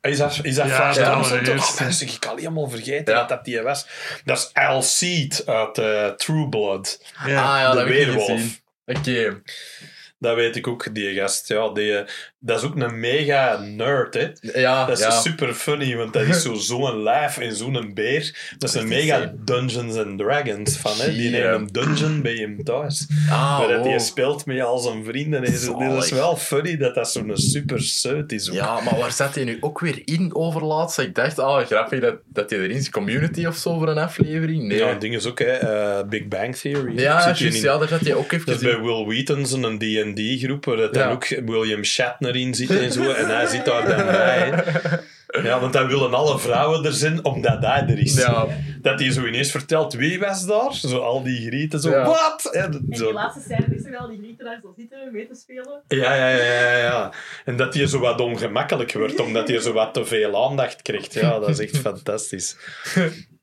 Is dat, is dat Ja, Flash Thompson? Oh, mensen, ik al helemaal vergeten Ja. dat dat die was. Dat is Al Seed uit eh, True Blood. Ja. ah ja, de dat weerwolf. gezien. Oké. Dat weet ik ook, die gast. Ja, die, dat is ook een mega nerd, hè. Ja, Dat is ja. super funny, want dat is zo- zo'n lijf en zo'n beer. Dat is een mega. Dungeons and Dragons van, hè. Die nemen een dungeon bij hem thuis. Ah, maar dat hij wow. speelt met al zijn vrienden. En zo- dit is wel funny dat dat zo'n super suit is. ook. Ja, maar waar zat hij nu ook weer in overlaatst? Ik dacht, ah, grappig dat, dat hij erin is. Community of zo voor een aflevering? Nee. Ja, het ding is ook, hè, eh, Big Bang Theory. Ja, juist, in- ja, daar zat hij ook even Dat is bij Will Wheaton, zo'n D&D-groep, waar dat dan ook William Shatner in zit en zo. En hij zit daar dan bij. hè. Ja, want dan willen alle vrouwen er zijn, omdat hij er is. Ja, Dat hij zo ineens vertelt, wie was daar? Zo al die grieten, zo, Ja. wat? En En die laatste scène is toch al die grieten daar zo zitten mee te spelen. ja, ja, ja, ja, ja. En dat hij zo wat ongemakkelijk wordt, omdat hij zo wat te veel aandacht krijgt. Ja, dat is echt fantastisch.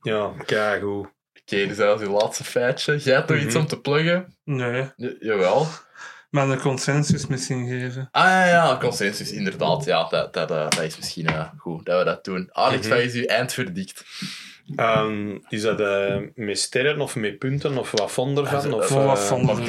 Ja, kijk hoe. oké, dus dat was uw laatste feitje. Jij hebt nog iets Mhm. om te pluggen? Nee. Ja, jawel. Maar de consensus misschien geven. Ah ja, ja, consensus, inderdaad. Ja, dat, dat, eh, dat is misschien eh, goed dat we dat doen. Alex, Mhm. wat is uw eindverdict? Ehm, is dat eh, met sterren of met punten of wat vond ervan? Of, Voor wat vonden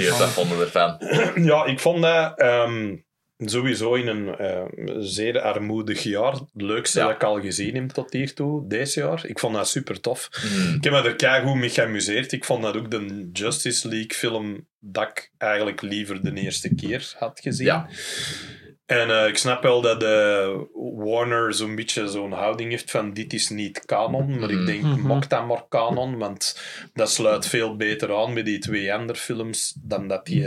we ervan? Ja, ik vond dat ehm, sowieso in een eh, zeer armoedig jaar. Het leukste Ja. dat ik al gezien heb tot hiertoe, deze jaar. Ik vond dat super tof. Hmm. Ik heb me er keigoed mee geamuseerd. Ik vond dat ook de Justice League film dat ik eigenlijk liever de eerste keer had gezien. Ja. En eh, ik snap wel dat eh, Warner zo'n beetje zo'n houding heeft van dit is niet canon, maar ik Mhm. denk, mok dat maar canon, want dat sluit veel beter aan met die twee andere films dan dat die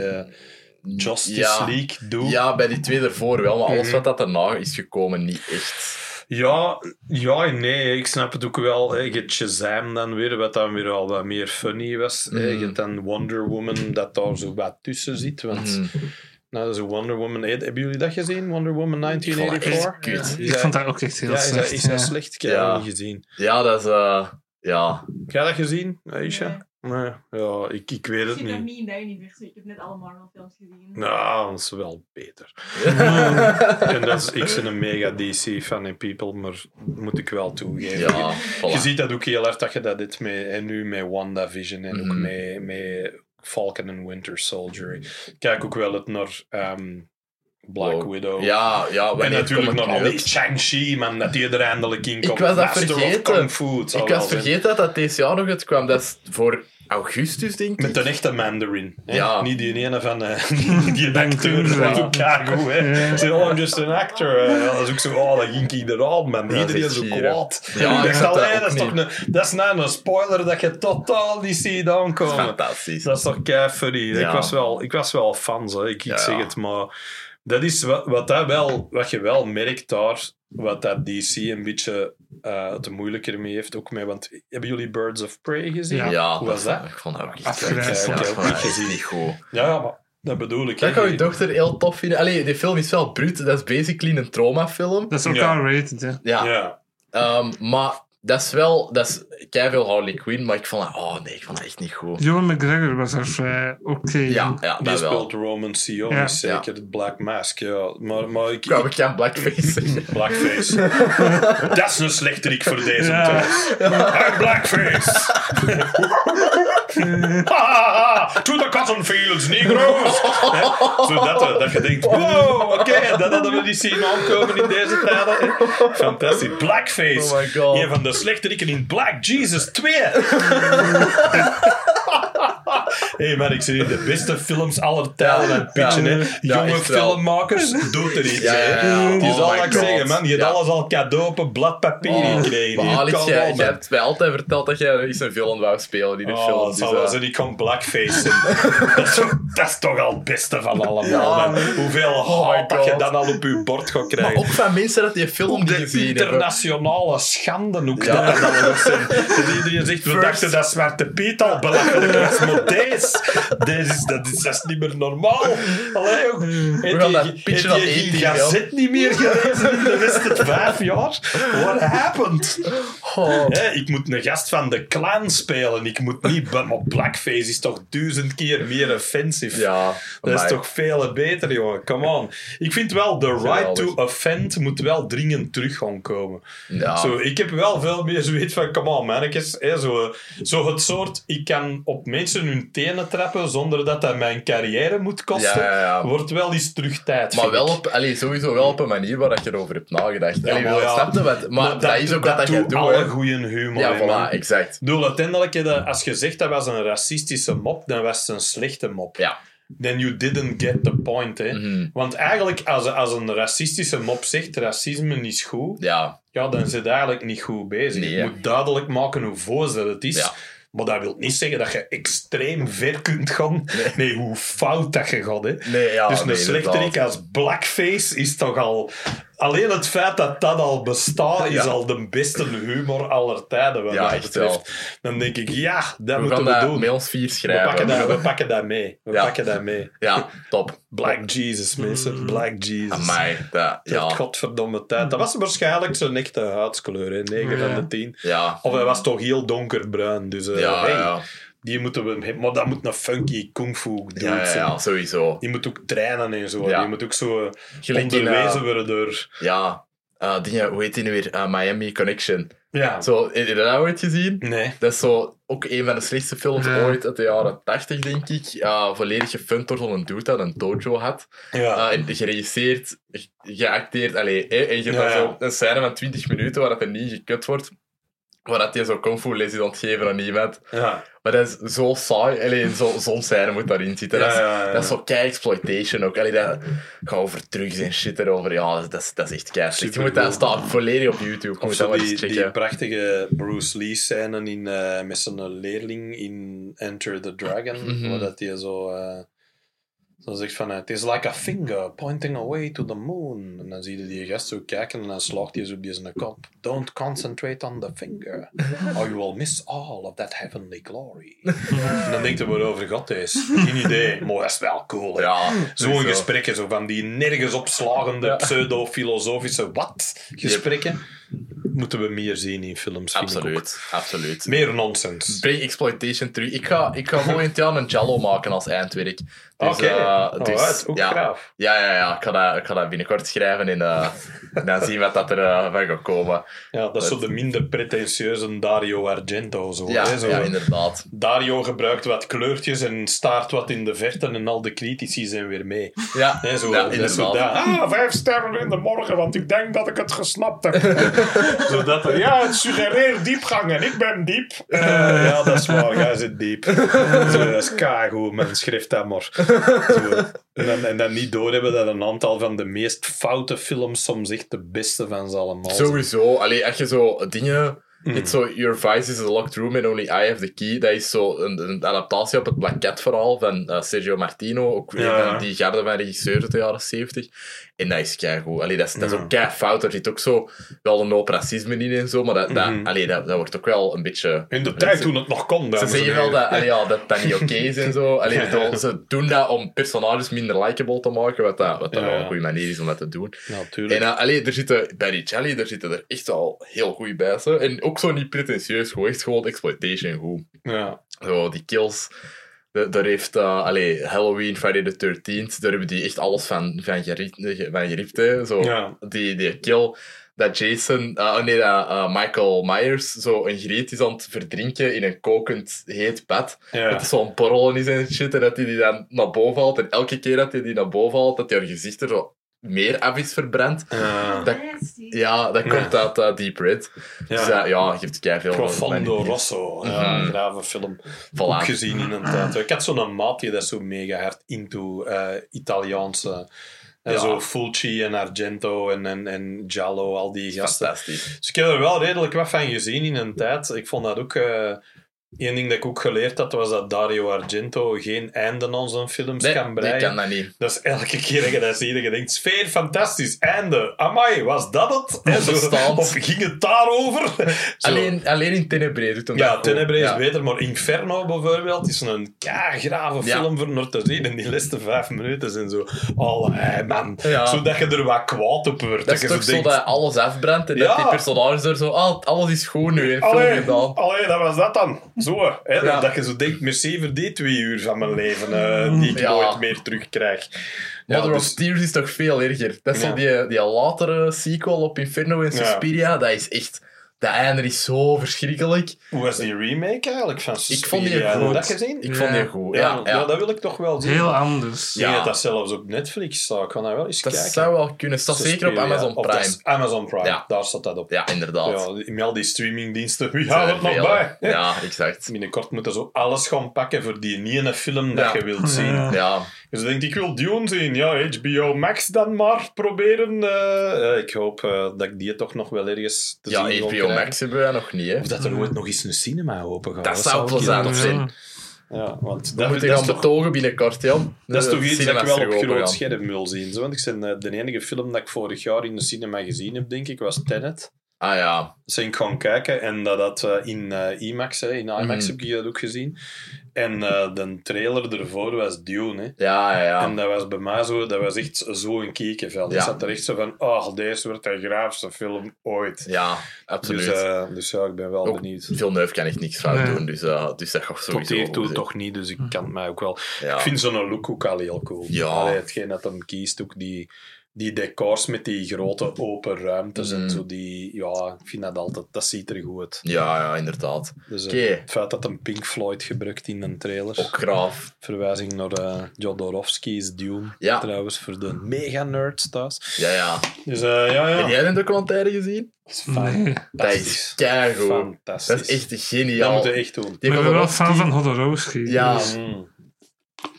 Justice Ja. League doet. Ja, bij die twee ervoor wel, maar alles Mhm. wat dat daarna is gekomen, niet echt. Ja, ja en nee, ik snap het ook wel. Hè. Je hebt Shazam dan weer, wat dan weer al wat meer funny was. Je hebt dan Wonder Woman, dat daar zo wat tussen zit. Want Mhm. nou, dat is Wonder Woman. Hebben jullie dat gezien? Wonder Woman Ik vond dat 1984? echt kut. Is Ik vond dat ook echt heel ja, is dat, slecht. is dat ja. slecht? Ik heb Ja. dat niet gezien. Ja, dat is... eh, ja. Heb jij dat gezien, Aisha? Nee. Ja, ik, ik weet Ik het niet. niet in dat universum. Ik heb net alle Marvel films gezien. Nou, dat is wel beter. En dat is, ik ben een mega DC-fan en people, maar moet ik wel toegeven. Ja, Je ziet dat ook heel hard dat je dat dit met, en nu met WandaVision en ook Mhm. met, met Falcon en Winter Soldier. Ik Kijk ook wel het naar ehm, Black Wow. Widow. Ja, ja, en natuurlijk nog het al nu die uit? Shang-Chi, man, dat die er eindelijk in komt. was dat Master of vergeten. Kung Fu, het Ik was vergeten dat dat deze jaar nog uitkwam. Dat is voor augustus, denk ik. Met een echte Mandarin. Hè? Ja. Niet die ene van eh, die acteur. Kingsley. Dat is ook keigoed, hè. Ja. Zo, oh, I'm just an actor. Ja, dat is ook zo, oh, dat ging ik eraan, man. Ja, Iedereen is zo kwaad. Ja, ik ik dacht dat dat, is toch een, dat is nou een spoiler dat je totaal niet ziet aankomen. Fantastisch. Dat is toch kei funny. Ja. Ik, was wel, ik was wel fan, zo. ik, ik Ja, zeg ja. het, maar dat is wat, wat, dat wel, wat je wel merkt daar, wat dat DC een beetje eh het moeilijker mee heeft. Ook mee, want hebben jullie Birds of Prey gezien? Ja. Ja, Hoe was dat? Ik vond dat ook niet gezien. niet goed. Ja, ja, maar dat bedoel ik. Dat kan je dochter heel tof vinden. Allee, die film is wel bruut. Dat is basically een traumafilm. Dat is ook Ja. R-rated, hè. Ja. Ja. Ehm, maar dat is wel... Dat is veel Harley Quinn, maar ik vond dat... Oh nee, ik vond dat echt niet goed. Ewan McGregor was er vrij oké Ja, in. ja Die dat wel. speelt Roman Sion, Ja. zeker. Het Black Mask, ja. Maar, maar ik... Ik wou geen blackface zeggen. Blackface. dat is een slechterik voor deze Ja. thuis. I'm Blackface. to the cotton fields, negroes. Zodat eh, dat je denkt, wow, oké, dat hadden we niet zien aankomen in deze tijden. Fantastisch. Blackface. Oh my god. Een van de slechteriken in Black Jesus 2. Hé hey man, ik zie hier de beste films aller tijden aan pitchen. Hè. Jonge filmmakers, doet er iets. Ja, hè. Het is Oh al my wat ik zeggen, man. Je hebt alles al cadeau op een blad papier Oh, gekregen. maar Hier, Alex, come jij, on, jij man. hebt mij altijd verteld dat jij eens een film wou spelen in de Oh, film. dat Dus, zal wel eh, zijn, ik kan blackface dat, is toch, dat is toch al het beste van allemaal, Ja. man. Hoeveel Oh haat dat je God. dan al op je bord gaat maar krijgen. ook van mensen dat die film niet de gezien hebben. internationale schande ook Ja. dat dat nog zijn. Dat iedereen zegt, we First. dachten dat Zwarte Piet al belachelijk was, maar deze, deze is, dat, is, dat is niet meer normaal. Allee. Heb gaan dat pitchen aan één die gazet niet meer gelezen in de rest vijf jaar? What happened? Oh. Ik moet een gast van de clan spelen. Ik moet niet... Maar blackface is toch duizend keer meer offensive. Ja, Dat is toch veel beter, jongen. Come on. Ik vind wel, the right to offend moet wel dringend terug gaan komen. Ja. Zo, ik heb wel veel meer zoiets van, come on, mannetjes. Zo, zo het soort, ik kan op mensen hun teen binnen trappen zonder dat dat mijn carrière moet kosten, Ja, ja, ja. wordt wel eens terug tijd. Maar wel op, allee, sowieso wel op een manier waar dat je erover hebt nagedacht. Allee, maar wel, ja, snap je wat? Maar dat, is ook wat dat je doet alle goede humor. Ja, voilà, exact. Ik bedoel, uiteindelijk, dat- als je zegt dat was een racistische mop, dan was het een slechte mop. Ja. Then you didn't get the point. Hè. Mhm. Want eigenlijk, als, als een racistische mop zegt, racisme is goed, Ja, ja, dan zit eigenlijk niet goed bezig. Nee, je moet duidelijk maken hoe dat het is. Ja. Maar dat wil niet zeggen dat je extreem ver kunt gaan. Nee, hoe fout dat je gaat. Hè. nee, ja. dus een nee, slechterik als blackface is toch al... Alleen het feit dat dat al bestaat, is al de beste humor aller tijden, wat Ja, dat echt betreft. Dan denk ik, ja, dat We moeten gaan we dat doen. met ons vier We schrijven. pakken, dat, we pakken dat mee. We Ja. pakken dat mee. Ja, top. Black Jesus, mensen. Black Jesus. Amai, dat, Ja. Godverdomme tijd. Dat was waarschijnlijk zijn echte huidskleur, hè. 9 van de 10. Ja, Of hij was toch heel donkerbruin. Dus eh, ja, hey, ja. Die moeten we hebben. Maar dat moet een funky kung fu dude Ja, ja, sowieso. Die moet ook trainen en zo. Ja. Die moet ook zo eh, Gelijk onderwezen eh, worden door... Ja, dingen, hoe heet die nu weer? Miami Connection. Ja. Zo, heb je dat ooit gezien? Nee. Dat is zo ook een van de slechtste films Ja. ooit uit de jaren 80, denk ik. Ja, volledig gefund door zo'n dude dat een dojo had. Ja. Uh, en geregisseerd, ge- geacteerd, allee, en je hebt Ja, dan ja. zo een scène van 20 minuten waar dat er niet gekut wordt, waar dat hij zo kung fu les is geven aan iemand. ja. Maar dat is zo saai, allee, zo, zo'n scène moet daarin zitten. dat, is, Ja, dat is zo kei-exploitation ook. Allee, dat gaat over drugs en shit erover. Ja, dat is, dat is echt kei. Je moet dat staan volledig op YouTube. Of zo die, die prachtige Bruce Lee scène in, eh, met zijn leerling in Enter the Dragon. Mhm. Waar dat hij zo, eh, zo zegt van... Het is like a finger pointing away to the moon. En dan zie je die gast zo kijken en dan slaagt hij zo op zijn kop. Don't concentrate on the finger. Or you will miss all of that heavenly glory. en dan denkt hij waarover hij is. Geen idee. Maar dat is wel cool. Ja, Zo'n gesprekken, zo van die nergens opslagende pseudo-filosofische wat gesprekken, moeten we meer zien in films. vind ik ook. Absoluut, absoluut. Meer nonsens. Breng exploitation terug. Ik ga, ik ga volgend jaar een Jello maken als eindwerk. Dus, Oké, eh, dus, ook ja, graaf. Ja, ja, ja. Ik ga dat, ik ga dat binnenkort schrijven en eh, dan zien wat dat er eh, van gaat komen. Ja, dat is zo de minder pretentieuze Dario Argento. Zo, Ja, hè, zo. ja inderdaad. Dario gebruikt wat kleurtjes en staart wat in de verte en al de critici zijn weer mee. Ja, Hè, zo, ja zo inderdaad. dat. Ah, vijf sterren in de morgen, want ik denk dat ik het gesnapt heb. Zodat er, ja, het suggereert diepgang en ik ben diep. Eh, ja, dat is waar, jij zit diep. Zo, dat is kago, men schrijft dat maar. Zo. En, dan, en dan niet doorhebben dat een aantal van de meest foute films soms echt de beste van ze allemaal zijn. Sowieso. Allee, als je zo dingen... Mm. Zo, Your Vice is a locked room and only I have the key. Dat is zo een, een adaptatie op het Black Cat verhaal van eh, Sergio Martino. Ook weer Ja. van die garde van regisseurs uit de jaren 70. En dat is keigoed. Allee, dat is, dat is ook kei fout. Er zit ook zo wel een hoop racisme in en zo. Maar dat, dat, Mhm. allee, dat, dat wordt ook wel een beetje... In de tijd toen het nog kon, Ze zeggen wel dat, allee, ja, dat dat niet oké is en zo. Allee, Ja. bedoel, ze doen dat om personages minder likable te maken, wat, dat, wat dat wel een goede manier is om dat te doen. Ja. En uh, allee, er zitten, bij Jelly, daar zitten er echt al heel goed bij. Zo. En ook zo niet pretentieus, gewoon echt gewoon exploitation goed. ja. Zo, die kills, de- daar heeft uh, allee, Halloween, Friday the 13th, daar hebben die echt alles van, van, geript, van geript. Hè. Zo, Ja. die, die kill dat Jason, uh, nee, dat uh, Michael Myers zo een griet is aan het verdrinken in een kokend heet bad. Ja. Dat is zo'n borrel is en shit, en dat hij die dan naar boven haalt. En elke keer dat hij die naar boven haalt, dat hij haar gezicht er zo meer af is verbrand. Ja. Dat- Ja, dat komt uit uh, Deep Red. Ja. Dus ja, ja geeft kei veel. Profondo Rosso. Ja, Mhm. een grave film. Voilà. Ook gezien in een tijd. Ik had zo'n maat die dat zo mega hard into eh, Italiaanse. En Ja. zo Fulci en Argento en, en, en Giallo, al die gasten. Fantastisch. Dus ik heb er wel redelijk wat van gezien in een tijd. Ik vond dat ook... eh Eén ding dat ik ook geleerd had, was dat Dario Argento geen einde aan zijn films Nee, kan breien. kan dat niet. Is elke keer dat je dat ziet, je denkt, sfeer, fantastisch, einde. Amai, was dat het? Zo- Onbestaand. Of ging het daarover? Zo. Alleen, alleen in Tenebrae doet hem Ja, dat goed. Tenebrae is Ja. beter, maar Inferno bijvoorbeeld is een grave Ja. film voor naar te zien. En die laatste vijf minuten zijn zo... Allee, man. Ja. Zodat je er wat kwaad op wordt. Dat is toch zo denkt, dat alles afbrandt en Ja. dat die personages er zo... Ah, alles is goed nu, Allee, allee, dat was dat dan. Zo, hè, Ja. Dat je zo denkt, merci voor die twee uur van mijn leven, eh, die ik Ja. nooit meer terugkrijg. Ja, Mother of dus- Tears is toch veel erger. Dat is zo die, die latere sequel op Inferno en Suspiria. Dat is echt Dat einde is zo verschrikkelijk. Hoe was die remake eigenlijk van Ik vond die Suspiria? Heb je goed. dat gezien? Ik Ja. vond die goed. Ja, Ja, ja. dat wil ik toch wel zien. Heel anders. Ja. dat dat zelfs op Netflix staat. Ik dat wel eens Dat kijken. zou wel kunnen. Staat zeker op. Amazon dat Prime. is Amazon Prime, Ja. daar staat dat op. Ja, inderdaad. Ja, in al die streamingdiensten, wie zijn houdt het nog bij? Ja, exact. Binnenkort moeten ze alles gaan pakken voor die ene film dat je wilt zien. Ja. Ja, Dus denkt, ik wil Dune zien. Ja, HBO Max dan maar proberen. eh. Eh, ik hoop eh, dat ik die toch nog wel ergens te ja zien wil HBO krijgen. Max hebben wij nog niet, hè. Of dat er ooit nog eens een cinema open gaat. Dat zou plezant zijn. Ja, want We dat, moeten dat gaan toch, betogen binnenkort, dat is toch iets dat ik wel op groot scherm wil zien. Zo, want ik ben, eh, de enige film dat ik vorig jaar in de cinema gezien heb, denk ik, was Tenet. Ah ja, Dus ik kijken en dat dat eh, in eh, IMAX, hè, in IMAX Mhm. heb ik dat ook gezien. En eh, de trailer ervoor was Dune. Hè. ja, ja. ja. En dat was bij mij zo, dat was echt zo'n kiekenvel. Ja. Ik zat er echt zo van, oh, deze wordt de graafste film ooit. Ja, absoluut. Dus, dus ja, ik ben wel Ook benieuwd. Villeneuve kan echt niks fout Nee. doen, dus, eh, dus dat gaat Tot sowieso hiertoe goed toch niet, dus ik kan het mij ook wel... Ja. Ik vind zo'n look ook al heel cool. Ja. Allee, hetgeen dat hem kiest, ook die, die decors met die grote open ruimtes en Mhm. zo, die... Ja, ik vind dat altijd... Dat ziet er goed uit. ja, ja, inderdaad. Dus eh, Oké. het feit dat een Pink Floyd gebruikt in een trailer... Ook graaf. Verwijzing naar eh Jodorowsky's Dune, Ja. trouwens, voor de mega-nerds thuis. Ja, ja. Dus eh, ja, ja. Heb jij een documentaire gezien? Dat is Nee. Dat is keigoed. Fantastisch. Dat is echt Dat geniaal. moeten we echt doen. Ik ben wel Jodorowsky- fan van Hodorowski. Ja. Dus- Mm.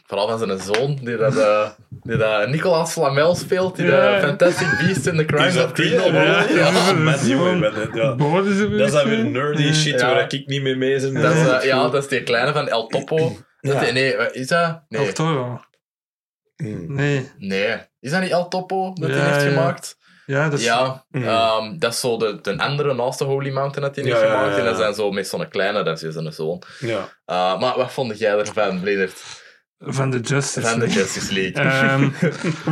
Vooral van zijn zoon, die dat, eh, die dat Nicolas Flamel speelt, die de Fantastic Beasts and the Crimes of die? Grindelwald. Ja. Ja, man, ja. Boorden ze Dat is dan weer nerdy shit waar ik niet mee mee ben. Dat is, eh, ja, dat is die kleine van El Topo. Ja. Dat die- nee, is dat? Nee. El Toro. Mm. Nee. nee. Is dat niet El Topo dat hij Ja, heeft ja. gemaakt? Ja, dat is... Ja, Mm. ehm, dat is zo de, de andere naast de Holy Mountain dat hij heeft Ja, ja, gemaakt. ja, En dat zijn zo met zo'n kleine, dat is zijn zoon. Ja. Uh, maar wat vond jij ervan, Bledert? Van de Justice. Van de Justice League? Ehm,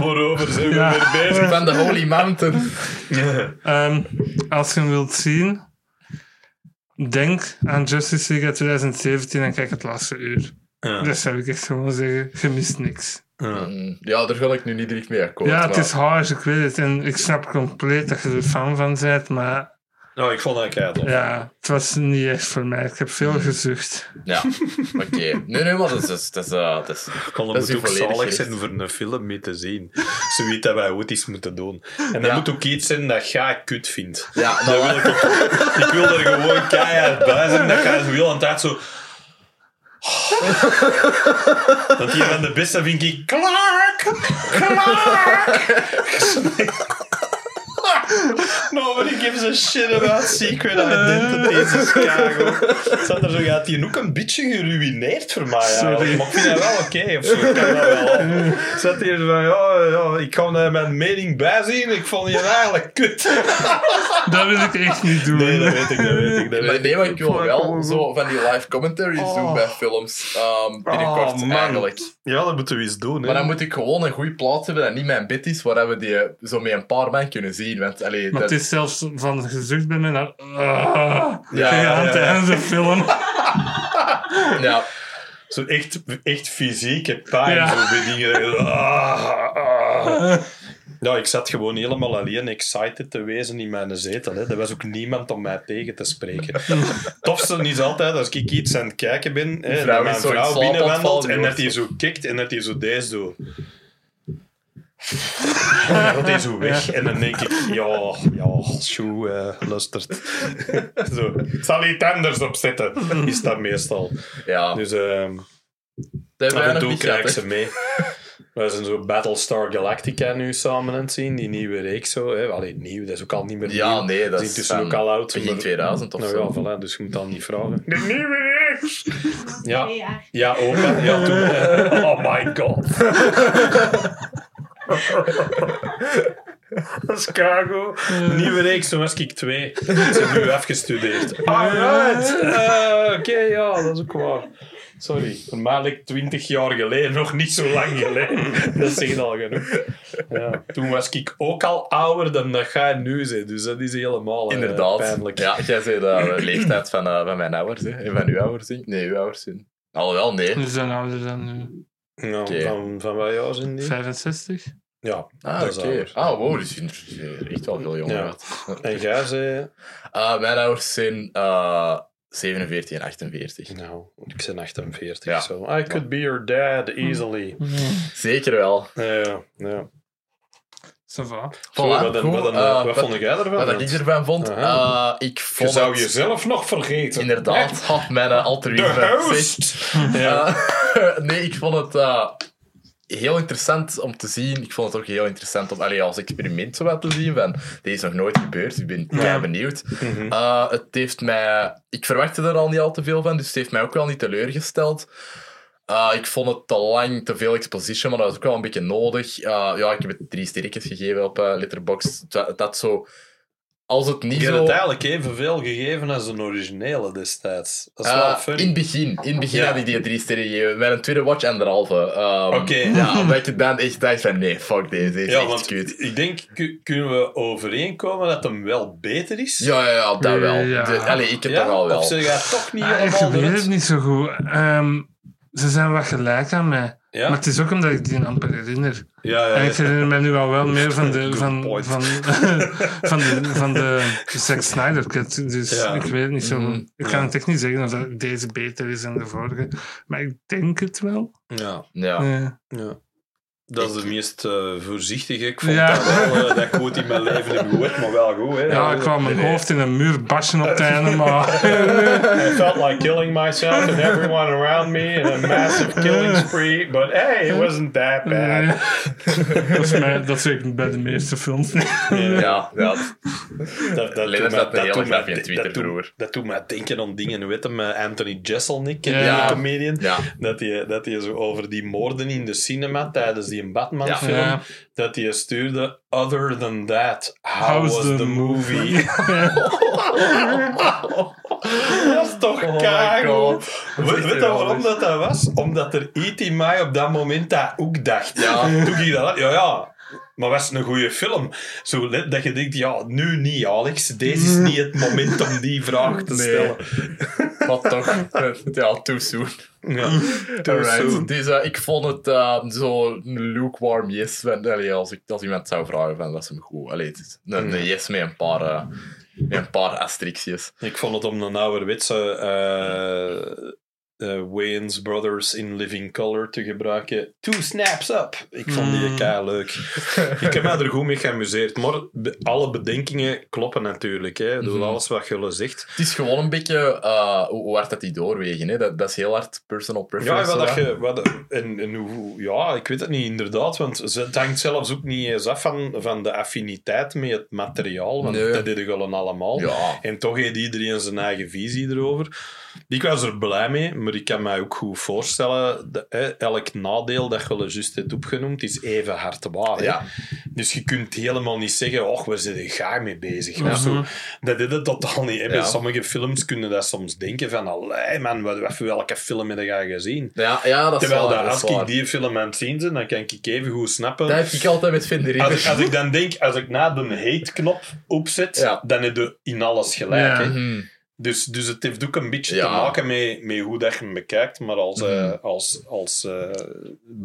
Waarover zijn we Ja. weer bezig? Van de Holy Mountain? ehm, als je hem wilt zien, denk aan Justice League uit 2017 en kijk het laatste uur. Ja. Dat zou ik echt gewoon zeggen. Je mist niks. Ja. Mm, Ja, daar ga ik nu niet direct mee akkoord. ja, het maar- is hard, ik weet het. En ik snap compleet dat je er fan van bent, maar Nou, ik vond dat keihard. ja, het was niet echt voor mij. Ik heb veel gezucht. Ja, oké. Nee, nee, maar dat is... Dat is, dat is, eh, dat is het moet ook zalig zijn voor een film mee te zien. Zoiets dat wij ooit eens moeten doen. En dat Ja. moet ook iets zijn dat jij kut vindt. ja, Dat nou, wil ik, ook- ik wil er gewoon keihard bij zijn. Dat ga je zo heel een tijd zo... Dat hier van de beste vind ik... Clark! Clark! Nobody gives a shit about secret identities in Chicago. Zat er zo, ja, die ook een beetje geruineerd voor mij. Sorry. Maar ik vind dat wel oké. of zo. Ik kan dat wel. Zat hier zo van, ja, ja, ik kan er mijn mening bijzien. Ik vond je eigenlijk kut. Dat wil ik echt niet doen. Nee, dat weet ik, dat weet ik. Dat maar weet nee, ik. maar ik wil wel zo van die live commentaries doen bij films. ehm binnenkort Oh, eigenlijk. Ja, dat moeten we eens doen. Hè. Maar dan moet ik gewoon een goede plaats hebben dat niet mijn bed is, waar we die zo met een paar man kunnen zien. Want, allee, Maar dat, het is zelfs van gezucht bij mij naar... Ah, Ja, tegen aan ja, het ja. einde van de film. ja, Zo echt, echt fysieke pijn. Ja. Zo bij dingen. Ah, ah. Ja, ik zat gewoon helemaal alleen excited te wezen in mijn zetel. Hè. Er was ook niemand om mij tegen te spreken. Tofste is altijd als ik iets aan het kijken ben, hè, dat mijn vrouw binnenwandelt en die dat hij zo kijkt en dat hij zo deze doet. En dan gaat hij zo weg en dan denk ik, ja, ja, Sjoe, eh luistert. zo, ik zal iets anders opzetten, is dat meestal. ja. Dus ehm dat hebben af en toe krijg ik ze mee. We zijn zo Battlestar Galactica nu samen aan het zien, die nieuwe reeks zo. Hè. Allee, nieuw, dat is ook al niet meer. Ja, nieuw. nee, dat is is intussen ook al oud. begin maar- 2000 of Nou zo. ja, voilà, dus je moet dan niet vragen. De nieuwe reeks! Ja, ja, ook. hè. Ja, toen. Oh my god. Chicago. Nieuwe reeks, toen was ik twee. Ze hebben nu afgestudeerd. Alright. Eh, Oké, ja, dat is ook waar. Sorry, voor mij lijkt 20 jaar geleden, nog niet zo lang geleden. Dat zegt al genoeg. Ja, toen was ik ook al ouder dan dat jij nu bent, dus dat is helemaal eh, Inderdaad. pijnlijk. Ja, jij zei de leeftijd van, eh, van mijn ouders, hè. En van uw ouders, hè. Nee, uw ouders. Alhoewel, nee. We zijn ouder dan nu. Ja, Oké. van, van wat jaar zijn die? 65? Ja, Ah, dat is oké. ouder. Ah, wow, die zien er echt wel veel jonger Ja. uit. En jij zei... Eh, mijn ouders zijn eh 47 en 48. Nou, ik ben 48, Ja. zo. I could be your dad easily. Zeker wel. Ja, ja. Ja. Ça va. Zo, Voilà, wat, goed. wat, wat, Eh, wat vond jij ervan? Wat ik ervan vond? Eh, ik Je vond zou het- jezelf nog vergeten. Inderdaad, had mijn uh, altruïsme. De Zeg. host! Ja. Eh, nee, ik vond het eh, heel interessant om te zien. Ik vond het ook heel interessant om allee, als experiment zo wat te zien. Van, dit is nog nooit gebeurd, ik ben benieuwd. Mhm. Eh, het heeft mij... Ik verwachtte er al niet al te veel van, dus het heeft mij ook wel niet teleurgesteld. Eh, ik vond het te lang, te veel exposition, maar dat was ook wel een beetje nodig. Eh, ja, ik heb het drie sterretjes gegeven op uh, Letterboxd. Dat, dat zo... Als het niet Je hebt zo... het eigenlijk evenveel gegeven als een originele destijds. Dat is wel Eh, funny. in het begin, in het begin Ja. had ik die drie sterren gegeven. Met een tweede watch anderhalve. Ehm Oké. Ja, omdat ik dan echt dacht van nee, fuck deze, deze is ja, echt want kut. ik denk, ku- kunnen we overeenkomen dat hem wel beter is? Ja, ja, ja, dat wel. Ja. De, allee, ik heb Ja? dat wel wel. Of zeg jij toch niet Ah, ik helemaal weet eruit? het niet zo goed. Ehm, ze zijn wat gelijk aan mij. Ja? Maar het is ook omdat ik die amper herinner. Ja, ja, En ik herinner me nu al wel meer van de, van, van, van de, van de Zack Snyder cut. Dus Ja. ik weet niet zo Mhm. goed. Ik kan het echt niet zeggen of dat deze beter is dan de vorige. Maar ik denk het wel. Ja, Ja. Ja. Dat is de meest eh, voorzichtige. Ik vond Ja. dat wel, eh, dat ik ooit in mijn leven heb gehoord, maar wel goed. Hè. ja, ik kwam mijn hoofd in een muur bashen op het einde, maar... I felt like killing myself and everyone around me in a massive killing spree, but hey, it wasn't that bad. dat, is mij, dat zeg ik bij de meeste films niet. Ja, ja. Dat, dat, doet had mij- een hele mij- in Twitter vroeger. Dat doet mij denken aan dingen, weet je, met Anthony Jeselnik, Ja. die comedian. Ja. Dat hij dat die zo over die moorden in de cinema tijdens die Batman-film, Ja. dat hij stuurde, other than that, how How's was the the, movie? dat is toch Oh. Weet je waarom dat, dat was? Omdat er in mij op dat moment dat ook dacht. Ja. Toen ik dat ja, ja. Maar was het een goede film? Zo dat je denkt, ja, nu niet, Alex. Deze is niet het moment om die vraag te Nee. stellen. Wat toch? Ja, too soon. Ja. Too soon. Dus eh, ik vond het eh, zo lukewarm yes. Allee, als, ik, als iemand zou vragen, van, was hem goed. Allee, het is een, een yes met een paar, eh, met een paar asterixjes. Ik vond het om een ouderwetse eh Wayans Brothers in Living Color te gebruiken. Two snaps up. Ik vond die Mm. kei leuk. ik heb mij er goed mee geamuseerd. Maar alle bedenkingen kloppen natuurlijk. Hè. Mhm. alles wat Gulle zegt. Het is gewoon een beetje eh, hoe, hard dat die doorwegen. Hè? Dat, dat is heel hard personal Ja, preference. wat dat je, wat, en, en hoe, ja, ik weet het niet inderdaad, want het hangt zelfs ook niet eens af van, van de affiniteit met het materiaal, want Nee. dat deden Gullen allemaal. Ja. En toch heeft iedereen zijn eigen visie erover. Ik was er blij mee, maar ik kan mij ook goed voorstellen dat hè, elk nadeel dat je juist hebt opgenoemd is even hard waar. Ja. Dus je kunt helemaal niet zeggen, oh, we zijn er gaar mee bezig. Of zo. Dat is het totaal niet. hè. Bij sommige films kunnen dat soms denken van, allee man, wat, wat, welke film heb jij gezien? Ja, ja, dat is Terwijl dat, als ik die film aan het zien ben, dan kan ik even goed snappen. Dat heb ik altijd met Vinder Als ik, als ik dan denk, als ik na de hate-knop opzet, Ja. dan heb je in alles gelijk. Ja. hè. Dus, dus het heeft ook een beetje Ja. te maken met, met hoe dat je hem bekijkt. Maar als, eh, Mhm. als, als eh,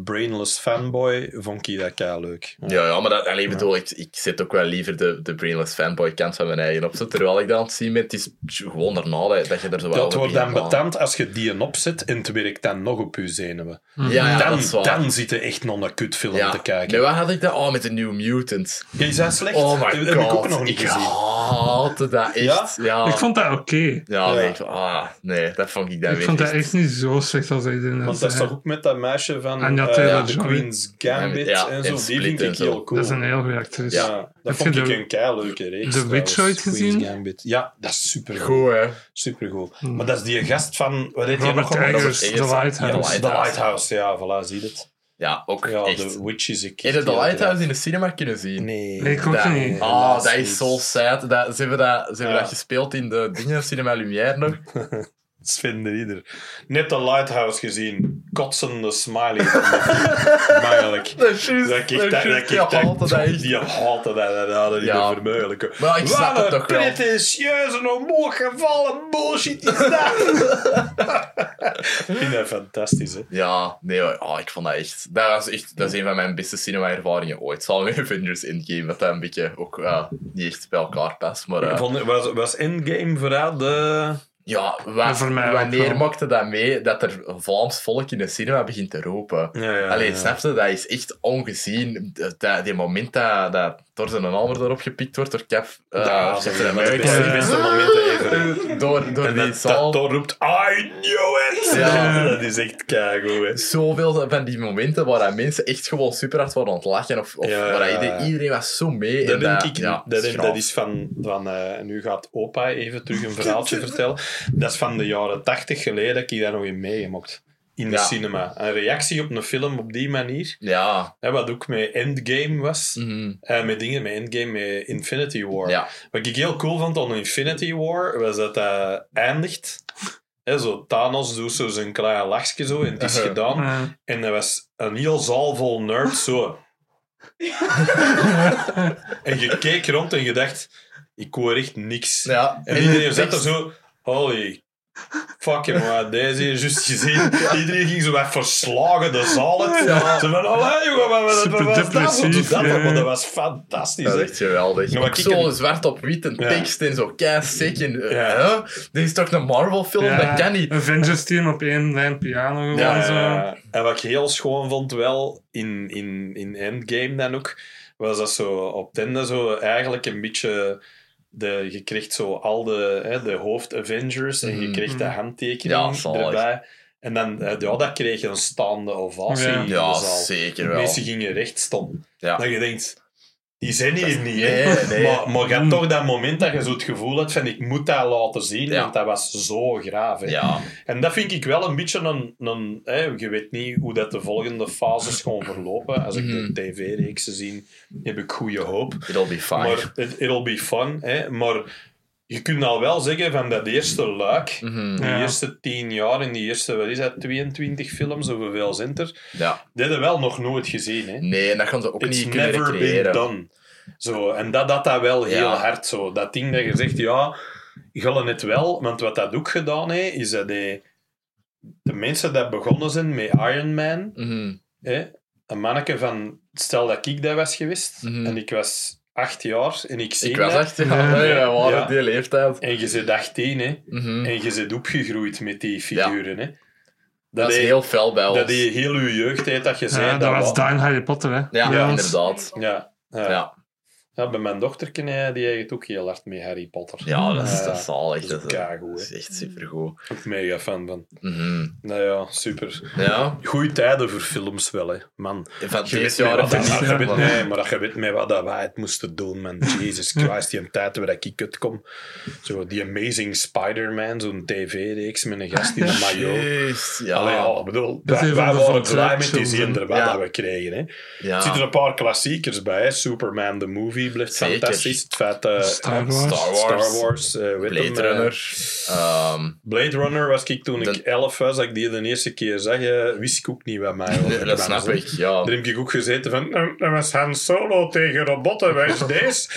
brainless fanboy vond ik dat kei leuk. Ja, ja, maar dat, allee, bedoel, ik, ik zet ook wel liever de, de brainless fanboy kant van mijn eigen op. zo, Terwijl ik dat aan het zien ben, het is gewoon daarna dat, dat je er zo wel Dat wordt dan betand als je die opzet en het werkt dan nog op je zenuwen. Ja, ja, dan, dat is waar. dan zit je echt nog een kutfilm ja. te kijken. Nee, wat had ik dat? Oh, met de New Mutants. Ja, is dat slecht? Oh my dat heb ik ook god. nog niet ik gezien. haatte dat echt. Ja? Ik vond dat oké. Ja, Ja. nee, ik- ah, nee, dat vond ik dan Ik vond dat echt- niet zo slecht als iedereen dat Want dat is toch ook met dat meisje van Anja eh, Taylor-Joy. The Queen's Gambit Ja, en en zo. Die vind en ik heel cool. Dat is een heel goede actrice. Ja, dat Heb vond ik de- een kei leuke reeks. The Witch ooit Queen's gezien? Gambit. Ja, dat is super goed. Hè? Super goed. Hmm. Maar dat is die gast van. Wat heet die Robert nog? allemaal? Eggers. The Ja, Lighthouse. The Lighthouse, ja, voilà, zie je het. Ja, ook Ja, echt. The Witch is een Heb je de Lighthouse in de cinema kunnen zien? Nee. Nee, ik ook Dat- niet. Ah, helaas dat is niet. zo sad. Dat, ze hebben, dat, ze hebben Ja. dat gespeeld in de dingen, Cinema Lumière nog. Sven de Rieder. Net de Lighthouse gezien. Kotsende smiley. Eigenlijk. Dat is juist. Dat ik dat ik dat. Die haatte dat. Dat hadden die Ja. Maar ik snap het een toch wel. pretentieuze, omhoog gevallen bullshit is dat. ik vind dat fantastisch, hè. Ja, nee, oh, ik vond dat echt... Dat, was echt, dat is een van mijn beste cinema-ervaringen ooit. Zal met Avengers Endgame, dat dat een beetje ook niet echt bij elkaar past. Maar eh, Vond- Was, was Endgame vooral de... ja, wa- wanneer maakte dat mee dat er Vlaams volk in de cinema begint te roepen? Ja, ja, Allee, ja. snap je? Dat is echt ongezien. Dat, die moment dat, dat Thor zijn hamer erop gepikt wordt door Cap... eh, Ja, dat een van de beste, beste momenten ever. Eh, Door, door En die dat, zaal. dat Thor roept, I knew it! Ja. dat is echt keigoed. Zoveel van die momenten waar mensen echt gewoon super hard waren aan het lachen. Of, of Ja, waar iedereen, was zo mee. Dat en denk ik, ja, dat, is van, van eh, nu gaat opa even terug een verhaaltje vertellen. Dat is van de jaren tachtig geleden dat ik daar nog in meegemaakt. In de Ja. cinema. Een reactie op een film op die manier. Ja. Hè, wat ook met Endgame was. mhm. Eh, met dingen, met Endgame, met Infinity War. Ja. Wat ik heel cool vond aan Infinity War, was dat dat eindigt. Hè, zo Thanos doet zo zijn klein lachje zo en het is Uh-huh. gedaan. Eh, En er was een heel zaal vol nerds zo. en je keek rond en je dacht, ik hoor echt niks. ja. En iedereen zat er zo, holy fucking maar deze is juist gezien. Iedereen ging zo wat verslagen de zaal uit. Ja. Ze van, allee jongen, wat, wat Super was dat? Wat was depressief, dat? ja. Maar dat was fantastisch. Dat is echt geweldig. Ja, maar ook ik zo zwart op wit en Ja. tekst en zo kei. En, eh, huh? Dit is toch een Marvel film? ja, Dat kan niet. Avengers team op één lijn piano gewoon Ja, zo. ja. en wat ik heel schoon vond wel in, in, in Endgame dan ook, was dat zo op Tende zo eigenlijk een beetje... De, je kreeg zo al de, hè, de hoofd-Avengers en je Mhm. kreeg de Mhm. handtekening Ja, erbij. En dan, ja, dat kreeg je een staande ovatie Ja. in de Ja, zaal. zeker De wel. mensen gingen recht. Ja. Dat je denkt, die zijn hier niet, hè. nee. Maar, maar je hebt toch dat moment dat je zo het gevoel hebt van, ik moet dat laten zien, Ja. want dat was zo graaf. Hè. Ja. En dat vind ik wel een beetje een... een hè, je weet niet hoe dat de volgende fases gaan verlopen. Als ik Mhm. de tv-reeksen zie, heb ik goede hoop. It'll be fine. Maar it, it'll be fun. Hè. Maar je kunt al wel zeggen van dat eerste luik, die Ja. eerste tien jaar, in die eerste, wat is dat, 22 films, of hoeveel zijn er, Ja. die hebben we wel nog nooit gezien. Hè. Nee, en dat gaan ze ook It's niet kunnen never been done. Zo, en dat dat, dat wel heel Ja. hard zo. Dat ding dat je zegt, ja, gullen het wel. Want wat dat ook gedaan heeft, is dat hij, de mensen die begonnen zijn met Iron Man, Mhm. hè, een manneke van, stel dat ik dat was geweest, Mhm. en ik was acht jaar, en ik zie Ik was dat, echt, ja, Ja. nee, we waren Ja. die leeftijd. en je zit 18, hè, Mhm. en je zit opgegroeid met die figuren. Hè. Dat is heel fel bij ons. dat die heel je jeugd heeft, dat je zei, Ja, dat was wa- Dine Harry Potter, hè. Ja, inderdaad. Ja, ja. Ja, bij mijn dochterken, hè, die het ook heel hard met Harry Potter. ja dat is, Ja, dat is zalig. dat is Dat is, echt supergoed. ook mega fan van. Mhm. Nou ja, super. Ja, Goeie tijden voor films wel, hè, man. van Je weet jaar dat- niet. je weet- maar- Nee, maar dat je weet wat dat wij het moesten doen, man. Jesus Christ, die een tijd waar ik het kom. Zo, die Amazing Spider-Man, zo'n tv-reeks met een gast in een maillot. Juist, ja. Allee, ja, bedoel, Dat wij, waren blij met die zender wat ja. dat we kregen. Hè. ja. Er zitten een paar klassiekers bij. Hè. Superman, the movie, blijft Zeker. fantastisch. Het feit, eh, Star Wars. Star Wars. Star Wars, eh, Blade hem, eh, Runner. Ehm, Blade Runner was ik toen ik 11 was, dat ik die de eerste keer zag, wist ik ook niet wat mij dat snap ik, ja. Daar heb ik ook gezeten van, "Nou, dat was Han Solo tegen robotten, wat is deze?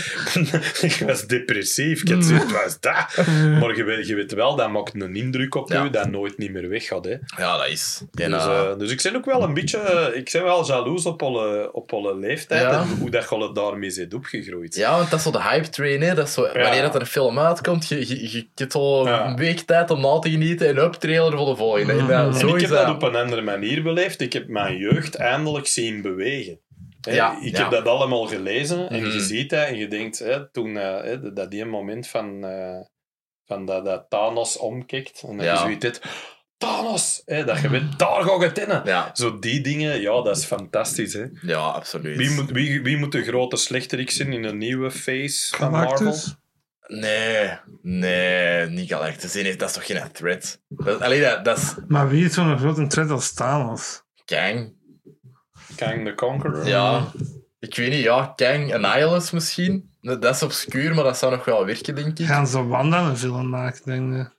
ik was depressief, ik had zoiets, wat is dat? Maar je weet, je weet wel, dat maakt een indruk op Ja. je, dat nooit niet meer weggaat. Hè. Ja, dat is. En, Dus, dus ik ben ook wel een beetje, ik ben wel jaloers op alle, op alle leeftijd Ja. en hoe dat je alle daarmee zit opgegroeid. ja, want dat is zo de hype train, hè. Dat is zo, wanneer dat er een film uitkomt, je, je, je hebt al Ja. een week tijd om na te genieten en up trailer voor de volgende. En zo ik is heb dat op een andere manier beleefd. Ik heb mijn jeugd eindelijk zien bewegen. Hè, Ja, ik ja. heb dat allemaal gelezen en Mhm. je ziet dat en je denkt, hè, toen eh, hè, dat die moment van, eh, van dat, dat Thanos omkikt en Ja. je zoiets hebt, Thanos, hè, dat je weet, daar het in. Ja, Zo die dingen, ja, dat is fantastisch. Hè. ja, absoluut. Wie, moet, wie, wie moet de grote slechterik zijn in een nieuwe phase van Marvel? Nee, nee, niet Galactus. Nee, dat is toch geen threat? Dat, allee, dat, dat is Maar wie is zo'n grote threat als Thanos? Kang. Kang the Conqueror? Ja, ik weet niet, ja, Kang, Annihilus misschien. Dat is obscuur, maar dat zou nog wel werken, denk ik. Gaan ze Wanda een film maken, denk je?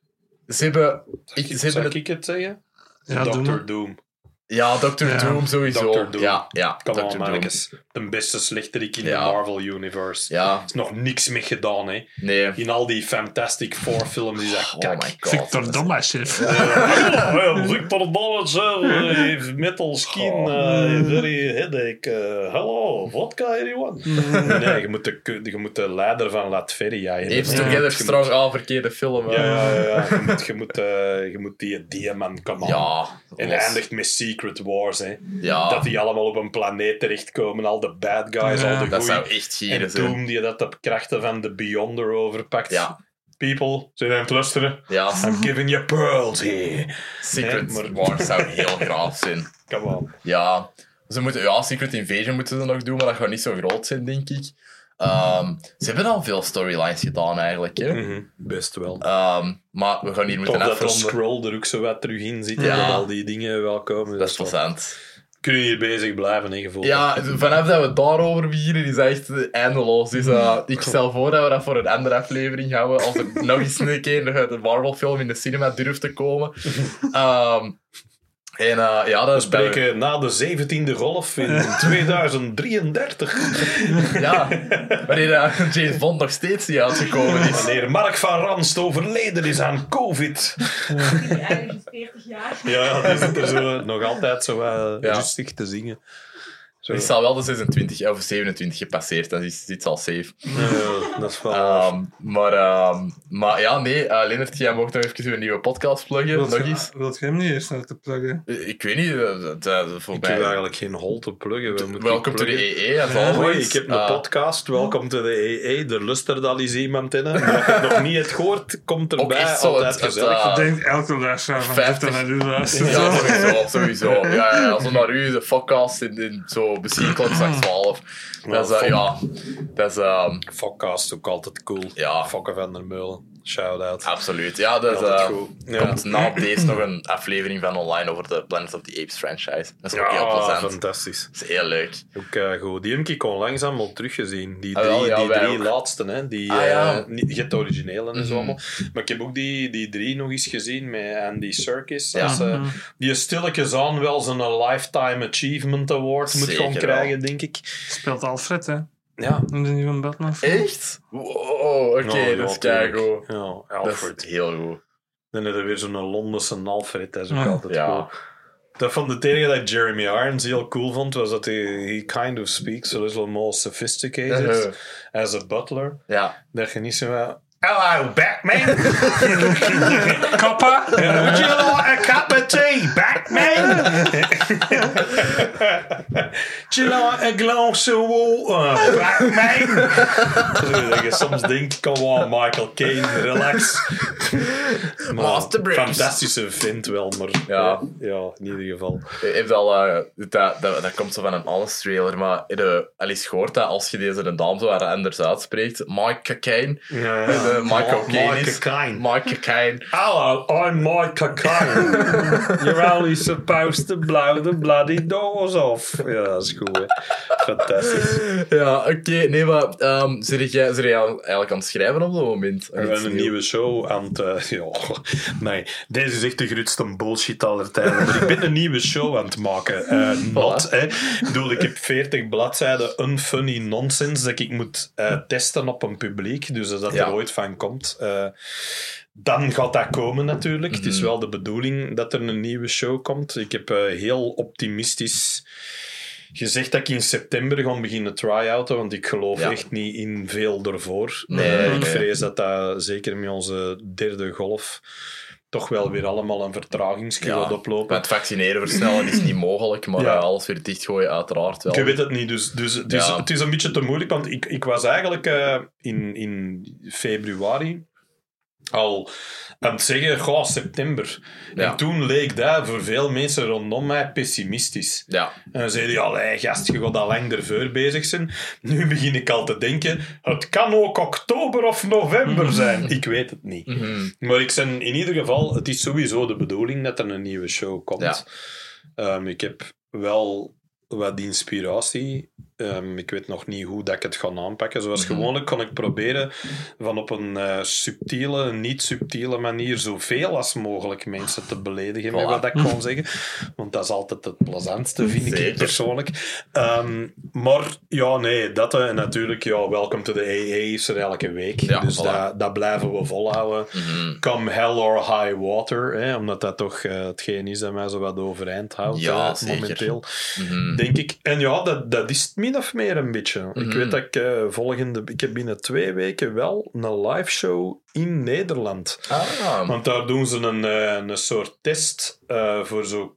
Ze hebben... Ik, ze hebben ik het zeggen? Ja, Dr. maar. Doom. Ja, Dr. Ja. Doom sowieso. Dr. Doom. Ja, ja. Come Dr. on. De beste slechterik in Ja. de Marvel Universe. Ja, Er is nog niks mee gedaan, hè. nee. In al die Fantastic Four films is dat Oh kak. my god. Victor Domashev. Victor Donaldson heeft metal skin, Oh. uh, very headache. Uh, hello, vodka anyone? Nee, je moet, de, je moet de leider van Latveria. Heeft. Together Strong al verkeerde film. Ja, ja, ja. Je, moet, je, moet, eh, je moet die Diamond komen. Ja, En eindigt met Secret Wars, hè. Ja, Dat die allemaal op een planeet terechtkomen, al de bad guys, Ja. al de dat goeie. zou echt gieren En. Doom die dat op krachten van de Beyonder overpakt. Ja. People, zijn aan het luisteren? Ja, I'm giving you pearls here. Secret Nee, maar- Wars zou heel graaf zijn. Come on. Ja, ze moeten, ja, Secret Invasion moeten ze nog doen, maar dat gaat niet zo groot zijn, denk ik. Ehm, ze hebben al veel storylines gedaan, eigenlijk. Hè? Mhm, Best wel. Ehm, maar we gaan hier moeten dat de afronden. scroll er ook zo wat terug in zit. Ja. En dat al die dingen wel komen. Dat is plezant. Kunnen hier bezig blijven, hè, gevoel. Ja, vanaf dat we het daarover beginnen, is dat echt eindeloos. Dus ik stel voor dat we dat voor een andere aflevering houden. Als er nog eens een keer nog uit een Marvel-film in de cinema durft te komen. Ehm, en eh, ja, dat We is spreken na de 17e golf in 2033. Ja, wanneer eh, James Bond nog steeds niet uitgekomen is. Wanneer Mark van Ranst overleden is aan COVID. Eigenlijk is 40 jaar. Ja, die zit er zo nog altijd zo eh, Ja. rustig te zingen. Zo. Die is al wel de 26 of 27 gepasseerd, dan is dit al safe. Ja, dat is wel... Ehm, maar, ehm, maar ja, nee, uh, Lennart, jij mocht nog even een nieuwe podcast pluggen. Wilt Nog je- eens. Wilt je hem niet eerst naar te pluggen? Eh, Ik weet niet, eh, dat, dat, ik heb voorbij. eigenlijk geen hol te pluggen. We Welkom to the pluggen. EE, Ja. always. Hoi, ik heb een Eh, podcast. Welkom to the EE. Er luistert al eens iemand in. Maar als je het nog niet hebt gehoord, komt Ook erbij. echt zo Altijd het- het, gezellig. eh, Ik denk elke luisteraar van 50. dit naar u. Ja, sowieso, sowieso. Ja, ja, ja, zo naar u, de podcast, in, in, zo misschien klok straks 12. Dat is, eh, ja, dat is, Podcast ook altijd cool. Ja. Fokke van der Meulen. Shout-out. absoluut. Ja, dat is, Altijd eh, goed. Ja. komt na deze nog een aflevering van online over de Planet of the Apes franchise. Dat is ook heel Ja, plezant. fantastisch. Dat is heel leuk. Ook eh, goed. Die heb ik onlangs allemaal teruggezien. Die Ah, drie, wel, ja, die drie ook. laatste, hè. Die, Ah, ja. eh, niet, je hebt de originele en zo Mhm. allemaal. Maar ik heb ook die, die drie nog eens gezien met Andy Serkis. Ja. Als, Mhm. die stilletjes aan wel zijn Lifetime Achievement Award moet Zeker gaan wel. krijgen, denk ik. Speelt Alfred, hè? Ja. In de nieuwe Batman film. Echt? Wow, oké, Ja, ja, dat is keigoed. Ja, Dat Alfred. is heel goed. Dan heb je weer zo'n Londense Alfred. Dat is ook Ja. altijd Ja. cool. Dat van de tegen dat Jeremy Irons heel cool vond, was dat hij he kind of speaks a little more sophisticated Uh-huh. as a butler. Ja. Dat je niet zo wel... Hello, Batman! Kappa! Would you like a cup of tea, Batman? Would you like a glass of water, Batman? dat je soms denkt, come on, Michael Caine, relax. Master. Fantastische vent wel, maar Ja. ja, in ieder geval. Je hebt al, eh, dat, dat, dat komt zo van een alles trailer, maar heb je al eens gehoord dat als je deze naam zo anders uitspreekt, Mike Caine, Ja, de Michael Caine. Caine, Hello, I'm Mike Caine. You're only supposed to blow the bloody doors off. Ja, dat is goed, hè. Fantastisch. Ja, oké. Nee, maar um, zit jij, zit jij eigenlijk aan het schrijven op dat moment? We hebben een nieuwe show aan het... eh, ja, nee, deze is echt de grootste bullshit aller tijden. Maar ik ben een nieuwe show aan het maken. Eh not, hè. Ik bedoel, ik heb 40 bladzijden unfunny nonsense dat ik moet eh, testen op een publiek. Dus dat Ja. er ooit van komt... eh, dan gaat dat komen natuurlijk. Het is wel de bedoeling dat er een nieuwe show komt. Ik heb eh, heel optimistisch gezegd dat ik in september ga beginnen try-outen, want ik geloof Ja. echt niet in veel ervoor. Nee, Eh, ik vrees dat dat zeker met onze derde golf toch wel weer allemaal een vertragingsje gaat oplopen. Het vaccineren versnellen is niet mogelijk, maar Ja. alles weer dichtgooien uiteraard wel. Ik weet het niet, dus, dus, dus Ja. het is een beetje te moeilijk, want ik, ik was eigenlijk eh, in, in februari al aan het zeggen, goh, september. Ja. En toen leek dat voor veel mensen rondom mij pessimistisch. Ja, En dan zeiden die, allee, gast, je gaat al lang ervoor bezig zijn. Nu begin ik al te denken, het kan ook oktober of november zijn. Ik weet het niet. Mhm. Maar ik ben in ieder geval, het is sowieso de bedoeling dat er een nieuwe show komt. Ja. Ehm, ik heb wel wat inspiratie. Ehm, ik weet nog niet hoe dat ik het ga aanpakken. Zoals Mhm. gewoonlijk kan ik proberen van op een eh, subtiele, niet subtiele manier zoveel als mogelijk mensen te beledigen met Voilà. wat ik kan zeggen. Want dat is altijd het plezantste, vind ik persoonlijk. Ehm, maar ja, nee, dat eh, en natuurlijk, ja, Welcome to the AA is er elke week. Ja, dus voilà. dat, dat blijven we volhouden. Mhm. Come hell or high water, hè, omdat dat toch eh, hetgeen is dat mij zo wat overeind houdt Ja, momenteel. Mhm. Denk ik. En ja, dat, dat is het min of meer een beetje. Ik Mhm. weet dat ik eh, volgende... Ik heb binnen twee weken wel een live show in Nederland. Ah, Want daar doen ze een, eh, een soort test eh, voor zo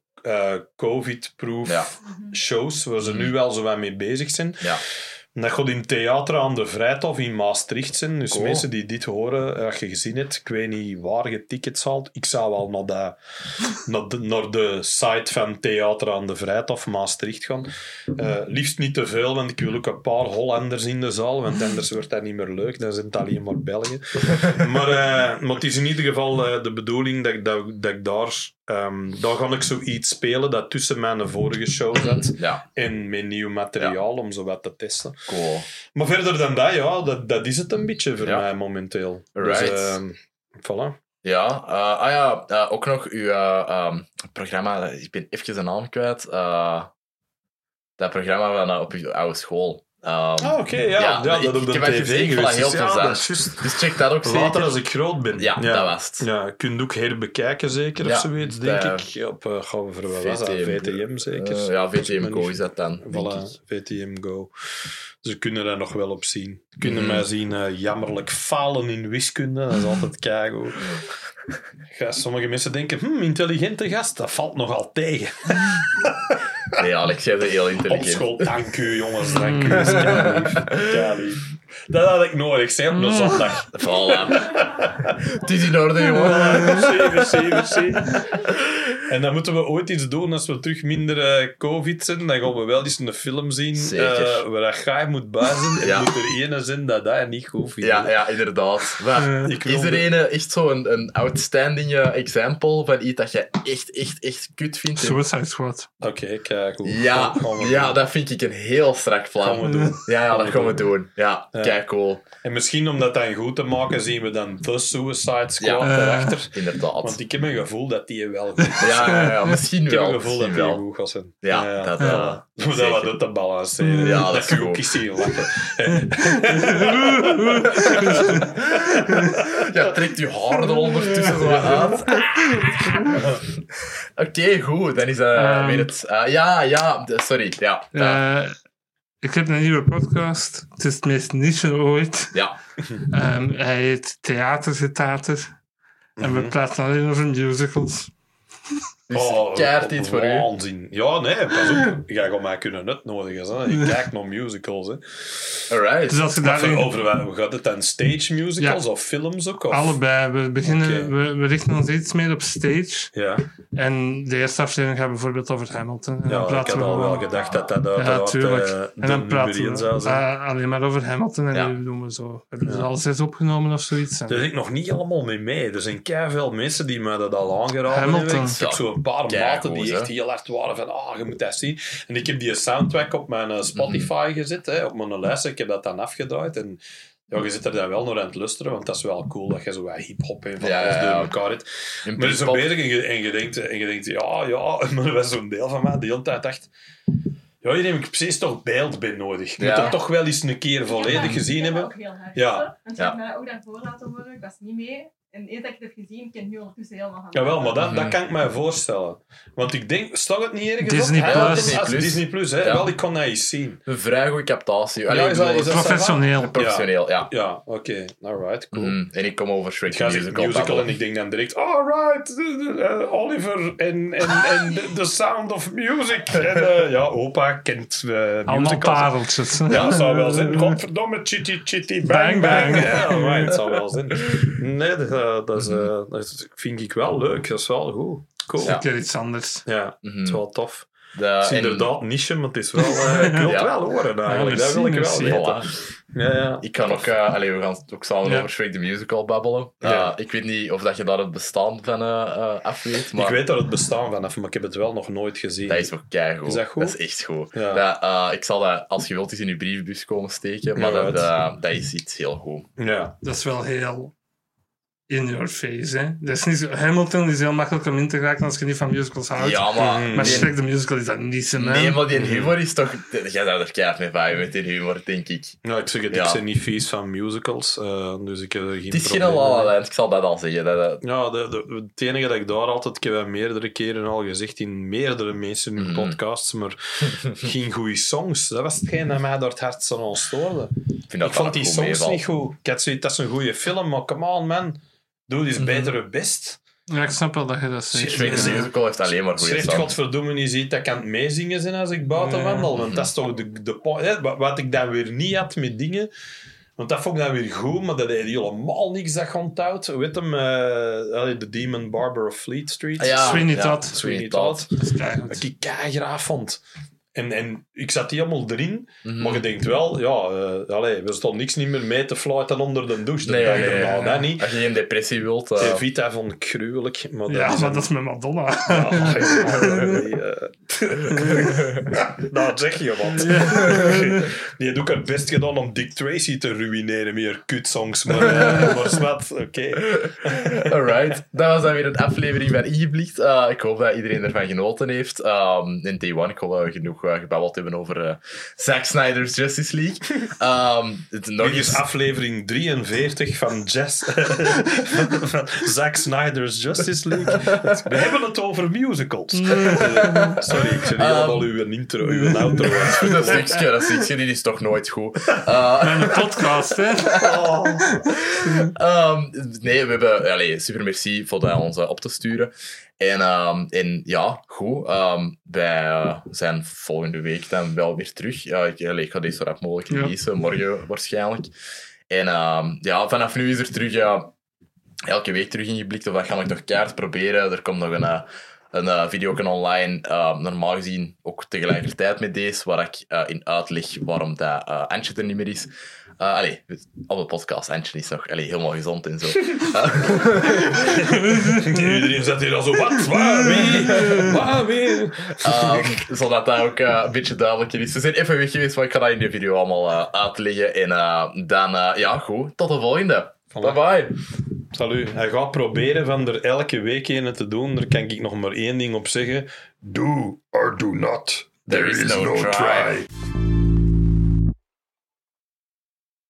COVID-proof Ja. shows, waar ze Mhm. nu wel zo wat mee bezig zijn. ja. En dat gaat in theater aan de Vrijthof in Maastricht zijn. Dus Cool. mensen die dit horen, eh, als je gezien hebt, ik weet niet waar je tickets haalt. Ik zou wel naar de, naar de, naar de site van Theater aan de Vrijthof Maastricht gaan. Eh, liefst niet te veel, want ik wil ook een paar Hollanders in de zaal, want anders wordt dat niet meer leuk. Dan zijn het alleen maar Belgen. maar, eh, maar het is in ieder geval de bedoeling dat, dat, dat ik daar... ehm, daar ga ik zoiets spelen dat tussen mijn vorige show zat ja, en met nieuw materiaal om zo wat te testen. cool. Maar verder dan dat, ja, dat, dat is het een beetje voor Ja. mij momenteel. Right. Dus, ehm, voilà. Ja, eh, ah ja, eh, ook nog uw eh, ehm, programma, ik ben even de naam kwijt. dat programma van eh, op uw oude school. Ehm, Ah, oké, ja. ja, dat ik- op de tv gezien, ik vond dat geweest heel is. Ja, dat. Dus check dat ook Later zeker. als ik groot ben. Ja, dat was het. Ja, je kunt ook herbekijken zeker, Ja, of zoiets, denk de- ik. Op, eh gaan we voor dat? VTM, VTM zeker? Ja, VTM Go is dat dan. Voilà, VTM Go. Ze kunnen daar nog wel op zien. Ze kunnen Mhm. mij zien eh, jammerlijk falen in wiskunde. Dat is altijd keigoed. Ja, sommige mensen denken, hm, intelligente gast, dat valt nogal tegen. Nee, Alex, jij bent heel Op intelligent. school, dank u jongens, dank u. Dat. Keilief. Dat had ik nodig, zeg, op een zondag. Voilà. Het is in orde, jongen. Merci, merci, merci. En dan moeten we ooit iets doen als we terug minder eh, covid zijn. Dan gaan we wel eens een film zien eh, waar dat Guy moet zijn. En Ja. moet er ene zijn dat dat niet goed vindt. Ja, ja, inderdaad. Maar Ik is er een echt zo'n een outstanding eh, example van iets dat je echt, echt, echt kut vindt? Suicide Squad. Oké, kijk hoe. Ja, ja, dat vind ik een heel strak gaan we plan. doen. Ja, ja, dat gaan we doen. Ja, Ja. kijk cool. En misschien om dat dan goed te maken, zien we dan The Suicide Squad Ja. erachter. Inderdaad. Want ik heb een gevoel dat die wel goed is. Ja, ja, ja, misschien Ik heb wel. een gevoel dat die wel. goed gaat zijn. Ja, dat Ja. wel. Om dat wat uit te balanceren. Ja, dat dat is kun je goed. ook eens zien lachen. Ja, trekt je haar er ondertussen zo uit. Oké, goed. Dan is dat Ehm. weer het... eh, ja, ja, de- sorry. Ja, ja. Eh, ik heb een nieuwe podcast. Het is het meest niche ooit. ja. Ehm, hij heet Theatergetater. En we Mhm. praten alleen over musicals. Dus Oh, keihard iets voor u. Ja, nee, pas op. Jij gaat mij kunnen uitnodigen. Hè. Ik kijk naar musicals. Hè. Alright. Dus als je daarin... over wat gaat het dan? Stage musicals of films ook? Of? Allebei. We, beginnen, we, we richten ons iets meer op stage. Ja, En de eerste aflevering gaat bijvoorbeeld over Hamilton. En ja dan ik praten had we al wel gedacht dat dat Ja, uiteraard tuurlijk. eh, En de dan praten we zou zijn. eh, alleen maar over Hamilton. En Ja. nu doen we zo. We hebben Ja. er al zes opgenomen of zoiets. Daar zit ik nog niet allemaal mee mee. Er zijn veel mensen die me dat al aangeraden Hamilton. hebben. Ik heb Ja, zo'n paar maten die echt heel hard waren van ah, je moet dat zien. En ik heb die soundtrack op mijn eh, Spotify Mhm. gezet, hè, op mijn lijst. Ik heb dat dan afgedraaid en ja, je zit er dan wel naar aan het luisteren, want dat is wel cool dat je zo wat hip-hop en van Ja, alles ja, door elkaar hebt. Maar je zo bezig en je, en, je denkt, en je denkt, ja, ja, maar er was zo'n deel van mij die de hele tijd dacht, ja, hier heb ik precies toch beeld bij nodig. Je Ja. moet het toch wel eens een keer volledig gezien hebben. ook heel hard. Ja. Want je Ja. hebt mij ook daarvoor laten horen, ik was niet mee. En eens dat ik het heb gezien, ken ik nu ondertussen helemaal van. Jawel, maar dat, dat kan ik mij voorstellen. Want ik denk, staat het niet ergens Disney op? Plus. Disney Plus. Disney Plus, hè? Ja. Wel, ik kon dat eens zien. Een vrij goede captatie. Ja, Alleen is dat- is dat- Professioneel. professioneel, ja. Ja, oké. Alright, cool. Mm, en ik kom over Shrek Ik musical. en ik denk dan direct, alright, eh, Oliver en, en, en the- Sound of Music. En, eh, ja, opa kent uh, Allemaal musicals. pareltjes. Ja, het zou wel zijn. Godverdomme, chitty chitty bang Bang, bang. bang. Ja, alright, het zou wel zijn. Nee, dat, eh, dat, is, eh, dat vind ik wel leuk. Dat is wel goed. Cool. Ja. Een keer iets anders. Ja, Mhm. het is wel tof. De, Het is en- inderdaad niche, maar het is wel... eh, ik wil het Ja. wel horen eigenlijk. Ja, dat wil ik wel weten. Voilà. Ja, ja. Ik kan ook, uh, allee, we gaan ook samen Ja. over Shrek the Musical babbelen. Uh, Ja. Ik weet niet of dat je daar het bestaan van uh, uh, af weet, maar Ik weet er het bestaan vanaf, maar ik heb het wel nog nooit gezien. dat is ook keigoed. Is dat goed? Dat is echt goed. Ja. Dat, uh, ik zal dat, als je wilt, eens in je brievenbus komen steken, maar Ja, dat, uh, dat is iets heel goed. Ja. Dat is wel heel in your face, hè. Dat is niet zo, Hamilton is heel makkelijk om in te raken als je niet van musicals houdt. Ja, maar... Mhm. Maar Shrek the Musical is dat niet zo, man. Nee, maar die humor is toch... Jij zou er keihard mee vaaien met die humor, denk ik. Ja, ik zeg het, Ja. ik ben niet vies van musicals, eh, dus ik heb er geen Het is geen probleem La ik zal dat al zeggen. Dat, dat- Ja, de, de, het enige dat ik daar altijd, ik heb het meerdere keren al gezegd in meerdere mensen in Mhm. podcasts, maar geen goede songs. Dat was hetgeen dat mij door het hart zo stoorde. ik vind dat ik vond die songs niet goed. Ik had zoiets, dat is een goede film, maar come on man, doe eens Mhm. beter je best. Ja, ik snap wel dat je dat zegt. Musical heeft alleen maar goede Schrift godverdomme niet ziet dat ik aan het meezingen zijn als ik buiten wandel. Want dat is toch de, de point. Wat, ik dan weer niet had met dingen. Want dat vond ik dan weer goed, maar dat deed helemaal niks dat onthoudt. Heet hem? eh, allee, The Demon Barber of Fleet Street. Ah, ja, Sweeney ja, Todd. Sweeney Todd. Dat ik keigraaf vond. En, en ik zat die allemaal erin, Mhm. maar je denkt wel, ja, eh allee, we stonden niks niet meer mee te fluiten onder de douche. de Nee, dag nee, nee, erna, nee. dat niet. Als je geen depressie wilt... eh, De Vita vond ik gruwelijk. Maar dat Ja, is maar een- dat is met Madonna. Ja, eh. nou, zeg je wat. Die heeft ook het best gedaan om Dick Tracy te ruïneren met haar kutsongs. Maar, maar zwart, oké. Alright, dat was dan weer een aflevering van Ingeblikt. Uh, ik hoop dat iedereen ervan genoten heeft. Um, in Day One, ik hoop dat we genoeg uh, gebabbeld hebben over uh, Zack Snyder's Justice League. Um, het, nog Nog eens eens... aflevering 43 van, Jazz, van Zack Snyder's Justice League. We hebben het over musicals. Eh, sorry, ik zit helemaal uw intro, uw outro. Dat stukje, dat stukje, die is toch nooit goed. Uh, Een podcast, hè. Um, nee, we hebben... Allee, super merci voor dat ons uh, op te sturen. En, um, en ja, goed. Um, wij uh, zijn volgende week dan wel weer terug. Ja, ik, allee, ik ga deze zo rap mogelijk Ja. releasen, morgen waarschijnlijk. En um, ja, vanaf nu is er terug... Ja, elke week terug ingeblikt. Of dat ga ik nog keihard proberen. Er komt nog een... uh, een uh, video online, uh, normaal gezien ook tegelijkertijd met deze, waar ik uh, in uitleg waarom dat uh, Antje er niet meer is. Uh, allee, op de podcast, Antje is nog allee, helemaal gezond en zo. Iedereen zat hier al zo, wat, waar, wie, waar, wie. Um, zodat dat ook uh, een beetje duidelijker is. We zijn even weg geweest, maar ik ga dat in de video allemaal uh, uitleggen. En uh, dan, uh, ja, goed. Tot de volgende. Bye bye. Salut. Hij gaat proberen van er elke week een te doen. Daar kan ik nog maar één ding op zeggen. Do or do not. There is no try.